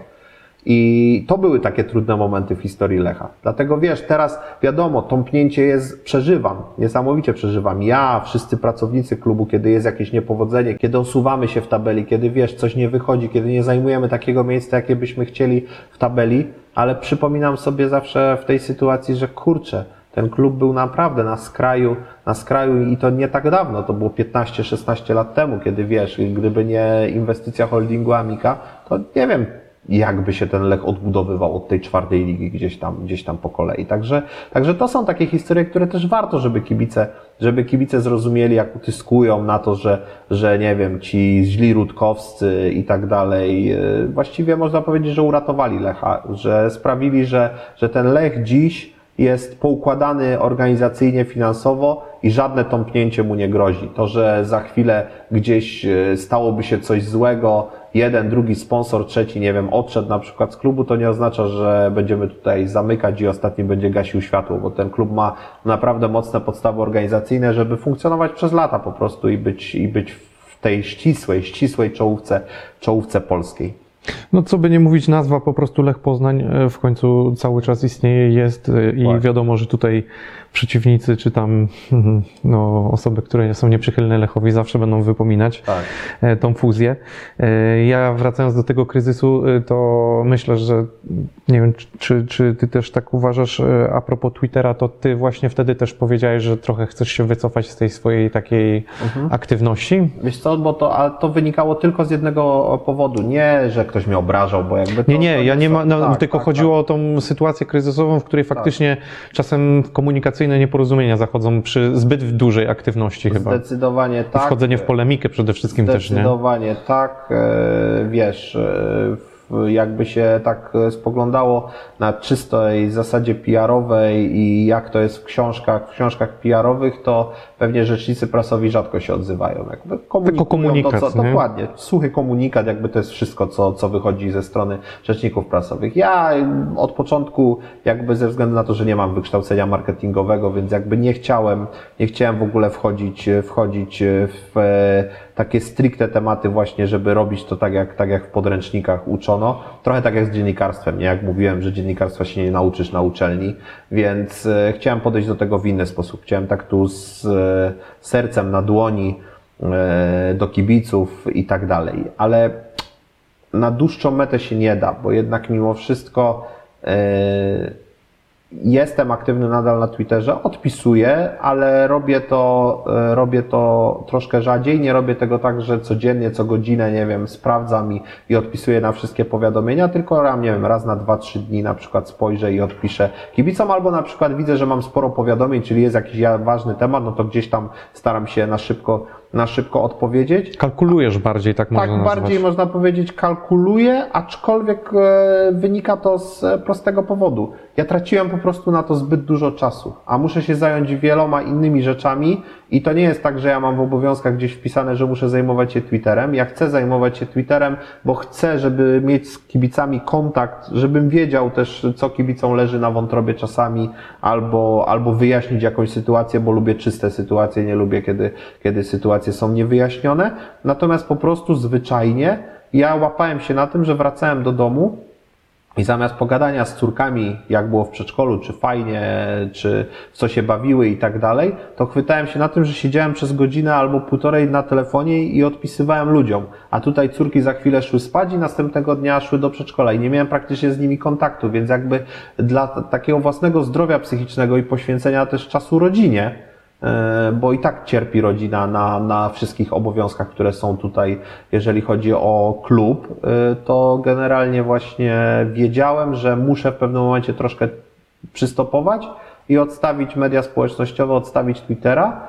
I to były takie trudne momenty w historii Lecha. Dlatego wiesz, teraz wiadomo, tąpnięcie jest, przeżywam, niesamowicie przeżywam. Ja, wszyscy pracownicy klubu, kiedy jest jakieś niepowodzenie, kiedy osuwamy się w tabeli, kiedy wiesz, coś nie wychodzi, kiedy nie zajmujemy takiego miejsca, jakie byśmy chcieli w tabeli, ale przypominam sobie zawsze w tej sytuacji, że kurczę, ten klub był naprawdę na skraju, na skraju i to nie tak dawno, to było 15-16 lat temu, kiedy wiesz, gdyby nie inwestycja holdingu Amika, to nie wiem, jakby się ten Lech odbudowywał od tej czwartej ligi gdzieś tam, gdzieś tam po kolei. Także, także to są takie historie, które też warto, żeby kibice, żeby kibice zrozumieli, jak utyskują na to, że, że nie wiem, ci źli Rutkowscy i tak dalej. Yy, Właściwie można powiedzieć, że uratowali Lecha, że sprawili, że, że ten Lech dziś jest poukładany organizacyjnie, finansowo i żadne tąpnięcie mu nie grozi. To, że za chwilę gdzieś e, stałoby się coś złego, jeden, drugi sponsor, trzeci, nie wiem, odszedł na przykład z klubu, to nie oznacza, że będziemy tutaj zamykać i ostatni będzie gasił światło, bo ten klub ma naprawdę mocne podstawy organizacyjne, żeby funkcjonować przez lata po prostu i być, i być w tej ścisłej, ścisłej czołówce, czołówce polskiej. No co by nie mówić, nazwa po prostu Lech Poznań e, w końcu cały czas istnieje, jest e, i Właśnie. wiadomo, że tutaj przeciwnicy czy tam mhm, no, osoby, które są nieprzychylne Lechowi zawsze będą wypominać Tak. e, tą fuzję. E, Ja wracając do tego kryzysu, e, to myślę, że nie wiem, czy- czy, ty też tak uważasz a propos Twittera, to ty właśnie wtedy też powiedziałeś, że trochę chcesz się wycofać z tej swojej takiej aktywności. Wiesz co, bo to, a to wynikało tylko z jednego powodu. Nie, że ktoś mnie obrażał, bo jakby to, Nie, nie, to ja nie ma, no, tak, tylko tak, chodziło o tą sytuację kryzysową, w której faktycznie czasem komunikacyjne nieporozumienia zachodzą przy zbyt dużej aktywności chyba. Zdecydowanie tak. wchodzenie w polemikę przede wszystkim też, nie? Zdecydowanie tak. E, Wiesz, e, jakby się tak e, spoglądało na czystej zasadzie PR-owej i jak to jest w książkach, w książkach PR-owych, to pewnie rzecznicy prasowi rzadko się odzywają. Jakby komunikują komunikat, to, co, nie? Dokładnie. Suchy komunikat, jakby to jest wszystko, co, co wychodzi ze strony rzeczników prasowych. Ja od początku, jakby ze względu na to, że nie mam wykształcenia marketingowego, więc jakby nie chciałem, nie chciałem w ogóle wchodzić, wchodzić w e, takie stricte tematy właśnie, żeby robić to tak jak, tak jak w podręcznikach uczono. Trochę tak jak z dziennikarstwem, nie? Jak mówiłem, że dziennikarstwa się nie nauczysz na uczelni, więc e, chciałem podejść do tego w inny sposób. Chciałem tak tu z e, sercem na dłoni e, do kibiców i tak dalej. Ale na dłuższą metę się nie da, bo jednak mimo wszystko jestem aktywny nadal na Twitterze, odpisuję, ale robię to, e, robię to troszkę rzadziej. Nie robię tego tak, że codziennie, co godzinę, nie wiem, sprawdzam i, i odpisuję na wszystkie powiadomienia, tylko ram, nie wiem, raz na dwa, trzy dni na przykład spojrzę i odpiszę kibicom, albo na przykład widzę, że mam sporo powiadomień, czyli jest jakiś ja- ważny temat, no to gdzieś tam staram się na szybko, na szybko odpowiedzieć. Kalkulujesz bardziej, tak można Tak, nazwać. bardziej można powiedzieć kalkuluję, aczkolwiek e, wynika to z e, prostego powodu. Ja traciłem po prostu na to zbyt dużo czasu, a muszę się zająć wieloma innymi rzeczami i to nie jest tak, że ja mam w obowiązkach gdzieś wpisane, że muszę zajmować się Twitterem. Ja chcę zajmować się Twitterem, bo chcę, żeby mieć z kibicami kontakt, żebym wiedział też, co kibicom leży na wątrobie czasami, albo, albo wyjaśnić jakąś sytuację, bo lubię czyste sytuacje, nie lubię, kiedy, kiedy sytuacje są niewyjaśnione. Natomiast po prostu zwyczajnie ja łapałem się na tym, że wracałem do domu i zamiast pogadania z córkami, jak było w przedszkolu, czy fajnie, czy w co się bawiły i tak dalej, to chwytałem się na tym, że siedziałem przez godzinę albo półtorej na telefonie i odpisywałem ludziom. A tutaj córki za chwilę szły spać i następnego dnia szły do przedszkola i nie miałem praktycznie z nimi kontaktu, więc jakby dla takiego własnego zdrowia psychicznego i poświęcenia też czasu rodzinie, bo i tak cierpi rodzina na, na wszystkich obowiązkach, które są tutaj, jeżeli chodzi o klub, e, to generalnie właśnie wiedziałem, że muszę w pewnym momencie troszkę przystopować i odstawić media społecznościowe, odstawić Twittera,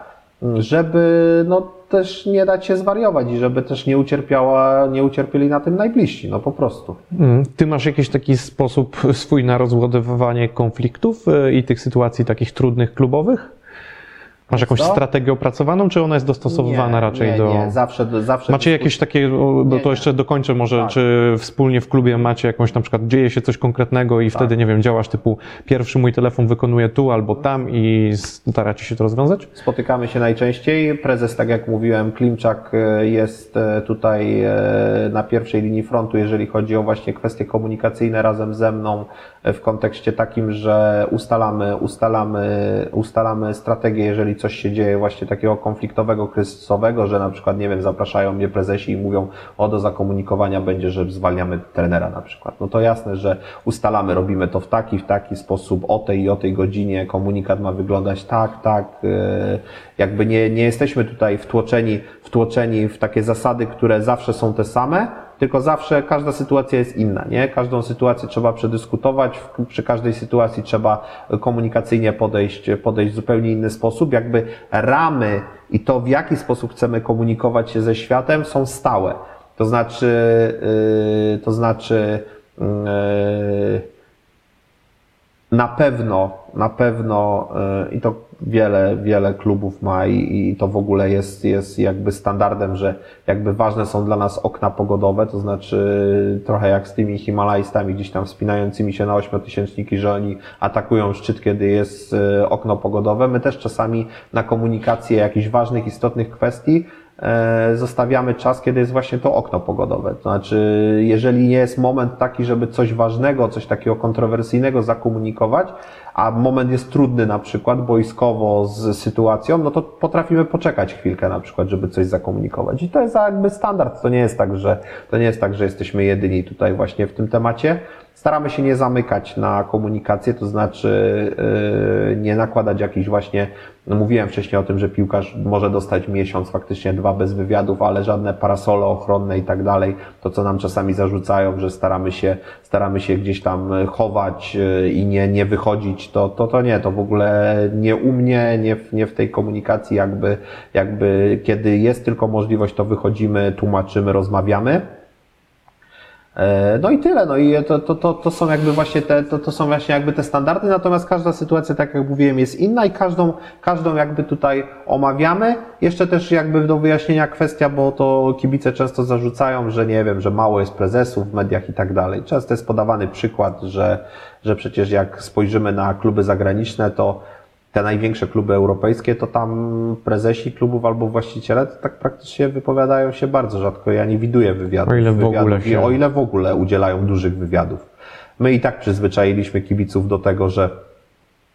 żeby no też nie dać się zwariować i żeby też nie ucierpiała, nie ucierpieli na tym najbliżsi, no po prostu. Mm, Ty masz jakiś taki sposób swój na rozładowywanie konfliktów y, i tych sytuacji takich trudnych klubowych? Masz jakąś Co? strategię opracowaną, czy ona jest dostosowywana raczej nie, do... Nie, zawsze, zawsze Macie jakieś takie, Nie, to nie. jeszcze dokończę może, Tak. czy wspólnie w klubie macie jakąś na przykład, dzieje się coś konkretnego Tak. i wtedy, nie wiem, działasz typu pierwszy mój telefon wykonuje tu albo tam i staracie się to rozwiązać? Spotykamy się najczęściej. Prezes, tak jak mówiłem, Klimczak e, jest e, tutaj e, na pierwszej linii frontu, jeżeli chodzi o właśnie kwestie komunikacyjne razem ze mną w kontekście takim, że ustalamy, ustalamy, ustalamy strategię, jeżeli coś się dzieje właśnie takiego konfliktowego, kryzysowego, że na przykład, nie wiem, zapraszają mnie prezesi i mówią, o do zakomunikowania będzie, że zwalniamy trenera na przykład. No to jasne, że ustalamy, robimy to w taki, w taki sposób, o tej i o tej godzinie, komunikat ma wyglądać tak, tak, e, jakby nie, nie jesteśmy tutaj wtłoczeni, wtłoczeni w takie zasady, które zawsze są te same, tylko zawsze każda sytuacja jest inna, nie? Każdą sytuację trzeba przedyskutować, przy każdej sytuacji trzeba komunikacyjnie podejść, podejść w zupełnie inny sposób. Jakby ramy i to, w jaki sposób chcemy komunikować się ze światem, są stałe. To znaczy, yy, to znaczy, yy, na pewno, na pewno y, i to wiele, wiele klubów ma i, i to w ogóle jest, jest jakby standardem, że jakby ważne są dla nas okna pogodowe, to znaczy trochę jak z tymi Himalajstami gdzieś tam wspinającymi się na ośmiotysięczniki, że oni atakują szczyt, kiedy jest y, okno pogodowe. My też czasami na komunikację jakichś ważnych, istotnych kwestii e, zostawiamy czas, kiedy jest właśnie to okno pogodowe. To znaczy, jeżeli nie jest moment taki, żeby coś ważnego, coś takiego kontrowersyjnego zakomunikować, a moment jest trudny na przykład boiskowo z sytuacją, no to potrafimy poczekać chwilkę na przykład, żeby coś zakomunikować. I to jest jakby standard. To nie jest tak, że, to nie jest tak, że jesteśmy jedyni tutaj właśnie w tym temacie. Staramy się nie zamykać na komunikację, to znaczy yy, nie nakładać jakichś właśnie, no mówiłem wcześniej o tym, że piłkarz może dostać miesiąc, faktycznie dwa bez wywiadów, ale żadne parasole ochronne i tak dalej. To, co nam czasami zarzucają, że staramy się, staramy się gdzieś tam chować yy, i nie, nie wychodzić, to, to, to nie, to w ogóle nie u mnie, nie w, nie w tej komunikacji jakby, jakby kiedy jest tylko możliwość, to wychodzimy, tłumaczymy, rozmawiamy. E, no i tyle, no i to, to, to, to są jakby właśnie te, to, to są właśnie jakby te standardy, natomiast każda sytuacja, tak jak mówiłem, jest inna i każdą, każdą jakby tutaj omawiamy. Jeszcze też jakby do wyjaśnienia kwestia, bo to kibice często zarzucają, że nie wiem, że mało jest prezesów w mediach i tak dalej. Często jest podawany przykład, że, że przecież jak spojrzymy na kluby zagraniczne, to te największe kluby europejskie, to tam prezesi klubów albo właściciele to tak praktycznie wypowiadają się bardzo rzadko. Ja nie widuję wywiadów. O ile w wywiadów, ogóle się- O ile w ogóle udzielają dużych wywiadów. My i tak przyzwyczailiśmy kibiców do tego, że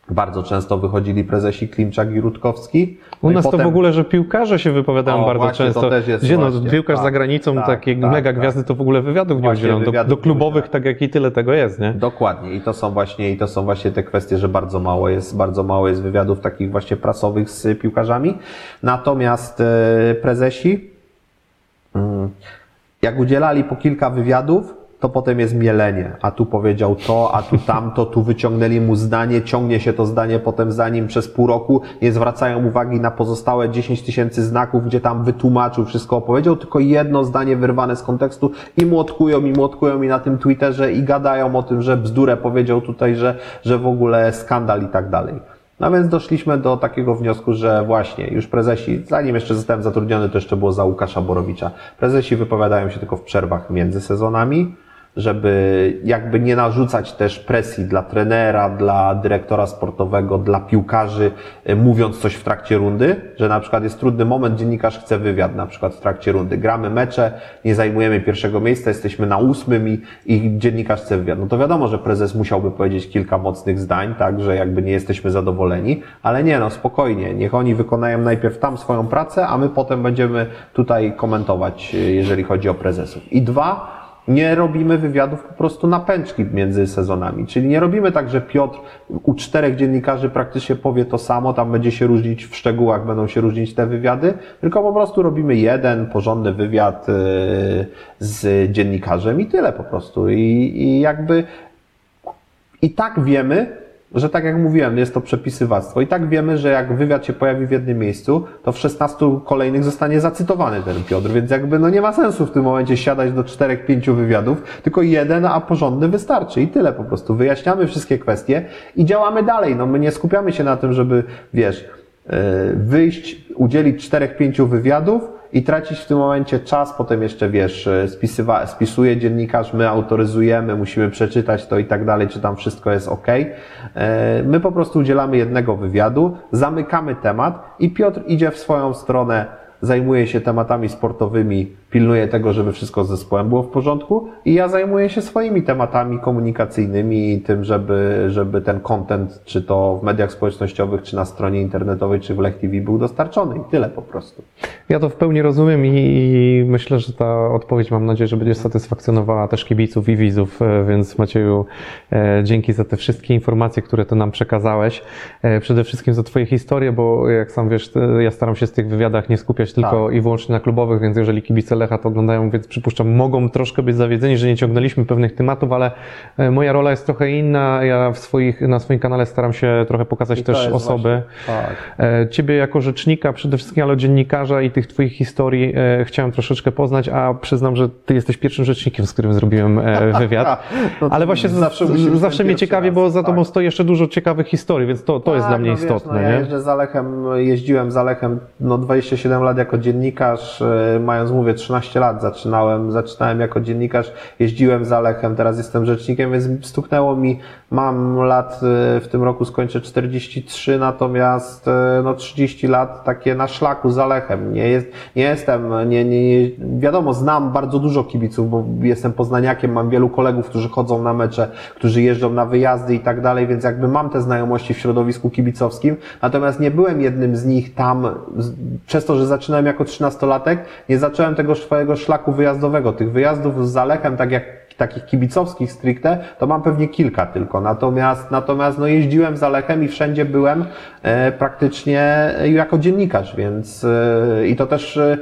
bardzo często wychodzili prezesi Klimczak i Rutkowski. U No i nas to potem- w ogóle, że piłkarze się wypowiadają O, bardzo właśnie, to często. też jest Gdzie no, piłkarz tak, za granicą, tak, takie tak, mega tak. gwiazdy, to w ogóle wywiadów nie udzielą. Do, do klubowych, tak jak i tyle tego jest, nie? Dokładnie i to są właśnie i to są właśnie te kwestie, że bardzo mało jest, bardzo mało jest wywiadów takich właśnie prasowych z piłkarzami. Natomiast e, prezesi mm, jak udzielali po kilka wywiadów, to potem jest mielenie. A tu powiedział to, a tu tamto, tu wyciągnęli mu zdanie, ciągnie się to zdanie potem za nim przez pół roku, nie zwracają uwagi na pozostałe 10 tysięcy znaków, gdzie tam wytłumaczył, wszystko opowiedział, tylko jedno zdanie wyrwane z kontekstu i młotkują, i młotkują i na tym Twitterze i gadają o tym, że bzdurę powiedział tutaj, że, że w ogóle skandal i tak dalej. No więc doszliśmy do takiego wniosku, że właśnie już prezesi, zanim jeszcze zostałem zatrudniony, to jeszcze było za Łukasza Borowicza, prezesi wypowiadają się tylko w przerwach między sezonami, żeby jakby nie narzucać też presji dla trenera, dla dyrektora sportowego, dla piłkarzy, y, mówiąc coś w trakcie rundy, że na przykład jest trudny moment, dziennikarz chce wywiad na przykład w trakcie rundy. Gramy mecze, nie zajmujemy pierwszego miejsca, jesteśmy na ósmym i, i dziennikarz chce wywiad. No to wiadomo, że prezes musiałby powiedzieć kilka mocnych zdań, tak, że jakby nie jesteśmy zadowoleni, ale nie no, spokojnie, niech oni wykonają najpierw tam swoją pracę, a my potem będziemy tutaj komentować, y, jeżeli chodzi o prezesów. I dwa, nie robimy wywiadów po prostu na pęczki między sezonami. Czyli nie robimy tak, że Piotr u czterech dziennikarzy praktycznie powie to samo, tam będzie się różnić w szczegółach, będą się różnić te wywiady, tylko po prostu robimy jeden porządny wywiad yy, z dziennikarzem i tyle po prostu. I, i jakby i tak wiemy, że tak jak mówiłem, jest to przepisywactwo. I tak wiemy, że jak wywiad się pojawi w jednym miejscu, to w 16 kolejnych zostanie zacytowany ten Piotr, więc jakby no nie ma sensu w tym momencie siadać do 4-5 wywiadów, tylko jeden, a porządny wystarczy i tyle po prostu. Wyjaśniamy wszystkie kwestie i działamy dalej. No my nie skupiamy się na tym, żeby, wiesz, yy, wyjść, udzielić 4-5 wywiadów, i tracić w tym momencie czas, potem jeszcze wiesz, spisywa, spisuje dziennikarz, my autoryzujemy, musimy przeczytać to i tak dalej, czy tam wszystko jest ok. My po prostu udzielamy jednego wywiadu, zamykamy temat i Piotr idzie w swoją stronę, zajmuje się tematami sportowymi, pilnuje tego, żeby wszystko z zespołem było w porządku i ja zajmuję się swoimi tematami komunikacyjnymi i tym, żeby, żeby ten content, czy to w mediach społecznościowych, czy na stronie internetowej, czy w Lech TV był dostarczony i tyle po prostu. Ja to w pełni rozumiem i, i myślę, że ta odpowiedź mam nadzieję, że będzie satysfakcjonowała też kibiców i widzów, e, więc Macieju, e, dzięki za te wszystkie informacje, które ty nam przekazałeś. E, przede wszystkim za twoje historie, bo jak sam wiesz, ty- ja staram się z tych wywiadach nie skupiać tylko i wyłącznie na klubowych, więc jeżeli kibice Lecha to oglądają, więc przypuszczam, mogą troszkę być zawiedzeni, że nie ciągnęliśmy pewnych tematów, ale e, moja rola jest trochę inna. Ja w swoich, na swoim kanale staram się trochę pokazać też jest osoby. właśnie- tak. E, Ciebie jako rzecznika przede wszystkim, ale dziennikarza i tych Twoich historii e, chciałem troszeczkę poznać, a przyznam, że Ty jesteś pierwszym rzecznikiem, z którym zrobiłem wywiad. No ale właśnie zawsze z, zawsze mnie pierwszy ciekawi, raz, bo za Tobą tak. stoi jeszcze dużo ciekawych historii, więc to, to jest Tak, dla mnie no wiesz, istotne. no ja nie? jeżdżę za Lechem, jeździłem za Lechem no 27 lat jako dziennikarz, mając mówię 13 13 lat zaczynałem, zaczynałem jako dziennikarz, jeździłem za Lechem, teraz jestem rzecznikiem, więc stuknęło mi, mam lat, y, w tym roku skończę 43, natomiast y, no 30 lat takie na szlaku za Lechem. Nie, jest, nie jestem, nie, nie, nie, wiadomo, znam bardzo dużo kibiców, bo jestem poznaniakiem, mam wielu kolegów, którzy chodzą na mecze, którzy jeżdżą na wyjazdy i tak dalej, więc jakby mam te znajomości w środowisku kibicowskim, natomiast nie byłem jednym z nich tam, przez to, że zaczynałem jako 13-latek, nie zacząłem tego swojego szlaku wyjazdowego. Tych wyjazdów z Zalechem, tak jak takich kibicowskich stricte, to mam pewnie kilka tylko. Natomiast, natomiast no jeździłem za Lechem i wszędzie byłem e, praktycznie e, jako dziennikarz, więc e, i to też e,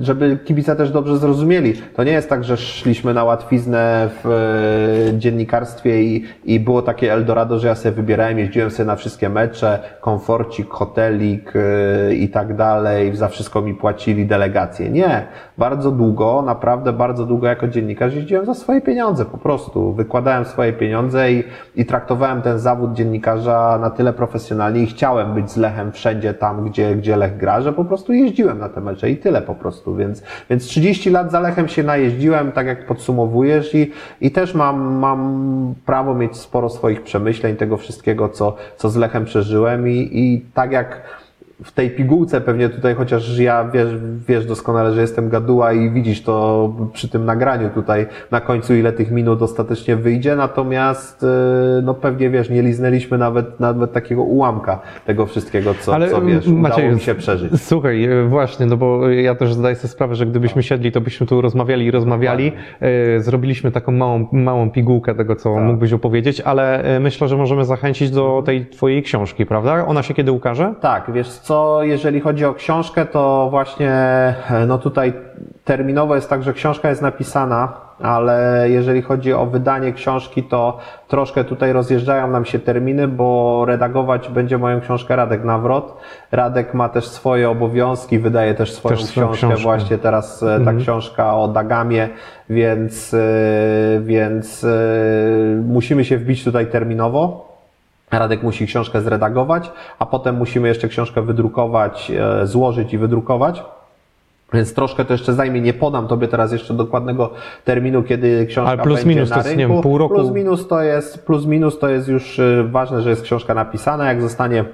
żeby kibice też dobrze zrozumieli, to nie jest tak, że szliśmy na łatwiznę w e, dziennikarstwie i, i było takie Eldorado, że ja sobie wybierałem, jeździłem sobie na wszystkie mecze, komforcik, hotelik e, i tak dalej, za wszystko mi płacili delegacje. Nie. Bardzo długo, naprawdę bardzo długo jako dziennikarz jeździłem za swoje pieniądze po prostu. Wykładałem swoje pieniądze i, i traktowałem ten zawód dziennikarza na tyle profesjonalnie i chciałem być z Lechem wszędzie tam, gdzie, gdzie Lech gra, że po prostu jeździłem na te mecze i tyle po prostu. Więc, więc 30 lat za Lechem się najeździłem, tak jak podsumowujesz i, i też mam, mam prawo mieć sporo swoich przemyśleń, tego wszystkiego, co, co z Lechem przeżyłem i, i tak jak w tej pigułce pewnie tutaj, chociaż ja wiesz, wiesz doskonale, że jestem gaduła i widzisz to przy tym nagraniu tutaj na końcu, ile tych minut ostatecznie wyjdzie, natomiast yy, no pewnie wiesz, nie liznęliśmy nawet, nawet takiego ułamka tego wszystkiego, co, Ale, co wiesz, Maciej, udało mi się przeżyć. Słuchaj, e, właśnie, no bo ja też zdaję sobie sprawę, że gdybyśmy siedli, to byśmy tu rozmawiali i rozmawiali. E, Zrobiliśmy taką małą, małą pigułkę tego, co Tak. mógłbyś opowiedzieć, ale myślę, że możemy zachęcić do tej twojej książki, prawda? Ona się kiedy ukaże? Tak, wiesz co, jeżeli chodzi o książkę, to właśnie e, no tutaj terminowo jest tak, że książka jest napisana, ale jeżeli chodzi o wydanie książki, to troszkę tutaj rozjeżdżają nam się terminy, bo redagować będzie moją książkę Radek Nawrot. Radek ma też swoje obowiązki, wydaje też swoją Też książkę, książkę. właśnie teraz e, ta książka o Dagamie, więc, e, więc musimy się wbić tutaj terminowo. Radek musi książkę zredagować, a potem musimy jeszcze książkę wydrukować, e, złożyć i wydrukować. Więc troszkę to jeszcze zajmie. Nie podam Tobie teraz jeszcze dokładnego terminu, kiedy książka Ale plus będzie minus na to jest, nie rynku. wiem, pół roku? Plus minus to jest, plus minus to jest już e, ważne, że jest książka napisana. Jak zostanie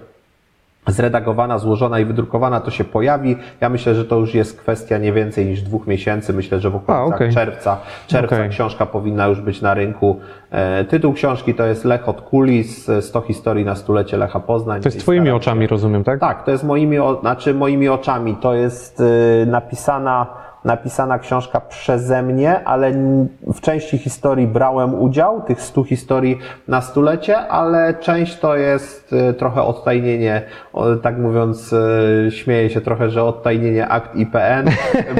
zredagowana, złożona i wydrukowana, to się pojawi. Ja myślę, że to już jest kwestia nie więcej niż dwóch miesięcy. Myślę, że w okolicach okej. czerwca, czerwca Okej. książka powinna już być na rynku. E, Tytuł książki to jest Lech od kulis, e, 100 historii na stulecie Lecha Poznań. To jest twoimi oczami, rozumiem, tak? tak, to jest moimi, znaczy moimi oczami. To jest y, napisana, napisana książka przeze mnie, ale w części historii brałem udział, tych 100 historii na stulecie, ale część to jest y, trochę odtajnienie, tak mówiąc, y, śmieję się trochę, że odtajnienie akt IPN,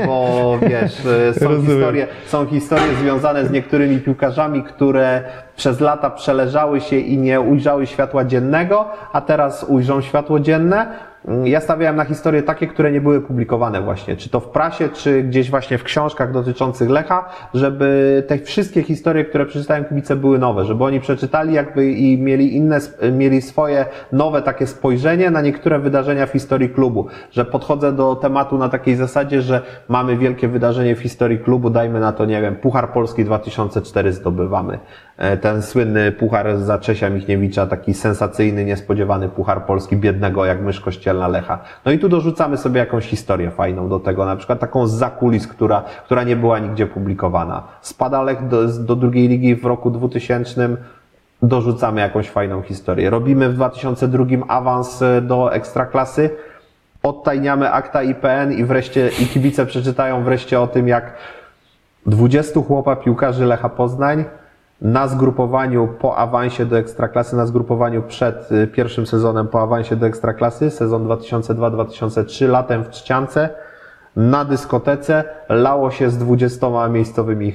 bo wiesz, y, są Rozumiem. historie, są historie związane z niektórymi piłkarzami, które przez lata przeleżały się i nie ujrzały światła dziennego, a teraz ujrzą światło dzienne. Mm, Ja stawiałem na historie takie, które nie były publikowane właśnie, czy to w prasie, czy gdzieś właśnie w książkach dotyczących Lecha, żeby te wszystkie historie, które przeczytałem kibice były nowe, żeby oni przeczytali jakby i mieli inne, mieli swoje nowe takie spojrzenie na niektóre wydarzenia w historii klubu, że podchodzę do tematu na takiej zasadzie, że mamy wielkie wydarzenie w historii klubu, dajmy na to, nie wiem, Puchar Polski 2004 zdobywamy. E, Ten słynny puchar za Czesia Michniewicza, taki sensacyjny, niespodziewany puchar Polski biednego jak mysz kościelna Lecha. No i tu dorzucamy sobie jakąś historię fajną do tego, na przykład taką z zakulis, która, która nie była nigdzie publikowana. Spada Lech do, do drugiej ligi w roku 2000, dorzucamy jakąś fajną historię. Robimy w 2002 awans e, do ekstraklasy, odtajniamy akta IPN i wreszcie, i kibice przeczytają wreszcie o tym, jak 20 chłopa piłkarzy Lecha Poznań na zgrupowaniu po awansie do Ekstraklasy, na zgrupowaniu przed y, pierwszym sezonem po awansie do Ekstraklasy, sezon 2002-2003, latem w Trzciance, na dyskotece lało się z 20 miejscowymi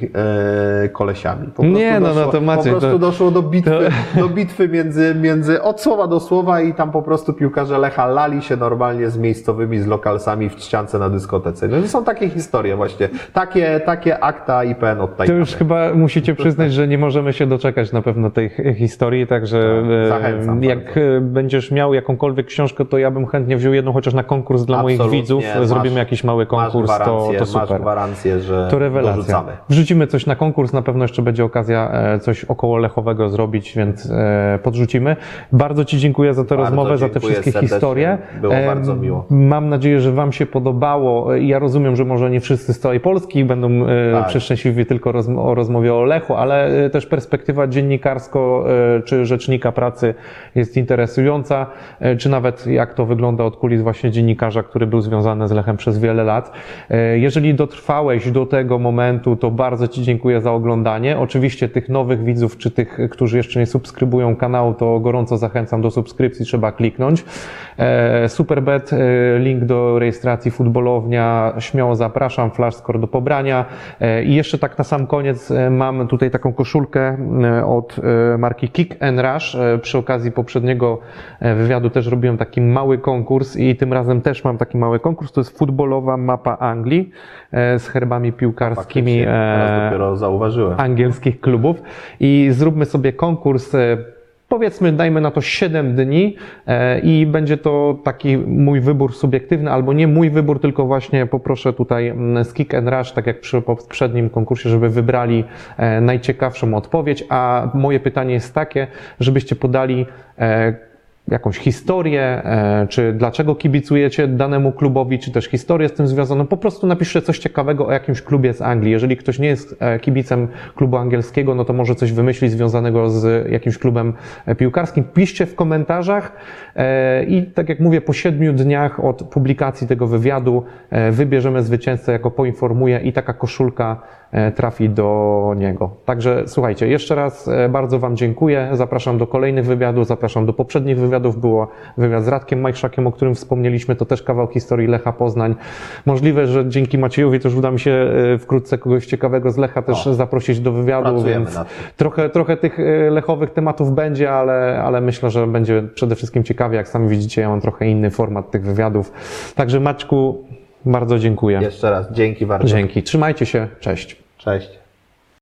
e, kolesiami. Po Nie, no, no, to Maciej, Po prostu to- doszło do bitwy, do bitwy między, między, od słowa do słowa i tam po prostu piłkarze Lecha lali się normalnie z miejscowymi, z lokalsami w Trzciance na dyskotece. No i są takie historie właśnie. Takie, takie akta IPN To odtajniamy. już chyba musicie przyznać, że nie możemy się doczekać na pewno tej historii, także Tak, e, zachęcam jak bardzo. będziesz miał jakąkolwiek książkę, to ja bym chętnie wziął jedną chociaż na konkurs dla moich Absolutnie, widzów. masz. Zrobimy jakiś mały konkurs, masz to, gwarancję, to super. Masz gwarancję, że To rewelacja. dorzucamy. Wrzucimy coś na konkurs, na pewno jeszcze będzie okazja e, coś około lechowego zrobić, więc e, podrzucimy. Bardzo Ci dziękuję za tę Bardzo rozmowę, za te wszystkie serdecznie. historie. Było E, bardzo miło. Mam nadzieję, że Wam się podobało. Ja rozumiem, że może nie wszyscy z całej Polski będą e, Tak. przeszczęśliwi tylko o rozmowie o Lechu, ale e, też perspektywa dziennikarsko e, czy rzecznika pracy jest interesująca, e, czy nawet jak to wygląda od kulis właśnie dziennikarza, który był związany z Lechem przez wiele lat. E, Jeżeli dotrwałeś do tego momentu, to bardzo Ci dziękuję za oglądanie. Oczywiście tych nowych widzów, czy tych, którzy jeszcze nie subskrybują kanału, to gorąco zachęcam do subskrypcji, trzeba kliknąć. E, Superbet, e, link do rejestracji futbolownia, śmiało zapraszam, flashscore do pobrania. I jeszcze tak na sam koniec mam tutaj taką koszulkę od marki Kick and Rush. Przy okazji poprzedniego wywiadu też robiłem taki mały konkurs i tym razem też mam taki mały konkurs. To jest futbolowa mapa Anglii e, z herbami piłkarskimi e, angielskich klubów i zróbmy sobie konkurs. e, Powiedzmy, dajmy na to 7 dni i będzie to taki mój wybór subiektywny, albo nie mój wybór, tylko właśnie poproszę tutaj mm, z Kick and Rush, tak jak przy poprzednim konkursie, żeby wybrali najciekawszą odpowiedź, a moje pytanie jest takie, żebyście podali jakąś historię, e, czy dlaczego kibicujecie danemu klubowi, czy też historię z tym związaną. Po prostu napiszcie coś ciekawego o jakimś klubie z Anglii. Jeżeli ktoś nie jest e, kibicem klubu angielskiego, no to może coś wymyślić związanego z jakimś klubem e, piłkarskim. Piszcie w komentarzach i tak jak mówię, po siedmiu dniach od publikacji tego wywiadu wybierzemy zwycięzcę, jako poinformuję i taka koszulka trafi do niego. Także słuchajcie, jeszcze raz e, bardzo Wam dziękuję. Zapraszam do kolejnych wywiadów, zapraszam do poprzednich wywiadów. Było wywiad z Radkiem Majszakiem, o którym wspomnieliśmy, to też kawał historii Lecha Poznań. Możliwe, że dzięki Maciejowi też uda mi się e, wkrótce kogoś ciekawego z Lecha też O. zaprosić do wywiadu, więc trochę, trochę tych e, lechowych tematów będzie, ale, ale myślę, że będzie przede wszystkim ciekawie. Jak sami widzicie, ja mam trochę inny format tych wywiadów. Także Maćku, bardzo dziękuję. Jeszcze raz, dzięki bardzo. Dzięki. Trzymajcie się. Cześć. Cześć.